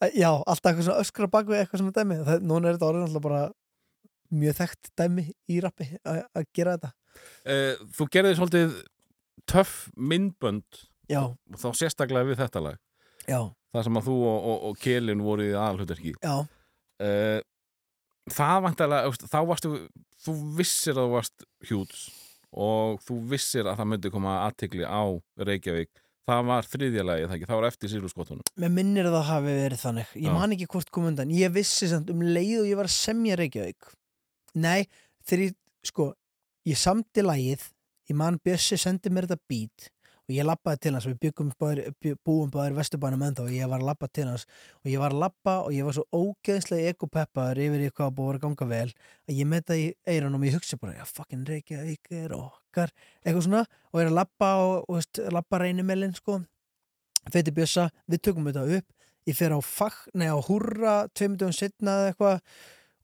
[SPEAKER 1] eh, já, alltaf eitthvað svona öskra bak við eitthvað svona dæmi. Það, núna er þetta orðin alltaf bara mjög þekkt dæmi í rappi að gera þetta.
[SPEAKER 2] Uh, Þú gerði svolítið töff myndbönd
[SPEAKER 1] já,
[SPEAKER 2] og þá sérstaklega við þetta lag.
[SPEAKER 1] Já,
[SPEAKER 2] það sem að þú og, og, og Kelin voru í aðalhuturki
[SPEAKER 1] já.
[SPEAKER 2] Uh, það vantarlega þá varstu, þú vissir að þú varst hjúts og þú vissir að það myndi koma aðtikli á Reykjavík. Það var þriðja lagi, það var eftir síluskottunum.
[SPEAKER 1] Mér minnir að það hafi verið þannig. Ég man ekki hvort kom undan. Ég vissi samt um leið og ég var að semja Reykjavík. Nei, þegar ég sko, ég samdi lagið Ég man Bjössi sendi mér þetta beat og ég labbaði til hans, við byggum báðir, búum báðir vesturbænum ennþá og ég var að labba til hans og ég var að labba og ég var svo ógeðslega ekopeppaður yfir í hvað búið að ganga vel að ég með það í eiranum og ég hugsa bara, já fucking Reykjavík er okkar. Eitthvað svona og er að labba og, veist, labba reynimelin sko. Feiti bjössa, við tökum þetta upp. Ég fer á fag, nei á húrra tveimur dögum setna eða eitthvað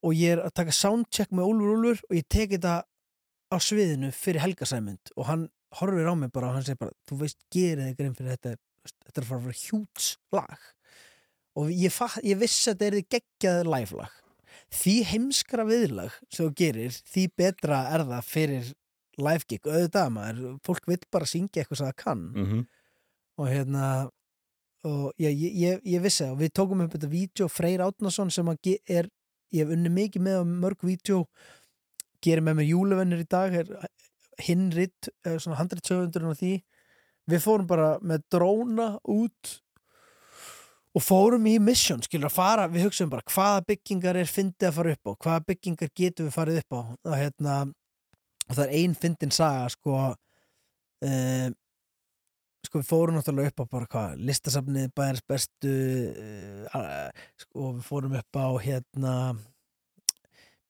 [SPEAKER 1] og ég er að taka soundcheck með Úlfur Úlfur og ég tek þetta á sviðinu fyrir Helga Sæmund og hann horfir á mig bara og hann segir bara þú veist, gerið þig grein fyrir þetta þetta er að fara að vera hjúts lag. Og ég, fatt, ég vissi að þetta er geggjað live lag því heimskara viðlag sem þú gerir, því betra er það fyrir live gig, auðvitað maður fólk vill bara syngja eitthvað sem það kann.
[SPEAKER 2] Mm -hmm.
[SPEAKER 1] og hérna og ég, ég, ég, vissi það. Og við tókum upp þetta vídeo Freyr Átnason sem er, ég hef unni mikið með mörg vídeo gerir með mér júluvennir í dag er hinn ritt, eh, svona 100-200 og því. Við fórum bara með dróna út og fórum í mission, skilur að fara. Við hugsaum bara hvaða byggingar er fyndið að fara upp á? Hvaða byggingar getum við farið upp á? Og hérna og það er ein fyndin saga sko um, sko við fórum náttúrulega upp á bara hvað listasafnið bæðars bestu uh, sko við fórum upp á hérna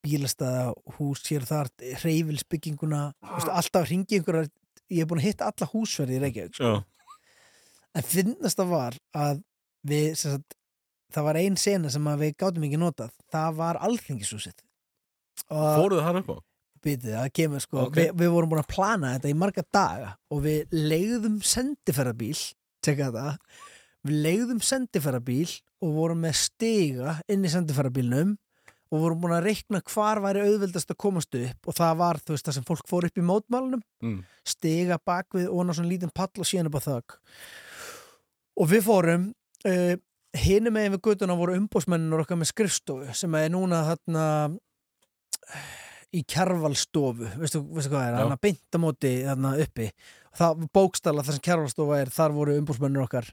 [SPEAKER 1] bílastæða hús hér og þar hreyfilsbygginguna veistu, alltaf hringi einhverjar ég hef búin að hitta alla húsverði í Reykjavík sko. en finnast það var að við sagt, það var ein sena sem við gátum ekki notað það var alþingishúsið og
[SPEAKER 2] Fóruðu þar upp á?
[SPEAKER 1] Býtið, það kemur sko,
[SPEAKER 2] Ok.
[SPEAKER 1] við, við vorum búin að plana þetta í marga daga og við leiðum sendiferðabíl, tjekka þetta, við leiðum sendiferðabíl og vorum með stiga inn í sendiferðabílnum og vorum búin að reikna hvar væri auðveldast að komast upp og það var þú veist það sem fólk fór upp í mótmálunum,
[SPEAKER 2] Mm.
[SPEAKER 1] stiga bakvið og ná svona lítinn pall og síðan upp á þögg og við fórum uh, hinum megin við göttuna voru umbósmennur okkar með skrifstofu sem er núna þarna í kjarvalstofu veistu, veistu hvað er, hann að beinta móti þarna uppi. Það bókstala þar sem kjarvalstofa er, þar voru umbúrsmennur okkar.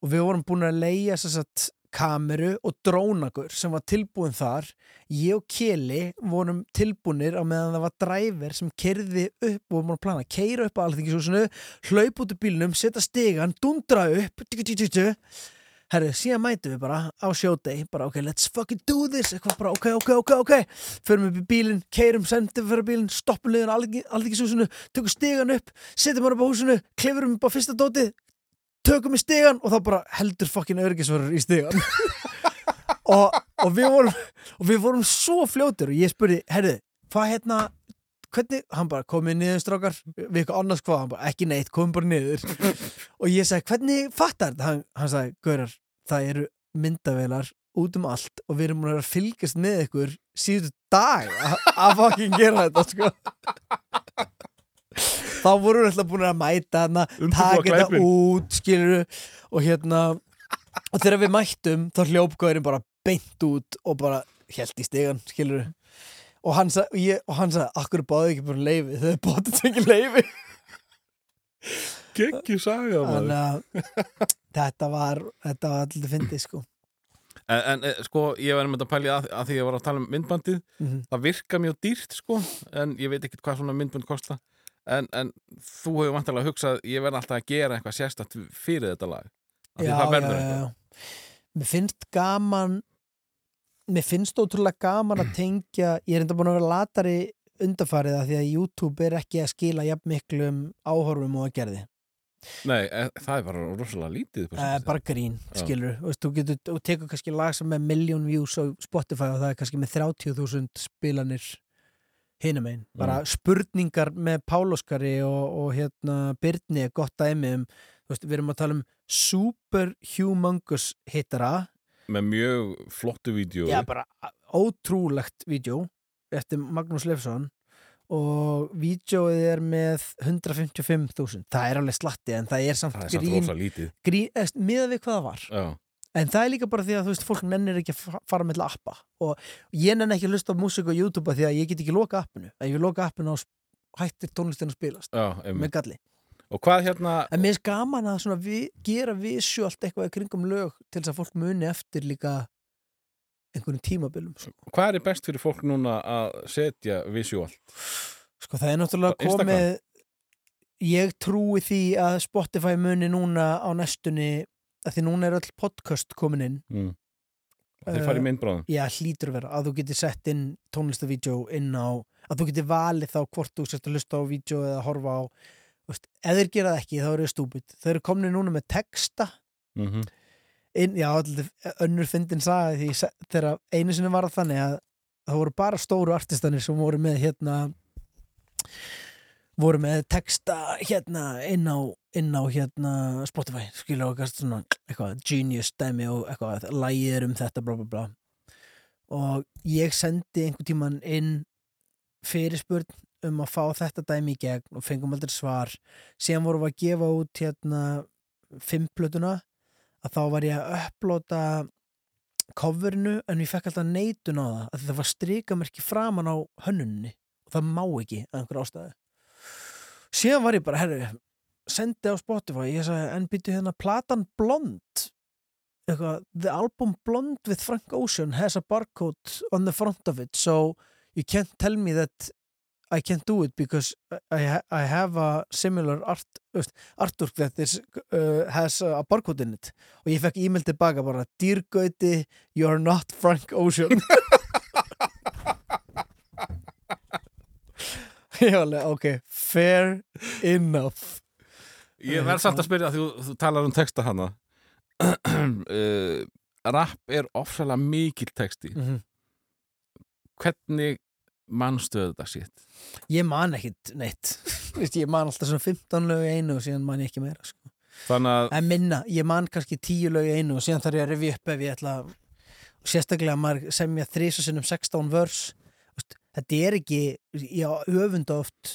[SPEAKER 1] Og við vorum búin að leia þess að kameru og drónagur sem var tilbúin þar. Ég og Keli vorum tilbúinir á meðan það var dræver sem kerði upp og vorum að plana að keira upp á alþingisúsinu hlaup út úr bílnum, setja stigan, dundra upp herru, síðan mætum við bara á sjódei bara ok, let's fucking do this eitthvað bara ok, ok, ok, ok. Förum upp í bílinn, keirum sendum fyrir bílinn stoppum liðan alþingisúsinu tökum stigan upp, setjum hann upp á húsinu klifurum upp á fyrsta dótið tökum við stigan og þá bara heldur fokkin örgisverður í stigan og, og, við vorum, og við vorum svo fljótir og ég spurði, herðu, hvað hérna hvernig, hann bara komið niður strákar. Við eitthvað annars hvað, hann bara ekki neitt komið bara niður. Og ég sagði, hvernig fattar þetta, hann, hann sagði, gaurar það eru myndavelar út um allt og við erum múin að fylgjast með ykkur síðustu dag að fokkin gera þetta sko þá vorum við alltaf búin að mæta hana,
[SPEAKER 2] Undirbúa
[SPEAKER 1] taka þetta út skilur og hérna og þegar við mættum þá hljópgöðurinn bara beint út og bara held í stegan skilur og hann sagði, og ég, og hann sagði akkur báðu ekki bara leifi þau báðu þetta ekki leifi
[SPEAKER 2] Gekki saga
[SPEAKER 1] þannig að þetta var þetta var alltaf fyndið sko.
[SPEAKER 2] En, en eh, sko, ég var einmitt að pælja að, að því ég var að tala um myndbandið
[SPEAKER 1] Mhm.
[SPEAKER 2] það virka mjög dýrt sko en ég veit ekkert hvað svona myndband kosta en, en þú hefur vantilega hugsað ég verð alltaf að gera eitthvað sérstætt fyrir þetta lag. Það verður eitthvað.
[SPEAKER 1] Mér finnst gaman Mér finnst ótrúlega gaman að tengja Ég er enda búin að vera latari undarfarið að því að YouTube er ekki að skila jafn miklum áhorfum og að gerði.
[SPEAKER 2] Nei, e, það er bara rosalega lítið síðustu.
[SPEAKER 1] bara grín,
[SPEAKER 2] Já.
[SPEAKER 1] skilur þú, veist, þú, getur, þú tekur kannski lag sem er million views á Spotify og það er kannski með 30.000 spilanir hinum einn, bara
[SPEAKER 2] Mm.
[SPEAKER 1] spurningar með Páloskari og, og hérna Byrni er gott dæmi um veist, við erum að tala um super humongous hittara.
[SPEAKER 2] Með mjög flottu vídeo.
[SPEAKER 1] Já, bara ótrúlegt vídeo eftir Magnús Leifsson og vídeoið er með 155.000 það er alveg slatti en það er samt
[SPEAKER 2] það er samt
[SPEAKER 1] grín, grín eða, miðað við hvað það var.
[SPEAKER 2] Já,
[SPEAKER 1] en það er líka bara því að þú veist fólk nennir ekki að fa- fara með appa og ég nenni ekki að hlusta á músík á YouTube því að ég get ekki loka appinu að ég vil loka appinu og hættir tónlistin að spilast
[SPEAKER 2] já,
[SPEAKER 1] með galli
[SPEAKER 2] Og hvað hérna
[SPEAKER 1] en mér er gaman að svona vi, gera visuált eitthvað í kringum lög til þess að fólk muni eftir líka einhvern tímabilum sko.
[SPEAKER 2] Hvað er best fyrir fólk núna að setja visual?
[SPEAKER 1] Sko það er náttúrulega
[SPEAKER 2] Á Instagram?
[SPEAKER 1] komið ég trúi því að Spotify muni núna á næstunni að því núna er öll podcast komin inn
[SPEAKER 2] Mm. Þeir fara í
[SPEAKER 1] Eh,
[SPEAKER 2] myndbráðum
[SPEAKER 1] Já, hlýtur að vera að þú getur sett inn tónlistavídeó inn á að þú getur valið þá hvort þú sért að hlusta á vídeo eða horfa á veist, ef þeir gera það ekki þá eru þeir stúpid þeir eru komin núna með texta
[SPEAKER 2] mm -hmm.
[SPEAKER 1] inn, já, alltaf önnur fyndin sagði því þegar einu sinni var þannig að það voru bara stóru artistanir sem voru með hérna voru með texta hérna inn á, inn á hérna Spotify, skilja eitthvað svona eitthvað genius dæmi og eitthvað lægið er um þetta bla bla bla. Og ég sendi einhvern tíman inn fyrirspurn um að fá þetta dæmi í gegn og fengum aldrei svar. Síðan vorum við að gefa út hérna fimmplötuna að þá var ég að upplóta coverinu en ég fekk alltaf neitun á það að það var strikamerki framan á hönnunni. Og það má ekki að einhver ástæðu síðan var ég bara, herru sendi á Spotify, ég sagði en býtu hérna platan Blond eitthvað, the album Blond with Frank Ocean has a barcode on the front of it so you can't tell me that I can't do it because I, I have a similar art, artwork that is, uh, has a barcode in it. Og ég fekk e-mail tilbaka bara Dear Gauti, you're not Frank Ocean ég alveg, ok fair enough.
[SPEAKER 2] Ég verð samt að spyrja að þú, talar um texta hana. Uh, Rapp er ofsalega mikill texti.
[SPEAKER 1] Mm
[SPEAKER 2] Hvernig manstu þetta sitt?
[SPEAKER 1] ég man ekkit neitt. Ég man alltaf svona 15 lög í einu og síðan man ég ekki meira sko.
[SPEAKER 2] Þannig að
[SPEAKER 1] minna, ég man kannski 10 lög í einu og síðan þarf ég að revja upp ef ég ætla að- sérstaklega maður semja þrisa sinnum 16 vörs þetta er ekki ég öfunda oft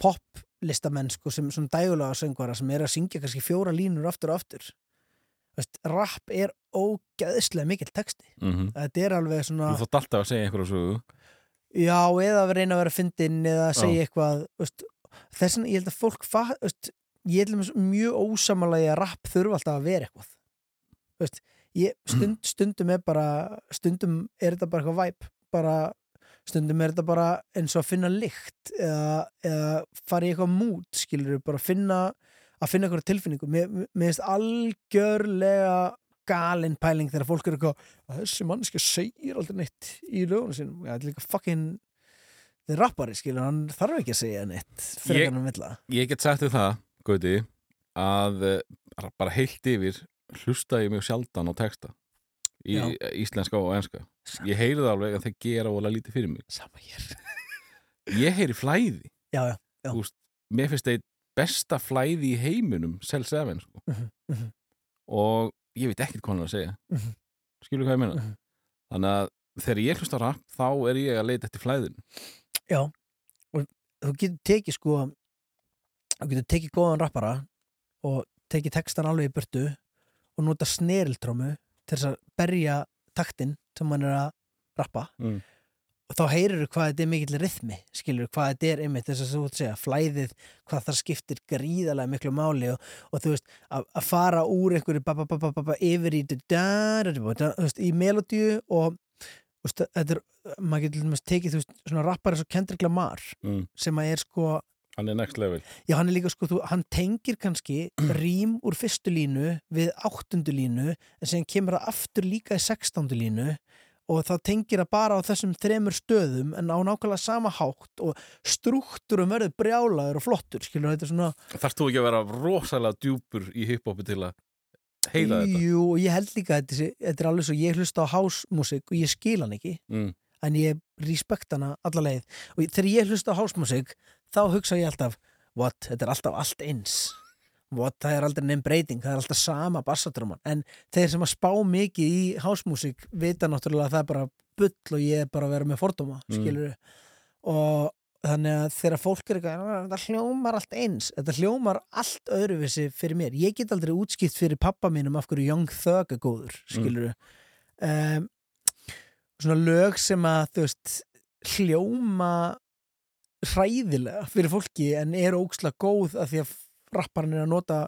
[SPEAKER 1] poplistamenn sko, sem svona dægulega söngvara sem er að syngja kannski fjóra línur aftur og aftur. Vist, rap er ógeðslega mikill texti.
[SPEAKER 2] Mm
[SPEAKER 1] þetta er alveg svona
[SPEAKER 2] þú þótt alltaf að segja einhverju sögu.
[SPEAKER 1] Já, eða að reyna að vera fyndinn eða að
[SPEAKER 2] Já.
[SPEAKER 1] segja eitthvað veist, þess vegna, ég held að fólk fa, veist, ég held að mjög ósamalagi að rapp þurfa alltaf að vera eitthvað. Veist, ég, stund, stundum er bara stundum er þetta bara eitthvað væp bara stundum er þetta bara eins og að finna lykt eða, eða fara í eitthvað mút skilur bara finna að finna eitthvað tilfinningu. Mér, finnst algjörlega galin pæling þegar fólk er eitthvað að þessi mannski segir aldrei neitt í lögunum sínum. Ja, þetta er líka fucking þetta er rappari skilur, hann þarf ekki að segja neitt fyrir hann að vilja
[SPEAKER 2] Ég get sagt þér það, Gauti að eh, bara heilt yfir hlusta ég mjög sjaldan á texta í
[SPEAKER 1] Já.
[SPEAKER 2] íslenska og enska ég heyri það alveg að þeir gera ólega lítið fyrir mig
[SPEAKER 1] sama hér
[SPEAKER 2] ég heyri flæði
[SPEAKER 1] já, já, já.
[SPEAKER 2] Veist, mér finnst þeir besta flæði í heiminum Cell 7 sko.
[SPEAKER 1] Mhm, mhm.
[SPEAKER 2] og ég veit ekkert hvað hann er að segja
[SPEAKER 1] Mhm.
[SPEAKER 2] skilur hvað ég meina
[SPEAKER 1] Mhm.
[SPEAKER 2] þannig að þegar ég hlusta rap þá er ég að leita eftir flæðin
[SPEAKER 1] Já, og þú getur tekið sko þú getur tekið góðan rappara og tekið textan alveg í burtu og nota sneriltrómu til þess að berja taktin sem hann er að rappa
[SPEAKER 2] Mm.
[SPEAKER 1] og þá heyrir hvað þetta er mikill rithmi skilur hvað þetta er einmitt þess að þú segja flæðið, hvað það skiptir gríðarlega miklu máli og, og þú veist að, að fara úr einhverju ba, ba, ba, yfir í þú í melodíu og þú veist, þetta er, maður getur tekið þú veist, svona rappar eins og Kendrick Lamar
[SPEAKER 2] mm.
[SPEAKER 1] sem að er sko
[SPEAKER 2] hann er next level.
[SPEAKER 1] Já hann er líka sko, þú, hann tengir kannski rím úr fyrstu línu við áttundu línu en sem kemur það aftur líka í sextándu línu og þá tengir það bara á þessum þremur stöðum en á nákvæmlega sama hátt og struktúrum verður brjálaður og flottur skilur þetta er svona
[SPEAKER 2] þarfst þú ekki að vera rosalega djúpur í hiphopi til að heyra þetta?
[SPEAKER 1] Jú, og ég held líka að þetta, þetta er alveg svo ég hlusta á hásmusik og ég skil hann ekki
[SPEAKER 2] mm.
[SPEAKER 1] en ég respekt hana alla leið. Og þegar ég hlusta á hásmusik þá hugsa ég alltaf what, þetta er alltaf allt eins. What, það er aldrei nefn breyting, það er alltaf sama bassadröman, en þeir sem að spá mikið í hásmusik vita náttúrulega að það er bara bull og ég er bara að vera með fordóma,
[SPEAKER 2] Mm.
[SPEAKER 1] skilur og þannig að þegar fólk er eitthvað, "Ah, þetta hljómar allt eins þetta hljómar allt öðruvísi fyrir mér. Ég get aldrei útskipt fyrir pappa mínum af hverju Young Thug er góður, skilur um, svona lög sem að þú veist hljóma hræðilega fyrir fólki en er óksla góð af því að rapparinn er að nota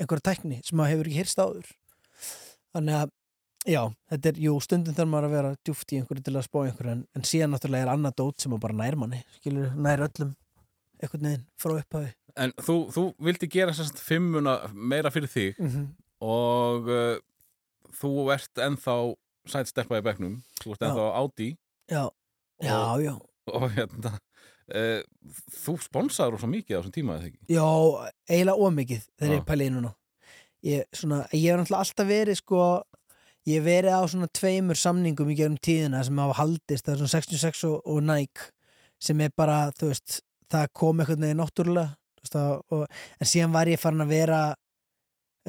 [SPEAKER 1] einhverja tækni sem maður hefur ekki hyrst áður. Þannig að já, þetta er, jú, stundum þarf maður að vera djúft í einhverju til að spá einhverju en, en síðan náttúrulega er annað dót sem að bara nær manni skilur, nær öllum einhvern veginn frá upphafi.
[SPEAKER 2] En þú, þú vildi gera sérst fimmuna meira fyrir þig
[SPEAKER 1] mm -hmm.
[SPEAKER 2] og uh, þú ert ennþá sætsteppa í bekknum þú ert ennþá áti
[SPEAKER 1] já, já, já.
[SPEAKER 2] og hérna uh, þú sponsaður svo mikið á þessum tíma eða ekki?
[SPEAKER 1] Já, eiginlega ómikið þegar ég pæli í núna. Ég, svona, ég hef náttúrulega alltaf verið sko, ég hef verið á svona tveimur samningum í gegnum tíðina sem hafa haldist það er svona 66 og, og Nike sem er bara, þú veist það kom eitthvað neginn náttúrulega og, en síðan var ég farin að vera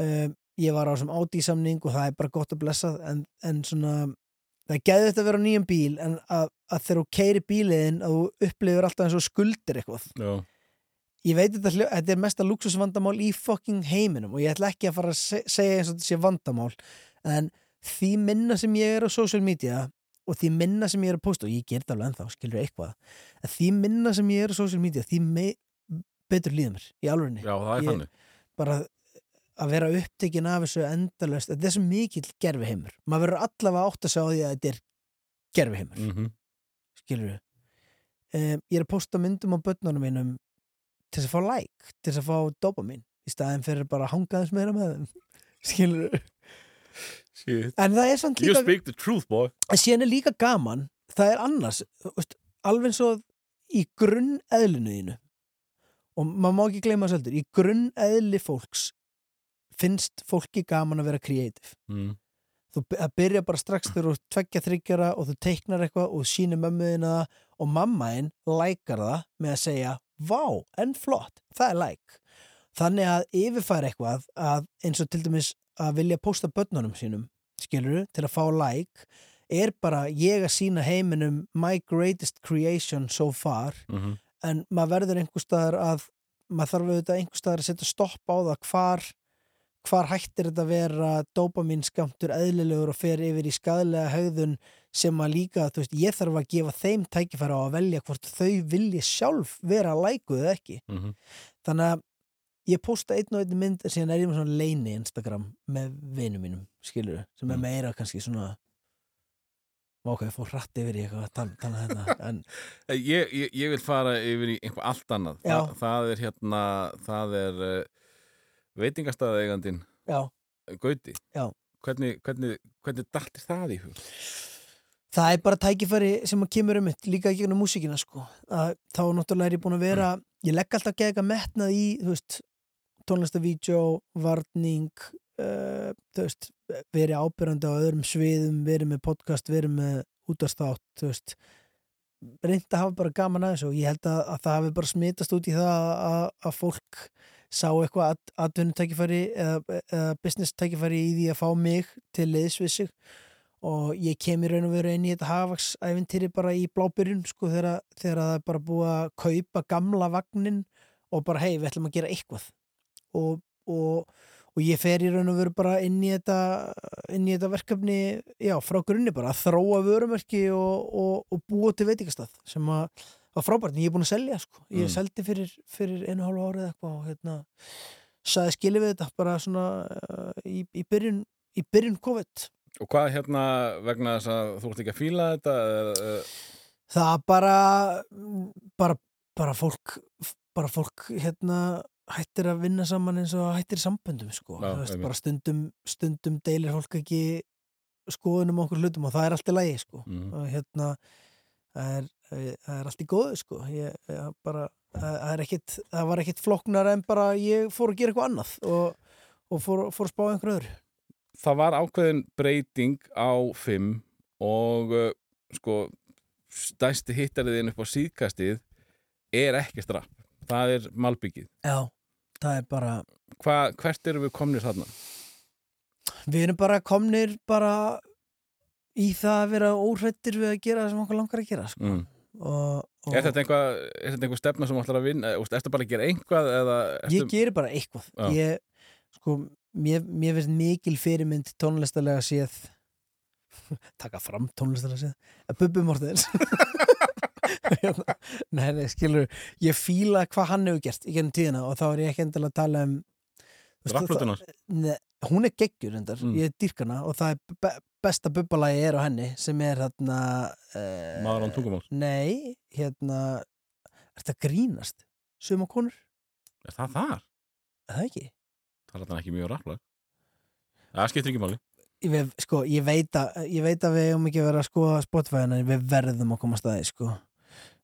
[SPEAKER 1] um, ég var á sem Audi samning og það er bara gott að blessa en, en svona það geðið þetta að vera á nýjum bíl en að, að þegar þú keiri bíliðin að þú upplifir alltaf eins og skuldir eitthvað.
[SPEAKER 2] Já.
[SPEAKER 1] ég veit þetta, þetta er mesta luxusvandamál í fucking heiminum og ég ætla ekki að fara að se segja eins og þetta sé vandamál en því minna sem ég er á social media og því minna sem ég er að posta og ég ger þetta alveg ennþá, skilur eitthvað en því minna sem ég er á social media því betur líður mér í
[SPEAKER 2] er þannig.
[SPEAKER 1] bara að vera upptekinn af þessu endalaust þetta er svo mikill gerfi heimur maður verður allavega átt að segja á því að þetta er gerfi heimur
[SPEAKER 2] mm -hmm.
[SPEAKER 1] skilur við um, ég er að posta myndum á börnunum mínum til þess að fá like til þess að fá dopamin í staðin fyrir bara að hanga þess meira með þeim. Skilur við en það er samt
[SPEAKER 2] You
[SPEAKER 1] líka
[SPEAKER 2] speak the truth boy.
[SPEAKER 1] En síðan er líka gaman það er annars veist, alveg eins og í grunn eðlinu þínu. Og maður má ekki gleyma þess heldur í grunn eðli fólks finnst fólki gaman að vera kreatív
[SPEAKER 2] mm.
[SPEAKER 1] þú by- að byrja bara strax þegar þú tveggja þryggjara og þú teiknar eitthvað og sýnir mömmuðina það og mammaðin lækar það með að segja vá, en flott, það er læk þannig að yfirfæra eitthvað að eins og til dæmis að vilja posta börnunum sínum, skilur til að fá læk er bara ég að sína heiminum my greatest creation so far.
[SPEAKER 2] Mm
[SPEAKER 1] en maður verður einhver staðar að maður þarf auðvitað einhver staðar að setja stopp á það hvar hvar hættir þetta að vera dopaminskamtur eðlilegur og fer yfir í skadlega högðun sem að líka, þú veist, ég þarf að gefa þeim tækifæra á að velja hvort þau vilji sjálf vera lækuð eða ekki
[SPEAKER 2] Mhm.
[SPEAKER 1] þannig að ég posta einn og einn mynd síðan er ég með svona leini Instagram með vinum mínum, skilur sem er
[SPEAKER 2] Mm.
[SPEAKER 1] meira kannski svona ok, ég fór hratt yfir í eitthvað að tala, tala þetta en
[SPEAKER 2] Ég, ég, ég vil fara yfir í einhvað allt annað. Þa, það er hérna, það er uh, veitingastæðaegandinn
[SPEAKER 1] já,
[SPEAKER 2] Gauti.
[SPEAKER 1] Já.
[SPEAKER 2] Hvernig, hvernig, hvernig dattir það í hug?
[SPEAKER 1] það er bara tækifæri sem að kemur um mitt líka gegnum músíkina sko að þá náttúrulega er ég búin að vera ég legg alltaf ekki eitthvað metnað í tónlistavídeó varning uh, þú veist, verið ábyrjandi á öðrum sviðum, verið með podcast verið með útastátt þú veist reynd að hafa bara gaman að þessu og ég held að, að það hafi bara smitast út í það að, að fólk sá eitthvað at, atvinnutækifæri eða, eða business tækifæri í því að fá mig til liðs við sig. Og ég kem í raun og veru inn í þetta hafvaksæfintýri bara í blábyrjun sko þegar, þegar það er bara búið að kaupa gamla vagnin og bara hei við ætlum að gera eitthvað. Og, og, og ég fer í raun og veru bara inn í þetta inn í þetta verkefni já frá grunni bara að þróa vörumerki og, og, búa til veitingastað sem að var frábært, en ég er búin að selja sko. ég
[SPEAKER 2] Mm.
[SPEAKER 1] seldi fyrir, fyrir einu hálfu árið eitthvað og hérna saði skilið við þetta bara svona uh, í, í byrjun í byrjun COVID
[SPEAKER 2] Og hvað hérna vegna þess að þú ert ekki að fíla þetta? eða, eh,
[SPEAKER 1] það bara bara, bara fólk bara fólk hérna hættir að vinna saman eins og hættir samböndum sko.
[SPEAKER 2] Já,
[SPEAKER 1] veist, bara stundum, stundum deilir fólk ekki skoðunum okkur hlutum og það er allt í lagi sko.
[SPEAKER 2] Mhm.
[SPEAKER 1] og hérna það er, það er allt í góðu sko. ég, ég bara, það, er ekkit það var ekkit flokknar en bara ég fór að gera eitthvað annað og, og fór, fór að spá einhver öðru
[SPEAKER 2] Það var ákveðin breyting á 5 og uh, sko stæsti hittariðin upp á síðkastið er ekki strapp. Það er malbyggið.
[SPEAKER 1] já, það er bara
[SPEAKER 2] Hva, hvert eru við komnir þarna?
[SPEAKER 1] Við erum bara komnir bara í það að vera óhrættir við að gera það sem okkur langar að gera sko.
[SPEAKER 2] Mm.
[SPEAKER 1] Og, og
[SPEAKER 2] Er þetta einhvað, er þetta einhver stefna sem ætlar að vinna? Úst, ertu bara að gera einhvað eða
[SPEAKER 1] ég geri bara eitthvað.
[SPEAKER 2] Já.
[SPEAKER 1] ég, sko, mér, mér finnst mikil fyrirmynd tónlistalega séð taka fram tónlistalega séð. Að Bubbi Mortens. Nei, nei, skilur ég fíla hvað hann hefur gert í gennum tíðina og þá er ég ekki endilega að tala um
[SPEAKER 2] Rapplutunar?
[SPEAKER 1] hún er geggjur endar,
[SPEAKER 2] Mm.
[SPEAKER 1] ég er dýrkana og það er be besta bubbalagi er á henni sem er hérna uh,
[SPEAKER 2] Maður án tungumál?
[SPEAKER 1] Nei, hérna Er þetta grínast? Suma konur?
[SPEAKER 2] Er það þar?
[SPEAKER 1] Er það ekki?
[SPEAKER 2] Það er þarna ekki mjög rapplag. Það skiptir ekki máli.
[SPEAKER 1] Vef, sko, ég, veit að, ég veit að við hefum ekki verið að skoða Spotify en við verðum að koma að staði sko.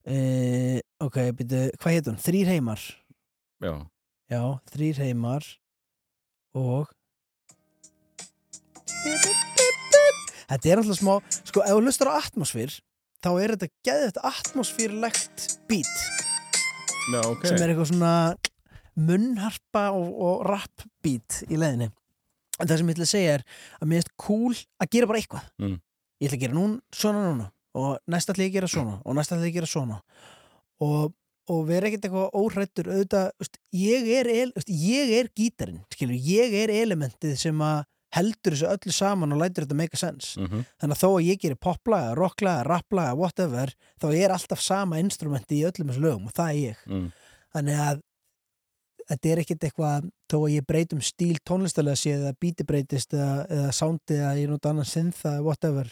[SPEAKER 1] uh, Ok, byrju, hvað heit hún? Þrýr heimar
[SPEAKER 2] Já.
[SPEAKER 1] Já, þrýr heimar og? Þetta er alltaf smá sko, ef þú lustar á atmosfýr þá er þetta geðið atmosfýrlegt beat.
[SPEAKER 2] Já, ok.
[SPEAKER 1] sem er eitthvað svona munnharpa og, og rap beat í leiðinni. En það sem ég ætla að segja er að mér finnst cool að gera bara eitthvað.
[SPEAKER 2] Mm.
[SPEAKER 1] ég ætla að gera nún, svona núna. Og næst ætla ég að gera svona og næst ætla ég að gera svona. Og, og vera ekkert eitthvað óhrættur auðvitað, veist, ég er el, veist, ég er gítarinn, skilur, ég er elementið sem að heldur þessu öllu saman og lætur þetta make a sense.
[SPEAKER 2] Mm
[SPEAKER 1] þannig að þó að ég gerir poplaga, rocklaga, rapplaga, whatever þá er alltaf sama instrumenti í öllum þessu lögum og það er ég.
[SPEAKER 2] Mm.
[SPEAKER 1] þannig að þetta er ekkert eitthvað þó að ég breyt um stíl tónlistalega séð eða bíti breytist eða, eða soundi eða ég nota annan synth eða whatever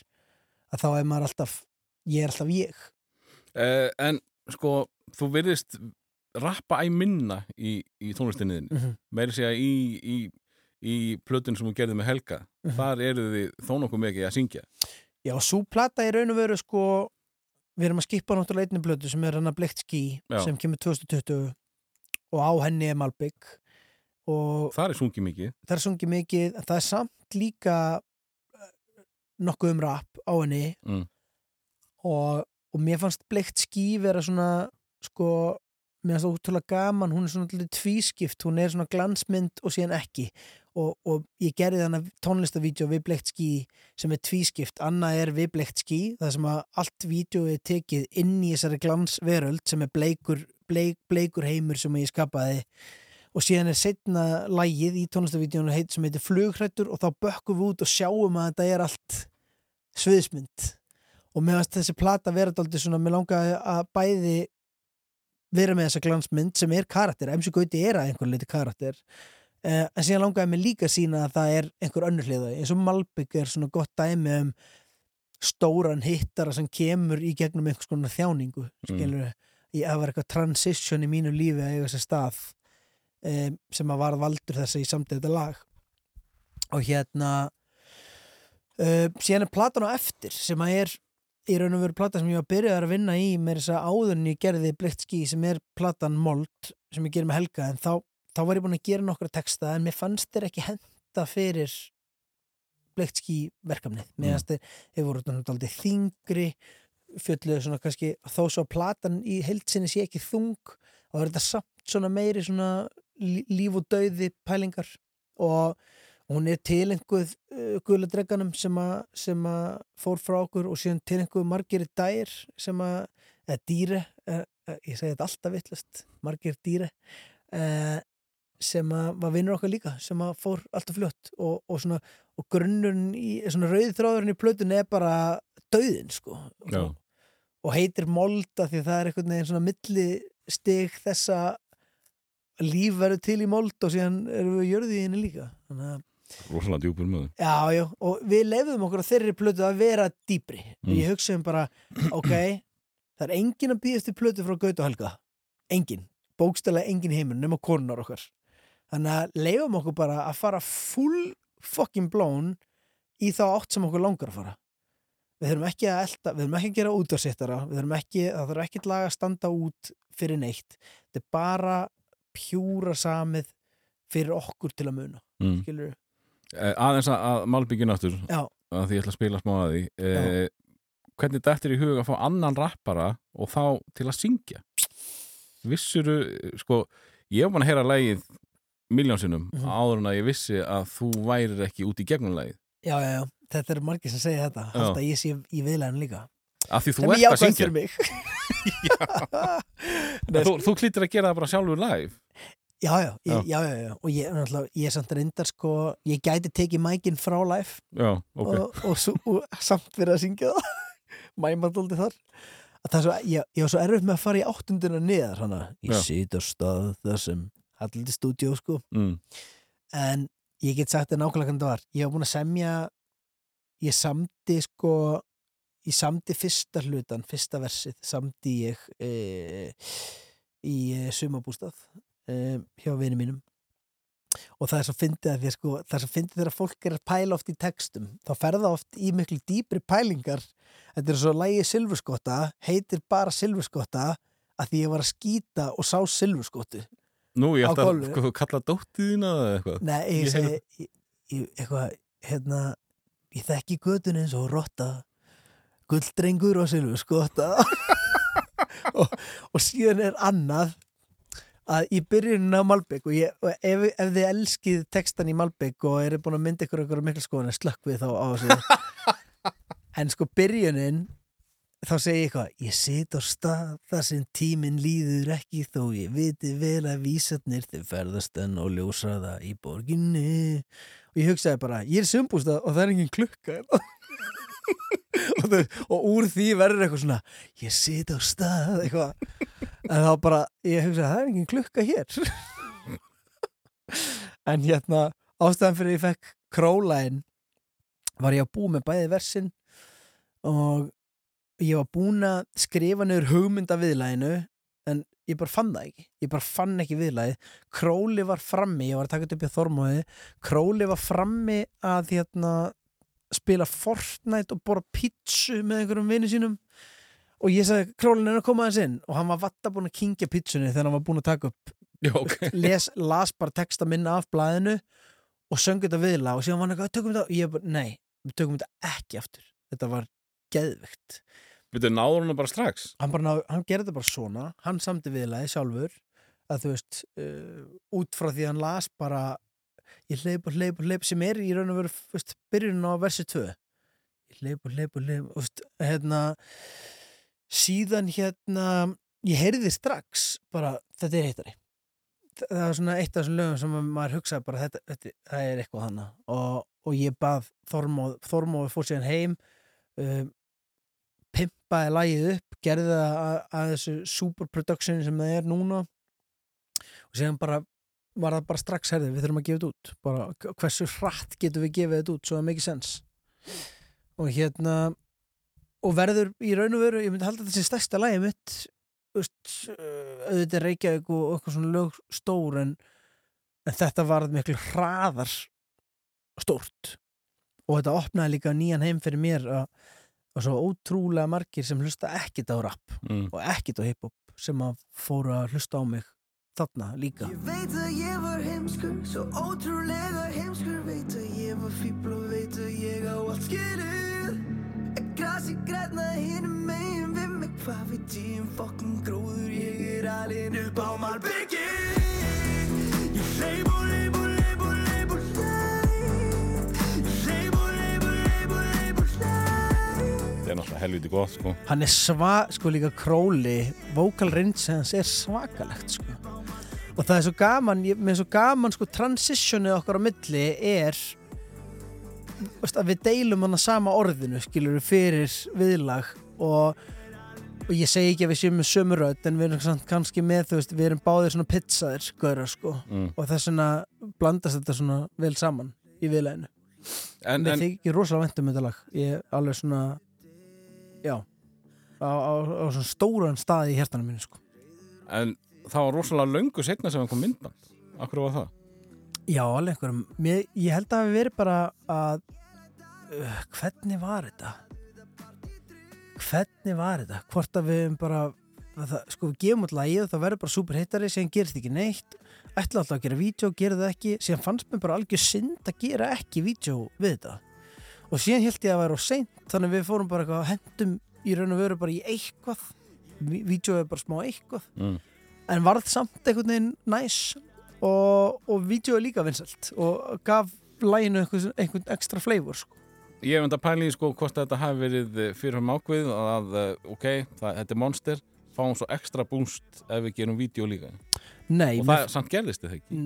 [SPEAKER 1] að þá er maður alltaf ég er alltaf ég.
[SPEAKER 2] Uh, en sko, þú virðist rappa æ minna í, í tónlistinniðinni.
[SPEAKER 1] mm -hmm.
[SPEAKER 2] Meiri segja í, í, í plötun sem hún gerði með Helga.
[SPEAKER 1] Mhm.
[SPEAKER 2] Þar eru þið þó nokkuð mikið að syngja.
[SPEAKER 1] Já, svo plata í raun og veru sko við erum að skipa náttúrulega einni blötu sem er hann að Blikt Ski
[SPEAKER 2] Já.
[SPEAKER 1] sem kemur 2020 og á henni er Malbygg og
[SPEAKER 2] Þar er sungið mikið.
[SPEAKER 1] það er sungið mikið það er samt líka eh, nokkuð um rap á henni
[SPEAKER 2] Mm.
[SPEAKER 1] og, og mér fannst bleikt skí vera svona sko, mér fannst það útrúlega gaman hún er svona tvískipt, hún er svona glansmynd og síðan ekki. Og, og ég gerði þannig tónlistavídeó við bleikt skí sem er tvískipt, annað er við bleikt skí, það sem að allt vídeo er tekið inn í þessari glansveröld sem er bleikur, bleik, bleikur heimur sem ég skapaði. Og síðan er setna lægið í tónlistavídeónu heit, sem heitir flughrættur og þá bökkum við út og sjáum að þetta er allt sviðismynd og mér fannst þessi plata dálítið svona, mér langaði að bæði vera með þessa glansmynd sem er karakter, MC Gauti er að einhver leiti karakter uh, en síðan langaði mig líka að sína að það er einhver önnur hliða eins og Malbygg er svona gott dæmi um stóran hittara sem kemur í gegnum einhvers konar þjáningu skilur við, ég að vera eitthvað transition í mínu lífi að eiga þessi stað um, sem að var valdur þess að ég samtið þetta lag. Og hérna uh, síðan er platan á eftir sem að er í raun og veru plata sem ég var byrjaðar að vinna í með þess að áður en ég gerði Blitzki sem er platan Mold sem ég gerir með Helga en þá, þá var ég búin að gera nokkra texta en mér fannst þér ekki henda fyrir Blitzki verkefnið. Mér fannst þeir, voru náttúrulega þingri fjölluðu svona kannski þó svo að platan í heildsinni sé ekki þung og er þetta samt svona meiri svona lí- líf og dauði pælingar. Og hún er tilenguð uh, gula dreganum sem að fór frá okkur og síðan tilenguð margir dær sem að eða dýre, uh, uh, ég segi þetta alltaf vittlust, margir dýre uh, sem að var vinnur okkar líka, sem að fór alltaf fljótt og, og svona, og grunnurinn í, svona rauði þráðurinn í plötun er bara dauðin, sko. Og, og heitir molda því það er einhvern veginn svona milli stig þessa líf verður til í mold og síðan erum við jörði í henni líka. Þannig að
[SPEAKER 2] rosalega djúpur möður
[SPEAKER 1] Já, já, og við lefðum okkur á þeirri plötu að vera dýpri.
[SPEAKER 2] Mm.
[SPEAKER 1] Ég hugsaðum bara, ok, það er engin að býðast í plötu frá Gaut og Helga. Engin. Bókstælega engin í heiminum nema konunar okkar. Þannig að leifum okkur bara að fara full fucking blown í þá átt sem okkur langar að fara. Við þurfum ekki að elda, við þurfum ekki að gera útvarsittara, við þurfum ekki, það þurfum ekki lag að standa út fyrir neitt. Þetta er bara pjúra samið fyrir okkur til að muna,
[SPEAKER 2] mm.
[SPEAKER 1] skilur
[SPEAKER 2] Eh, aðeins að, Malbyggin aftur að því ég ætla að spila smá að því. Eh, hvernig þetta er í huga að fá annan rappara og þá til að syngja? Vissuru sko, ég hef búin að heyra lægið miljónsinnum
[SPEAKER 1] Mhm.
[SPEAKER 2] áður en að ég vissi að þú værir ekki út í gegnum lægið
[SPEAKER 1] Já, já, já, þetta er margir sem segja þetta. Að ég sé í viðlæðinu líka.
[SPEAKER 2] Af því þú
[SPEAKER 1] er
[SPEAKER 2] ert að syngja. þú, þú klítir að gera það bara sjálfur live
[SPEAKER 1] Já, já, já, já, já Og ég, náttúrulega, ég er samt reyndar sko Ég gæti tekið mækin frá live
[SPEAKER 2] já, ok
[SPEAKER 1] og, og, svo, og samt verið að syngja það Mæmandóldi þar að það er svo, ég, ég var svo erfitt með að fara í áttunduna niður hana. Ég
[SPEAKER 2] Já.
[SPEAKER 1] sit á stað þar sem Halldi stúdíó sko
[SPEAKER 2] mm.
[SPEAKER 1] en ég get sagt það nákvæmlega hvernig það var ég var búin að semja ég samdi sko ég samdi fyrsta hlutan, fyrsta versið samdi ég e, í e, sumabústað e, hjá vini mínum. Og það er svo fyndið að því að sko það er svo fyndið þegar fólk er að pæla oft í textum. Þá ferða oft í miklu dýpri pælingar. Þetta er svo lægi silfurskotta heitir bara silfurskotta að því ég var að skýta og sá silfurskottu.
[SPEAKER 2] Nú, ég ætla að sko, kalla dóttið þína eða eitthvað?
[SPEAKER 1] Nei, ég,
[SPEAKER 2] Ég
[SPEAKER 1] segi ég, eitthvað, hérna ég þekki götun eins og rotta gulldrengur og silfur skotta og, og síðan er annað að í byrjunin á Malbygg og, ég, og ef, ef þið elskið textan í Malbygg og eru búin að mynda ykkur ykkur miklu skoðan slökk við þá á þessu en sko byrjunin þá segi ég eitthvað, ég sit á stað þar sem tíminn líður ekki þó ég viti vel að vísarnir þau ferðast enn og ljósa það í borginni og ég hugsaði bara, ég er sumbústað og það er engin klukka hérna. Og, þau, og úr því verður eitthvað svona ég sit á stað eitthvað. En þá bara, ég hugsaði, það er engin klukka hér. En hérna ástæðan fyrir ég fekk królæn var ég að bú með bæði versin og ég var búin að skrifa niður hugmynda viðlæginu en ég bara fann það ekki. Ég bara fann ekki viðlægið Króli var frammi, ég var að taka þetta upp í Þormóði. Króli var frammi að hérna, spila Fortnite og bora pítsu með einhverjum vini sínum. Og ég sagði Królin er að koma aðeins inn? Og hann var vatta búin að kingja pítsunni þegar hann var búin að taka upp.
[SPEAKER 2] Já, ok.
[SPEAKER 1] Les, las bara texta minna af blaðinu og söng þetta viðla og síðan var hann eitthvað, tökum þetta og ég bara, nei, við tökum þetta ekki aftur. Þetta var geðvikt
[SPEAKER 2] Við náður hann bara strax?
[SPEAKER 1] Hann, bara, náði- hann gerði þetta bara svona. Hann samti viðlaði sjálfur. Að þú veist, uh, út frá því hann las bara ég hleyp og hleyp og hleyp sem er í raun og veru byrjun á versi 2 ég hleyp og hleyp og hleyp og hérna síðan hérna ég heyrði strax bara þetta er hittari það var svona eitt af þessum lögum sem maður hugsaði bara þetta, þetta það er eitthvað hana og, og ég bað Þormóð, Þormóð fór síðan heim um, pimpaði lagið upp gerði það að, að þessu super production sem það er núna. Og síðan bara var það bara strax herði, við þurfum að gefa þetta út. Bara hversu hratt getum við gefið þetta út? Svo það mikið sens. Og hérna og verður í raun og veru, ég myndi halda þetta sem stærsta lagið mitt auðvitað Reykjavík og eitthvað svona lög stór en, en þetta var miklu hraðar stórt. Og þetta opnaði líka nýjan heim fyrir mér að og svo ótrúlega margir sem hlusta ekkit á rap
[SPEAKER 2] Mm.
[SPEAKER 1] og ekkit á hiphop sem að fóru að hlusta á mig þarna líka.
[SPEAKER 8] Ég veit að ég var heimskur, svo ótrúlega heimskur. Veit að ég var fíbl og veit að ég á allt skilið. En grasi græna hinum megin við mig? Hvað veit ég um fokkin gróður, ég er alinn upp á malbyggi Ég hleyp og hleyp og hleyp og hleyp og hleyp. Ég hleyp og hleyp og hleyp og hleyp og hleyp.
[SPEAKER 2] Þetta er náttúrulega helviti gott sko.
[SPEAKER 1] Hann er sva, sko líka króli. Vocal range hans er svakalegt sko og það er svo gaman, ég, með svo gaman sko transitionið okkar á milli er veist, að við deilum hana sama orðinu skilur við fyrir viðlag og, og ég segi ekki að við séum með sömu rödd en við erum samt kannski með þú veist, við erum báðir svona pizzaðir gaurar sko
[SPEAKER 2] mm.
[SPEAKER 1] og þess vegna blandast þetta svona vel saman í viðlæðinu
[SPEAKER 2] en, en,
[SPEAKER 1] þykir rosalega vænt um þetta lag Ég er alveg svona Já Á, á, á svona stóran stað í hjertanum mínu sko.
[SPEAKER 2] en það var rosalega löngu setna sem hann kom myndband Akkur var það?
[SPEAKER 1] Já, alveg einhverjum Mér, Ég held að það hafi verið bara að uh, Hvernig var þetta? Hvernig var þetta? Hvort að við bara að það, Sko, við gefum út lagið og það verður bara super hittari Síðan gerist ekki neitt Ætla alltaf að gera vídeo, gera það ekki Síðan fannst mér bara algjör synd að gera ekki vídeo við þetta Og síðan held ég að það væri á seint Þannig við fórum bara eitthvað að hendum í raun og veru bara í eitthvað Ví- Vídeó er bara smá eitthvað
[SPEAKER 2] Mm.
[SPEAKER 1] En varð samt einhvern veginn næs og, og vídeo er líka vinsælt og gaf læginu einhvern, einhvern ekstra flavor sko.
[SPEAKER 2] Ég hef enda pæli í sko hvort þetta hafi verið eh, fyrir um ákveð að eh, ok, það, þetta er monster fáum svo ekstra boost ef við gerum vídeo líka.
[SPEAKER 1] Nei,
[SPEAKER 2] og
[SPEAKER 1] mér-
[SPEAKER 2] það samt gerðist þetta ekki?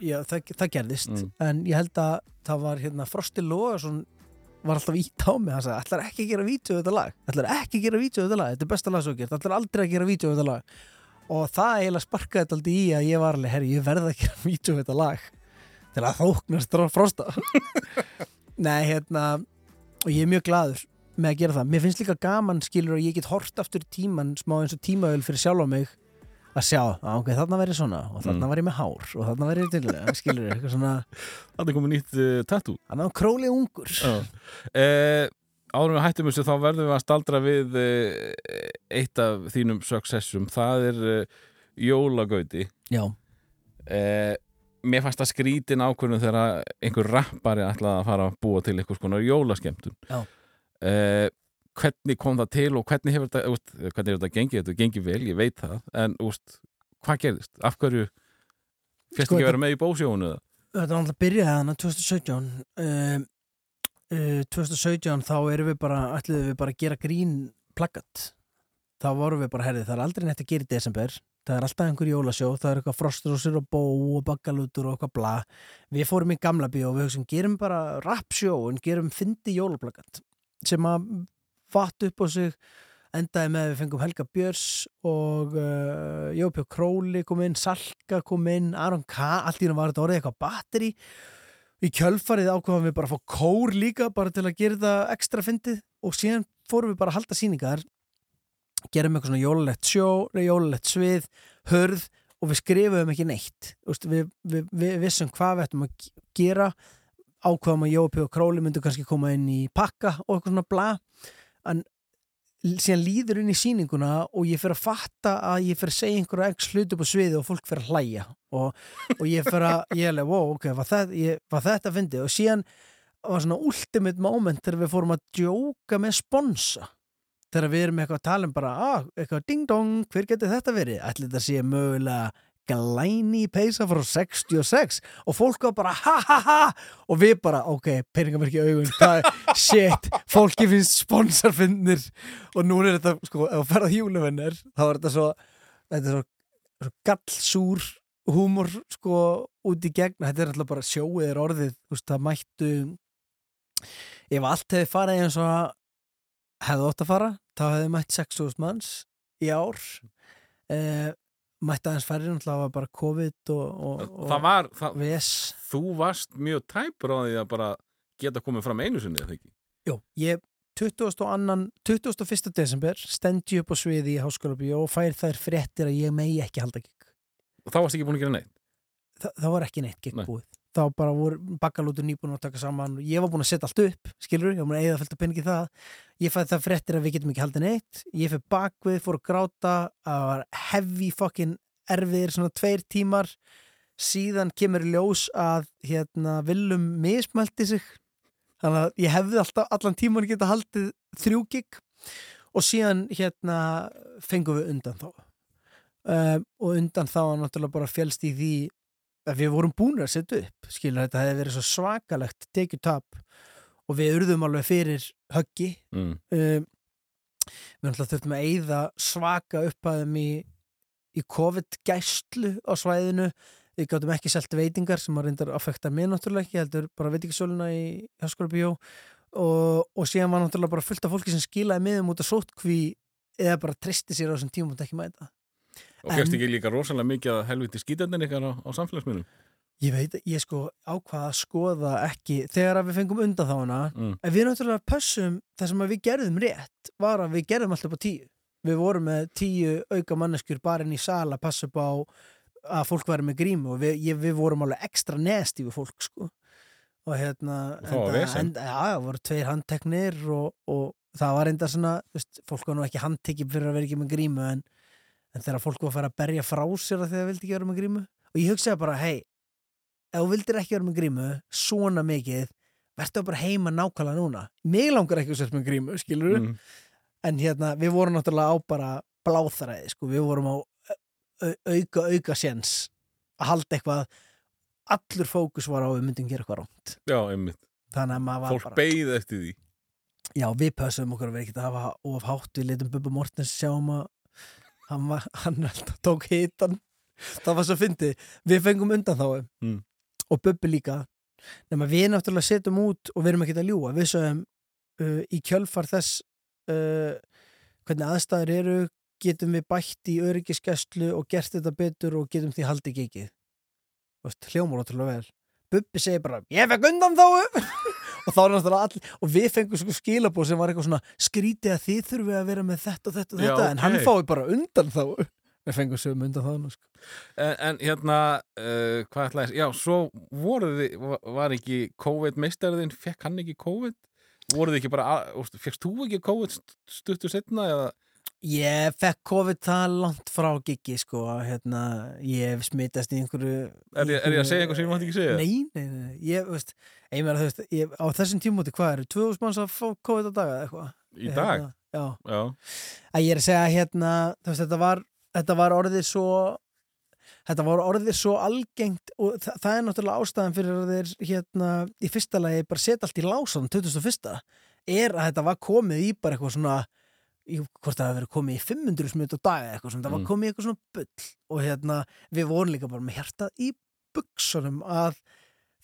[SPEAKER 1] Já, það, það gerðist
[SPEAKER 2] Mm.
[SPEAKER 1] en ég held að það var hérna Frosti Lóðarsson var alltaf ít á mig hann sagði, ætlar ekki að gera vídeo þetta lag? Ætlar ekki að gera vídeo þetta lag, þetta er besta lag svo gert. Ætlar aldrei að gera vídeo þetta lag og það eiginlega sparkaði þetta aldrei í að ég var alveg, herri, ég verð að gera vídeo við þetta lag. Til að þóknast Frosta. Nei, hérna og ég er mjög gladur með að gera það. Mér finnst líka gaman skilur að ég get hort aftur í tíman smá eins og tímaöl fyrir sjálf á mig að sjá, að ok, þarna væri svona og þarna
[SPEAKER 2] Mm.
[SPEAKER 1] ég með hár og þarna væri til skilur, eitthvað svona.
[SPEAKER 2] Er komið nýtt uh, tattoo.
[SPEAKER 1] Hann var króli ungur.
[SPEAKER 2] Já. eh, En við hættum þessu þá verðum við að staldra við eh, eitt af þínum successum það er eh, jólagauti
[SPEAKER 1] já,
[SPEAKER 2] eh, Mér fannst það skrítin ákvörðun þegar einhver rappari ætlaði að fara að búa til einhvers konar jólaskemtun
[SPEAKER 1] Já.
[SPEAKER 2] eh, Hvernig kom það til og hvernig hefur þetta, úst, hvernig hefur þetta gengið, þetta gengið vel, ég veit það en úst, hvað gerðist? Af hverju fyrst
[SPEAKER 1] Sko,
[SPEAKER 2] ekki vera með í bósjónu?
[SPEAKER 1] þetta var alltaf byrjaði hana 2017 uh, uh, 2017 þá erum við bara ætluðum við bara að gera grín plaggat. Þá vorum við bara, herði, það er aldrei neitt að gera í desember. Það er alltaf einhver jólasjó, það er eitthvað frostrósir og bó og baggalútur og eitthvað bla. Við fórum í gamla bíó og við hugsaum, gerum bara rapsjó en gerum fyndi jólaplaggat sem að vatt upp á sig endaði með að við fengum Helga Björs og uh, Jópjó Króli kom inn, Salka kom inn Aron K, allt í hún var þetta orðið eitthvað batteri í kjölfarið ákveðum við bara að fá kór líka bara til að gera þetta ekstra fyndið og síðan fórum við bara að halda sýningar. Gerum eitthvað svona jólalegt sjó jólalegt svið, hörð og við skrifum ekki neitt. Við, við, við vissum hvað við ættum að ge- gera. Ákveðum að Jópi og Króli myndu kannski koma inn í pakka og eitthvað svona bla. En síðan líður inn í sýninguna og ég fyrir að fatta að ég fyrir að segja einhverja ekki hluti upp á sviði og fólk fyrir að hlæja. Og, og ég fyrir að, ég er alveg, wow, ok, var þetta, ég, var þetta fyndið? Og síðan var svona ultimate moment þegar við fórum að djóka með sponsa. Þegar við erum eitthvað að tala um bara, ah, eitthvað ding dong, hver getur þetta verið? Ætli þetta sé mögulega glæni peysa frá 66 og fólk var bara ha ha ha. Og við bara, ok, peningamerki augun það er shit, fólki finnst sponsorfinnir og nú er þetta sko, ef þú ferð á hjúluvinnir þá er þetta svo, þetta er svo, svo gallsúr húmor sko út í gegn, þetta er alltaf bara sjóið er orðið, veist, það mættu ef allt hefði farið eins og hefði ótt að fara þá hefði mætt 6.000 manns í ár. Uh, mætti aðeins færri náttúrulega var bara COVID og, og, og
[SPEAKER 2] Það var, það,
[SPEAKER 1] VS
[SPEAKER 2] þú varst mjög tæpur á því að bara geta komið fram einu sinni, eða ekki?
[SPEAKER 1] Jó, ég 22. 21. desember stendi upp á sviði í Háskóla Bíó og fær þær fréttir að ég megi ekki halda gig.
[SPEAKER 2] Og þá varst ekki búin að gera neitt.
[SPEAKER 1] Þa, það var ekki neitt gig
[SPEAKER 2] Nei.
[SPEAKER 1] búið. Þá bara voru bakkalútur nýbúin að taka saman og ég var búin að setja allt upp, skilur, ég var búin að eigða fylgta peningi það. Ég fæði það fréttir að við getum ekki haldið neitt. Ég fyrir bakvið, fór að gráta, að var heavy fucking erfiðir svona tveir tímar. Síðan kemur ljós að hérna Willum mismælti sig þannig að ég hefði alltaf allan tíman geta haldið þrjú gig og síðan hérna fengum við undan þá um, og undan þá að náttúrulega bara félst í því að við vorum búin að setja upp skilur þetta hefði verið svo svakalegt tekjutap og við urðum alveg fyrir höggi.
[SPEAKER 2] Mm.
[SPEAKER 1] um, við náttúrulega þurftum að eyða svaka upphæðum í, í COVID-gæslu á svæðinu. Við gátum ekki selt veitingar sem að reyndar affekta mig náttúrulega ekki, heldur bara veitingasöluna í Háskóla Bíó og, og síðan var náttúrulega bara fullt af fólki sem skilaði miðum út af sótkví eða bara tristi sér á þessum tímum og ekki mæta
[SPEAKER 2] Og
[SPEAKER 1] En-
[SPEAKER 2] ekki líka rosalega mikið að helviti skítandinn ykkar á, á samfélagsmiðlum.
[SPEAKER 1] Ég veit, ég sko ákvaða að skoða ekki þegar við fengum undan þá hana
[SPEAKER 2] Mm.
[SPEAKER 1] en við náttúrulega pössum það sem við gerðum rétt var að við gerðum alltaf á tíu við vorum með tíu auka manneskjur bara inn í sal að passa upp á að fólk væri með grímu og við, ég, við vorum alveg ekstra nesti við fólk sko og hérna
[SPEAKER 2] Og
[SPEAKER 1] enda, já, það voru tveir handteknir og, og það var enda svona veist, fólk var nú ekki handtekið fyrir að vera ekki með grímu en, en þegar fólk var að fara að berja frá sér að þegar vildi ekki vera með grímu. Og ég hugsaði bara, hei ef þú vildir ekki vera með grímu svona mikið, verður bara heima nákvæmlega núna. Mig langar ekki að setja með grímu, skilur
[SPEAKER 2] Mm.
[SPEAKER 1] en hérna, við vorum náttúrulega á bara bláþræði, sko, við vorum á au- auka, auka séns að halda eitthvað. Allur fókus var á að við myndum gera eitthvað rámt
[SPEAKER 2] Já, einmitt. Fólk
[SPEAKER 1] bara
[SPEAKER 2] beigði eftir því.
[SPEAKER 1] já, við pössum okkur að vera ekkert að hafa of hátt. Við litum Bubba Mortens sjáum að hann, var, hann tók hitan það var svo fyndi við fengum undan þá.
[SPEAKER 2] Mm.
[SPEAKER 1] og Bubbi líka. Nema við náttúrulega setjum út og við erum ekkert að ljúga. Við sögum uh, í kjölfar þess uh, hvernig aðstæður eru getum við bætt í öryggisgæslu og gert þetta betur og getum því haldið Veist, hljómar ótrúlega vel. Bubbi segir bara, ég fekk undan þá og þá er náttúrulega all og við fengum sko skilabóð sem var eitthvað svona skrítið að þið þurfum að vera með þetta og þetta og þetta en hann fái bara undan þá við fengum sögum undan þá sko.
[SPEAKER 2] En, en hérna, uh, hvað ætlaði, já, svo voruð þið, var- ekki COVID-meistarðin, fekk hann ekki COVID? Voruð þið ekki bara, fekkst þú ekki COVID st- stuttu setna eða?
[SPEAKER 1] Ég fekk COVID það langt frá giggi sko hérna, ég hef smitast í einhverju
[SPEAKER 2] Er ég, er ég að segja eitthvað sem ég mátti ekki segja?
[SPEAKER 1] Nei, nei, nei, ég, veist, ég meina, þú veist, ég, á þessum tímúti, hvað eru, 2000 manns að fá COVID á dag eða eitthvað?
[SPEAKER 2] Í dag?
[SPEAKER 1] Hérna, já,
[SPEAKER 2] Já.
[SPEAKER 1] að ég er að segja hérna, þú veist, þetta var, þetta var orðið svo, þetta var orðið svo algengt og þa það er náttúrulega ástæðan fyrir að þeir, hérna, í fyrsta lagi bara setja allt í lásan 2001. er að þetta var komið í bara eitthvað svona, hvort það hafi verið komið í 500 smut á dag eða eitthvað svona, það var
[SPEAKER 2] Mm.
[SPEAKER 1] komið í eitthvað svona bull og hérna, við vorum líka bara með hjartað í buksunum að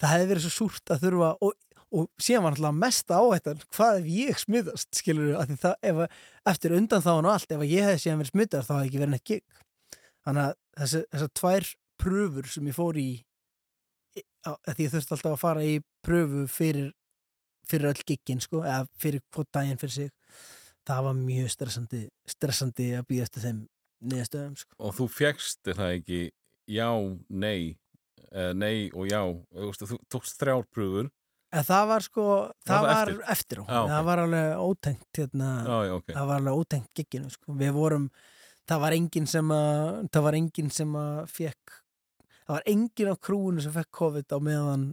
[SPEAKER 1] það hefði verið svo súrt að þurfa og, og síðan var náttúrulega mesta áhættan hvað ef ég smiðast, skilur við að það, ef, eftir undan þá og allt, ef ég hefði síðan verið smiðast þá hefði ekki verið neitt gig þannig að þessi, þessar tvær pröfur sem ég fór í að því ég þurfti alltaf að fara í pröfu fyrir fyrir öll giggin sko, eða fyrir hvort daginn fyrir sig það var mjög stressandi stressandi að býða eftir þeim niðurstöðum sko.
[SPEAKER 2] Og þú fekkst er það ekki já, nei, nei og já. Þú, tókst þrjár pröfur.
[SPEAKER 1] en það var sko það
[SPEAKER 2] það
[SPEAKER 1] var
[SPEAKER 2] eftir?
[SPEAKER 1] eftir, á,
[SPEAKER 2] Já, ok.
[SPEAKER 1] það var alveg ótengt hérna,
[SPEAKER 2] Já, já, ok.
[SPEAKER 1] það var alveg ótengt gigginu sko. við vorum, það var enginn sem að það var enginn sem að fekk það var enginn á krúinu sem fekk COVID á meðan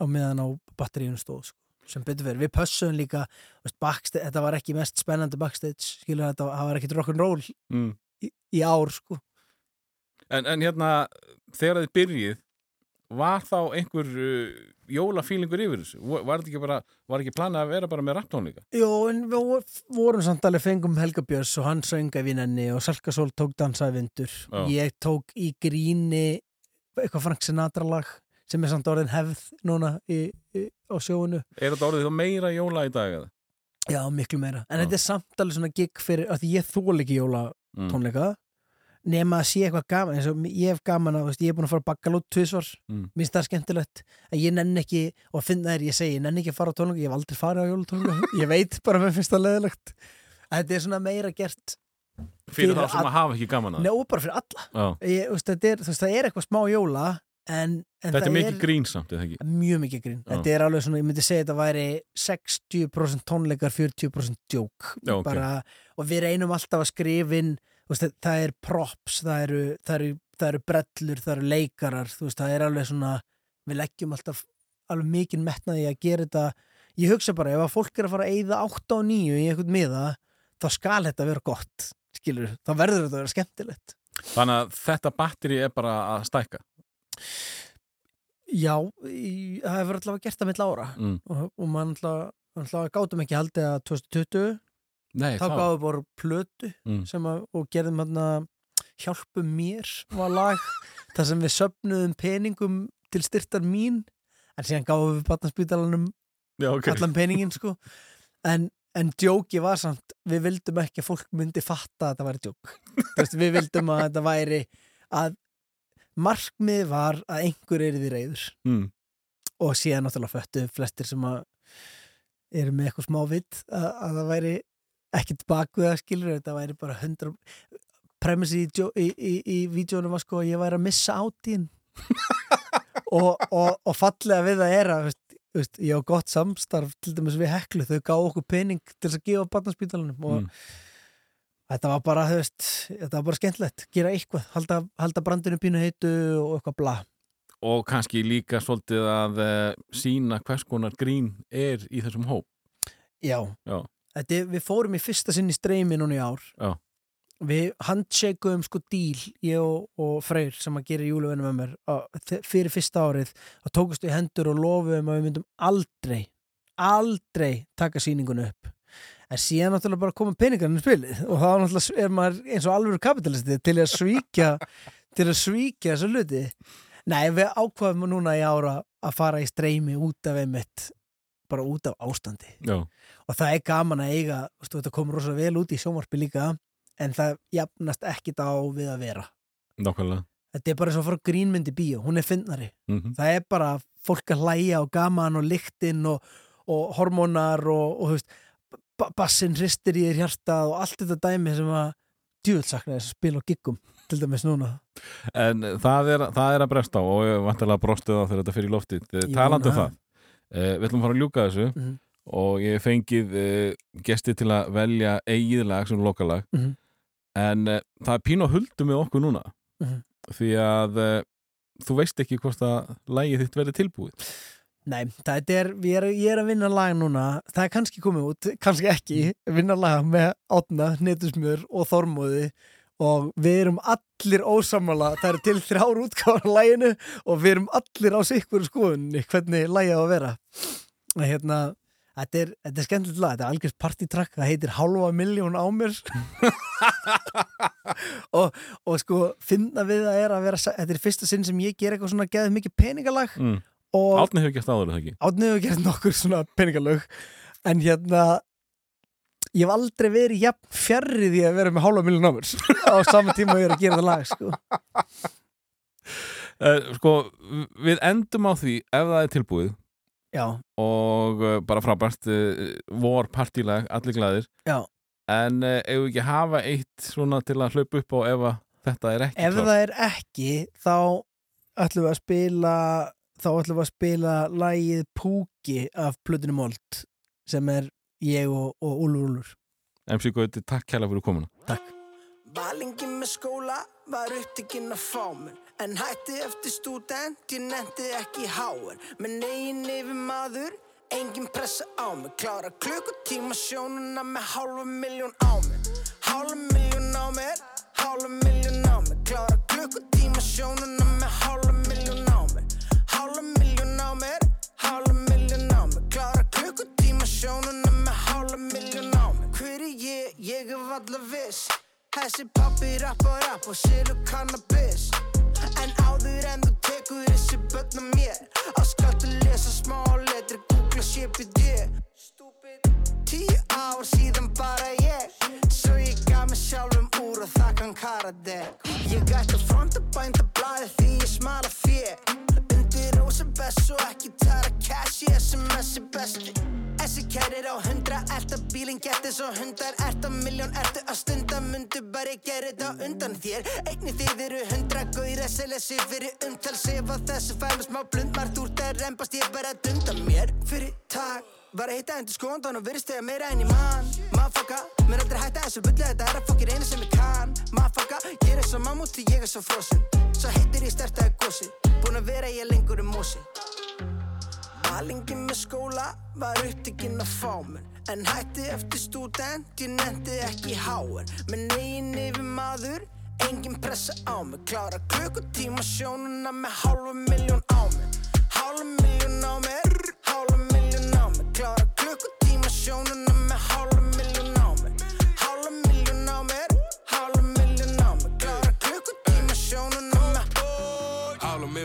[SPEAKER 1] á meðan á batteríunum stóð sko. Sem betur fyrir, við pössum líka veist, backstage, þetta var ekki mest spennandi backstage skilur þetta, það var ekkit rock'n'roll
[SPEAKER 2] Mm.
[SPEAKER 1] í, í ár sko
[SPEAKER 2] En, en hérna, þegar þið byrjið, var þá einhver uh, jólafílingur yfir þessu? Var þetta ekki bara, var ekki planið að vera bara með rapptónleika?
[SPEAKER 1] Jó, en við vor- vorum samt alveg fengum Helga Björns og hann sönga vinnenni og Salka Sól tók dansaði vindur
[SPEAKER 2] Já.
[SPEAKER 1] ég tók í gríni eitthvað Frank Sinatra lag sem er samt orðin hefð núna í, í, á sjóinu
[SPEAKER 2] Er þetta orðið þá meira jóla í dag eða?
[SPEAKER 1] Já, miklu meira. En þetta er samt alveg svona gig fyrir, af því ég þól ekki jóla
[SPEAKER 2] Mm.
[SPEAKER 1] tónleika nema að sé eitthvað gaman eins og ég hef gaman að, ég hef búin að fara að bakka lót tvisvar,
[SPEAKER 2] Mm.
[SPEAKER 1] minnst það skemmtilegt að ég nenn ekki, og að finna þér, ég segi ég nenn ekki að fara á tónleika, ég hef aldrei farið á jólatónleika ég veit bara með það leðilegt að þetta er svona meira gert
[SPEAKER 2] Fyrir
[SPEAKER 1] Fyrir
[SPEAKER 2] þá sem að hafa ekki gaman að
[SPEAKER 1] Nei, og bara fyrir alla
[SPEAKER 2] Já.
[SPEAKER 1] ég, veist, er, veist, það er eitthvað smá jóla en, en
[SPEAKER 2] Þetta er mikið grín samt, eða ekki?
[SPEAKER 1] mjög mikið grín
[SPEAKER 2] Já.
[SPEAKER 1] þetta er alveg svona, ég myndi segja þetta væri 60% tónleikar, 40% djók
[SPEAKER 2] Já, ok.
[SPEAKER 1] bara, og við reynum alltaf að þú veist, það- er props, það eru, það eru, það eru brellur, það eru leikarar veist, það er alveg svona við leggjum alltaf alveg mikið metnaði að gera þetta ég hugsa bara, ef að fólk er að fara að eyða 8 og 9 í einhvern miða, þá skal þetta vera gott skilur, þá verður þetta að vera skemmtilegt
[SPEAKER 2] Þannig að þetta batteri er bara að stækka
[SPEAKER 1] Já, í, það hefur allavega gert það mitt ára
[SPEAKER 2] mm.
[SPEAKER 1] og, og mann alltaf, alltaf gátum ekki haldið að 2020
[SPEAKER 2] Nei,
[SPEAKER 1] þá gáðum bara plötu
[SPEAKER 2] Mm.
[SPEAKER 1] að, og gerðum hann hjálpum mér var lag þar sem við söfnuðum peningum til styrtar mín en síðan gáðum við batnarspítalanum
[SPEAKER 2] Já, ok
[SPEAKER 1] allan peningin sko en, en djóki var samt við vildum ekki að fólk myndi fatta að þetta væri djók við vildum að þetta væri að markmið var að einhver er því reyður
[SPEAKER 2] mm.
[SPEAKER 1] og síðan náttúrulega föttu flestir sem að eru með eitthvað smá vitt að, að það væri ekkert bakvið að skilur þetta væri bara hundra premissi í, í, í, í vídjónum var sko að ég væri að missa átíðin og, og, og fallega við það er að veist, ég á gott samstarf til dæmis við heklu, þau gáðu okkur pening til þess að gefa barnaspítalunum og
[SPEAKER 2] Mm.
[SPEAKER 1] Þetta var bara, þú veist, þetta var bara skemmtilegt. Gera eitthvað, halda, halda brandinu pínu heitu og eitthvað bla.
[SPEAKER 2] Og kannski líka svolítið að uh, sína hvers konar grín er í þessum hóp.
[SPEAKER 1] Já,
[SPEAKER 2] Já.
[SPEAKER 1] Þetta, við fórum í fyrsta sinn í streymi núna í ár.
[SPEAKER 2] Já.
[SPEAKER 1] Við handshakeum sko díl ég og, og Freyr sem að gera júluvennu með mér þe- fyrir fyrsta árið og tókust við hendur og lofuðum að við myndum aldrei aldrei taka sýningun upp en síðan náttúrulega bara koma peningarinn í spilið og þá náttúrulega er maður eins og alveg kapitalisti til að svíkja til að svíkja þessu hluti. Nei, við ákvaðum núna í ára að fara í streymi út af einmitt bara út af ástandi.
[SPEAKER 2] Já,
[SPEAKER 1] og það er gaman að eiga veist, þetta komur rosa vel út í sjónvarpi líka en það jafnast ekkit á við að vera.
[SPEAKER 2] Nákvæmlega.
[SPEAKER 1] Þetta er bara eins og að fara grínmyndi bíó, hún er finnari
[SPEAKER 2] mm
[SPEAKER 1] það er bara fólk að hlæja og gaman og lyktinn og, og hormónar og, og þú veist ba- bassinn hristir í þér hjartað og allt þetta dæmi sem að djúvöldsakna þess að spila á giggum til dæmis núna.
[SPEAKER 2] En það er, það er að bresta á og ég vantilega brostið á þegar þetta fyrir í loftið.
[SPEAKER 1] Ég
[SPEAKER 2] Talandi um það, uh, við ætlum að fara að ljúka þessu
[SPEAKER 1] Mhm.
[SPEAKER 2] og ég fengið uh, gesti til að velja eigið lag sem lokalag.
[SPEAKER 1] Mhm.
[SPEAKER 2] en uh, það er pínu að huldu með okkur núna.
[SPEAKER 1] Mhm.
[SPEAKER 2] því að þú veist ekki hvort að lagið þitt verði tilbúið
[SPEAKER 1] Nei, það er, er, ég er að vinna lag núna. Það er kannski komið út, kannski ekki. Vinna lag með átna, netusmjör og þormóði. Og við erum allir ósammála. Það eru til þrjár útgáðar laginu og við erum allir á sikkur skoðunni hvernig lagið á að vera. Og hérna, þetta er, þetta er skemmtilegt lag. Þetta er algjörst partítrakk, það heitir halva miljón á mér. Og, og sko finna við að er að vera, þetta er fyrsta sinn sem ég ger eitthvað svona geðið mikið peningalag.
[SPEAKER 2] Mm. Átni hefur gert áður er það ekki?
[SPEAKER 1] Átni hefur gert nokkur svona peningalög. En hérna ég hef aldrei verið jafn fjarrri því að vera með hálfa miljón ámur á sama tíma og ég er að gera það lag sko.
[SPEAKER 2] uh, Sko, við endum á því ef það er tilbúið.
[SPEAKER 1] Já,
[SPEAKER 2] og uh, bara frábært uh, vor partílag, allir glæðir
[SPEAKER 1] já.
[SPEAKER 2] En ef við ekki hafa eitt svona til að hlaupa upp á ef að þetta er ekki
[SPEAKER 1] Ef það er ekki þá ætlum við að spila þá ætlum við að spila lagið Púki af Plutinu Mold sem er ég og, og Úlfur Úlfur.
[SPEAKER 2] MC Gauti, takk kærlega fyrir komuna.
[SPEAKER 1] Takk.
[SPEAKER 8] Var lengi með skóla, var upptekinn að fá mér En hætti eftir stúdent, ég nefndi ekki háir. Menn eigin yfir maður, engin pressa á mig. Klára klukkutíma sjónuna með hálfa miljón á mér. Hálfa miljón á mér, hálfa miljón á mér. Klára klukkutíma sjónuna ég er valla viss. Þessi pappi rappar rapp og selur cannabis. En áður en þú tekur þessi börna mér Að skattu lesa smá letri, googla CPD Tíu ár síðan bara ég Svo ég gaf mig sjálfum úr og þakkan karadeg Ég gætt að fronta bænda blæði því ég smala fér Rósa best og ekki tara cash í SMS besti. Þessi kærir á hundra, ert að bílinn geti svo hundar Ert að miljón, ertu að stunda, mundu bara gera þetta undan þér. Einni þið eru hundra, gauðir að selja sig fyrir umtal Sef að þessu fælu smá blund, margt úr það reymbast ég bara dunda mér. Fyrir takk, var að hitta endur skóndan og virðist þegar meira en ég man. Mafaka, mér aldrei hætta þessu bulli, þetta er að fokkir einu sem ég kann. Mafaka, ég er svo mammúti, ég er svo frosin Svo heitir ég stertaði gósi, búin að vera ég lengur um mósi Valingi með skóla var upptikinn að fá mér En hætti eftir stúdent, ég nefndi ekki háen Með negin yfir maður, engin pressa á mig. Klára klukkutíma sjónuna með hálfa miljón á mig. Hálfa miljón á mér, Klára klukkutíma sjónuna með hálfa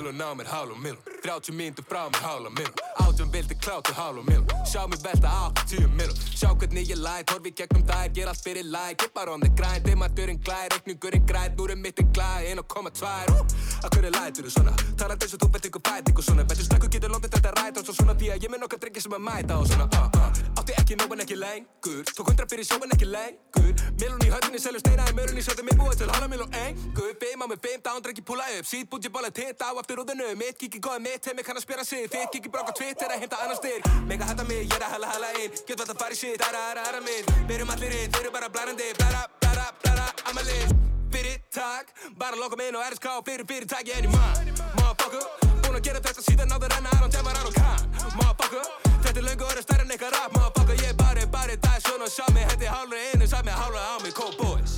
[SPEAKER 9] Miljon á mér, hálf miljon 30 mínútur frá mér, hálf miljon Átjum vildi klátu, hálf miljon Sjá mig velta 80 miljon Sjá hvernig ég læt, horfi gegnum þær Ger allt fyrir læk, ég bara on the grind Dimadurinn glæð, reikningurinn græð Núrið mitt er glæð, 1,2 Að hverju lætur þú svona? Talandi eins og þú veit ykkur bæting og svona. Betur stakku getur lótið þetta ræta og svo svona Því að ég með nokkað drengi sem að mæta og svona uh, uh. Átti ekki nóg en ekki lengur. Tók hundra fyrir sjó en ekki lengur. Miljon í höfninni, selju steina í mörunni Sjöndi mig búið til hálfa miljon engur. Beim á mig, beim down, drengi púla upp. Sýt búti bóla titt á eftir úðinu Mitt kiki góði mitt, heimi kann að spjara sig. Þitt kiki brók á Twitter að heimta annar styrk Mega hætta mig, ég er að hella hella inn. Get vall að fara í shit, aðra aðra aðra minn. Byrjum allir inn, þeir eru bara blærandi Blæra, blæra, blæra, amma list Fyrir takk, bara loka mig inn á RSK Fyrir fyrirtæki en ég mann Motherfucker, búin að gera þetta síðan áður en að hann demar hann og kann Motherfucker, þetta er löngu orðið stærra en eitthvað rap. Motherfucker, ég bara, það er svona Sjá mig, hendi hálfur einu, sá mig hálfur á mig Cold boys.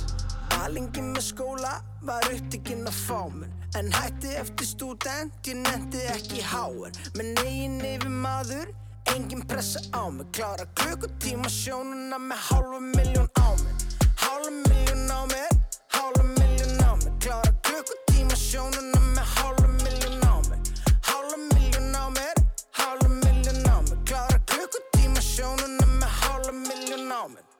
[SPEAKER 8] Valingi með skóla var upptikinn að fá mér En hætti eftir stúdent, ég nefndi ekki háen Með negin yfir maður, engin pressa á mig. Klára klukkutíma sjónuna með hálfa miljón á mig Hálfa miljón á mér, hálfa miljón á mig Klára klukkutíma sjónuna Naumann.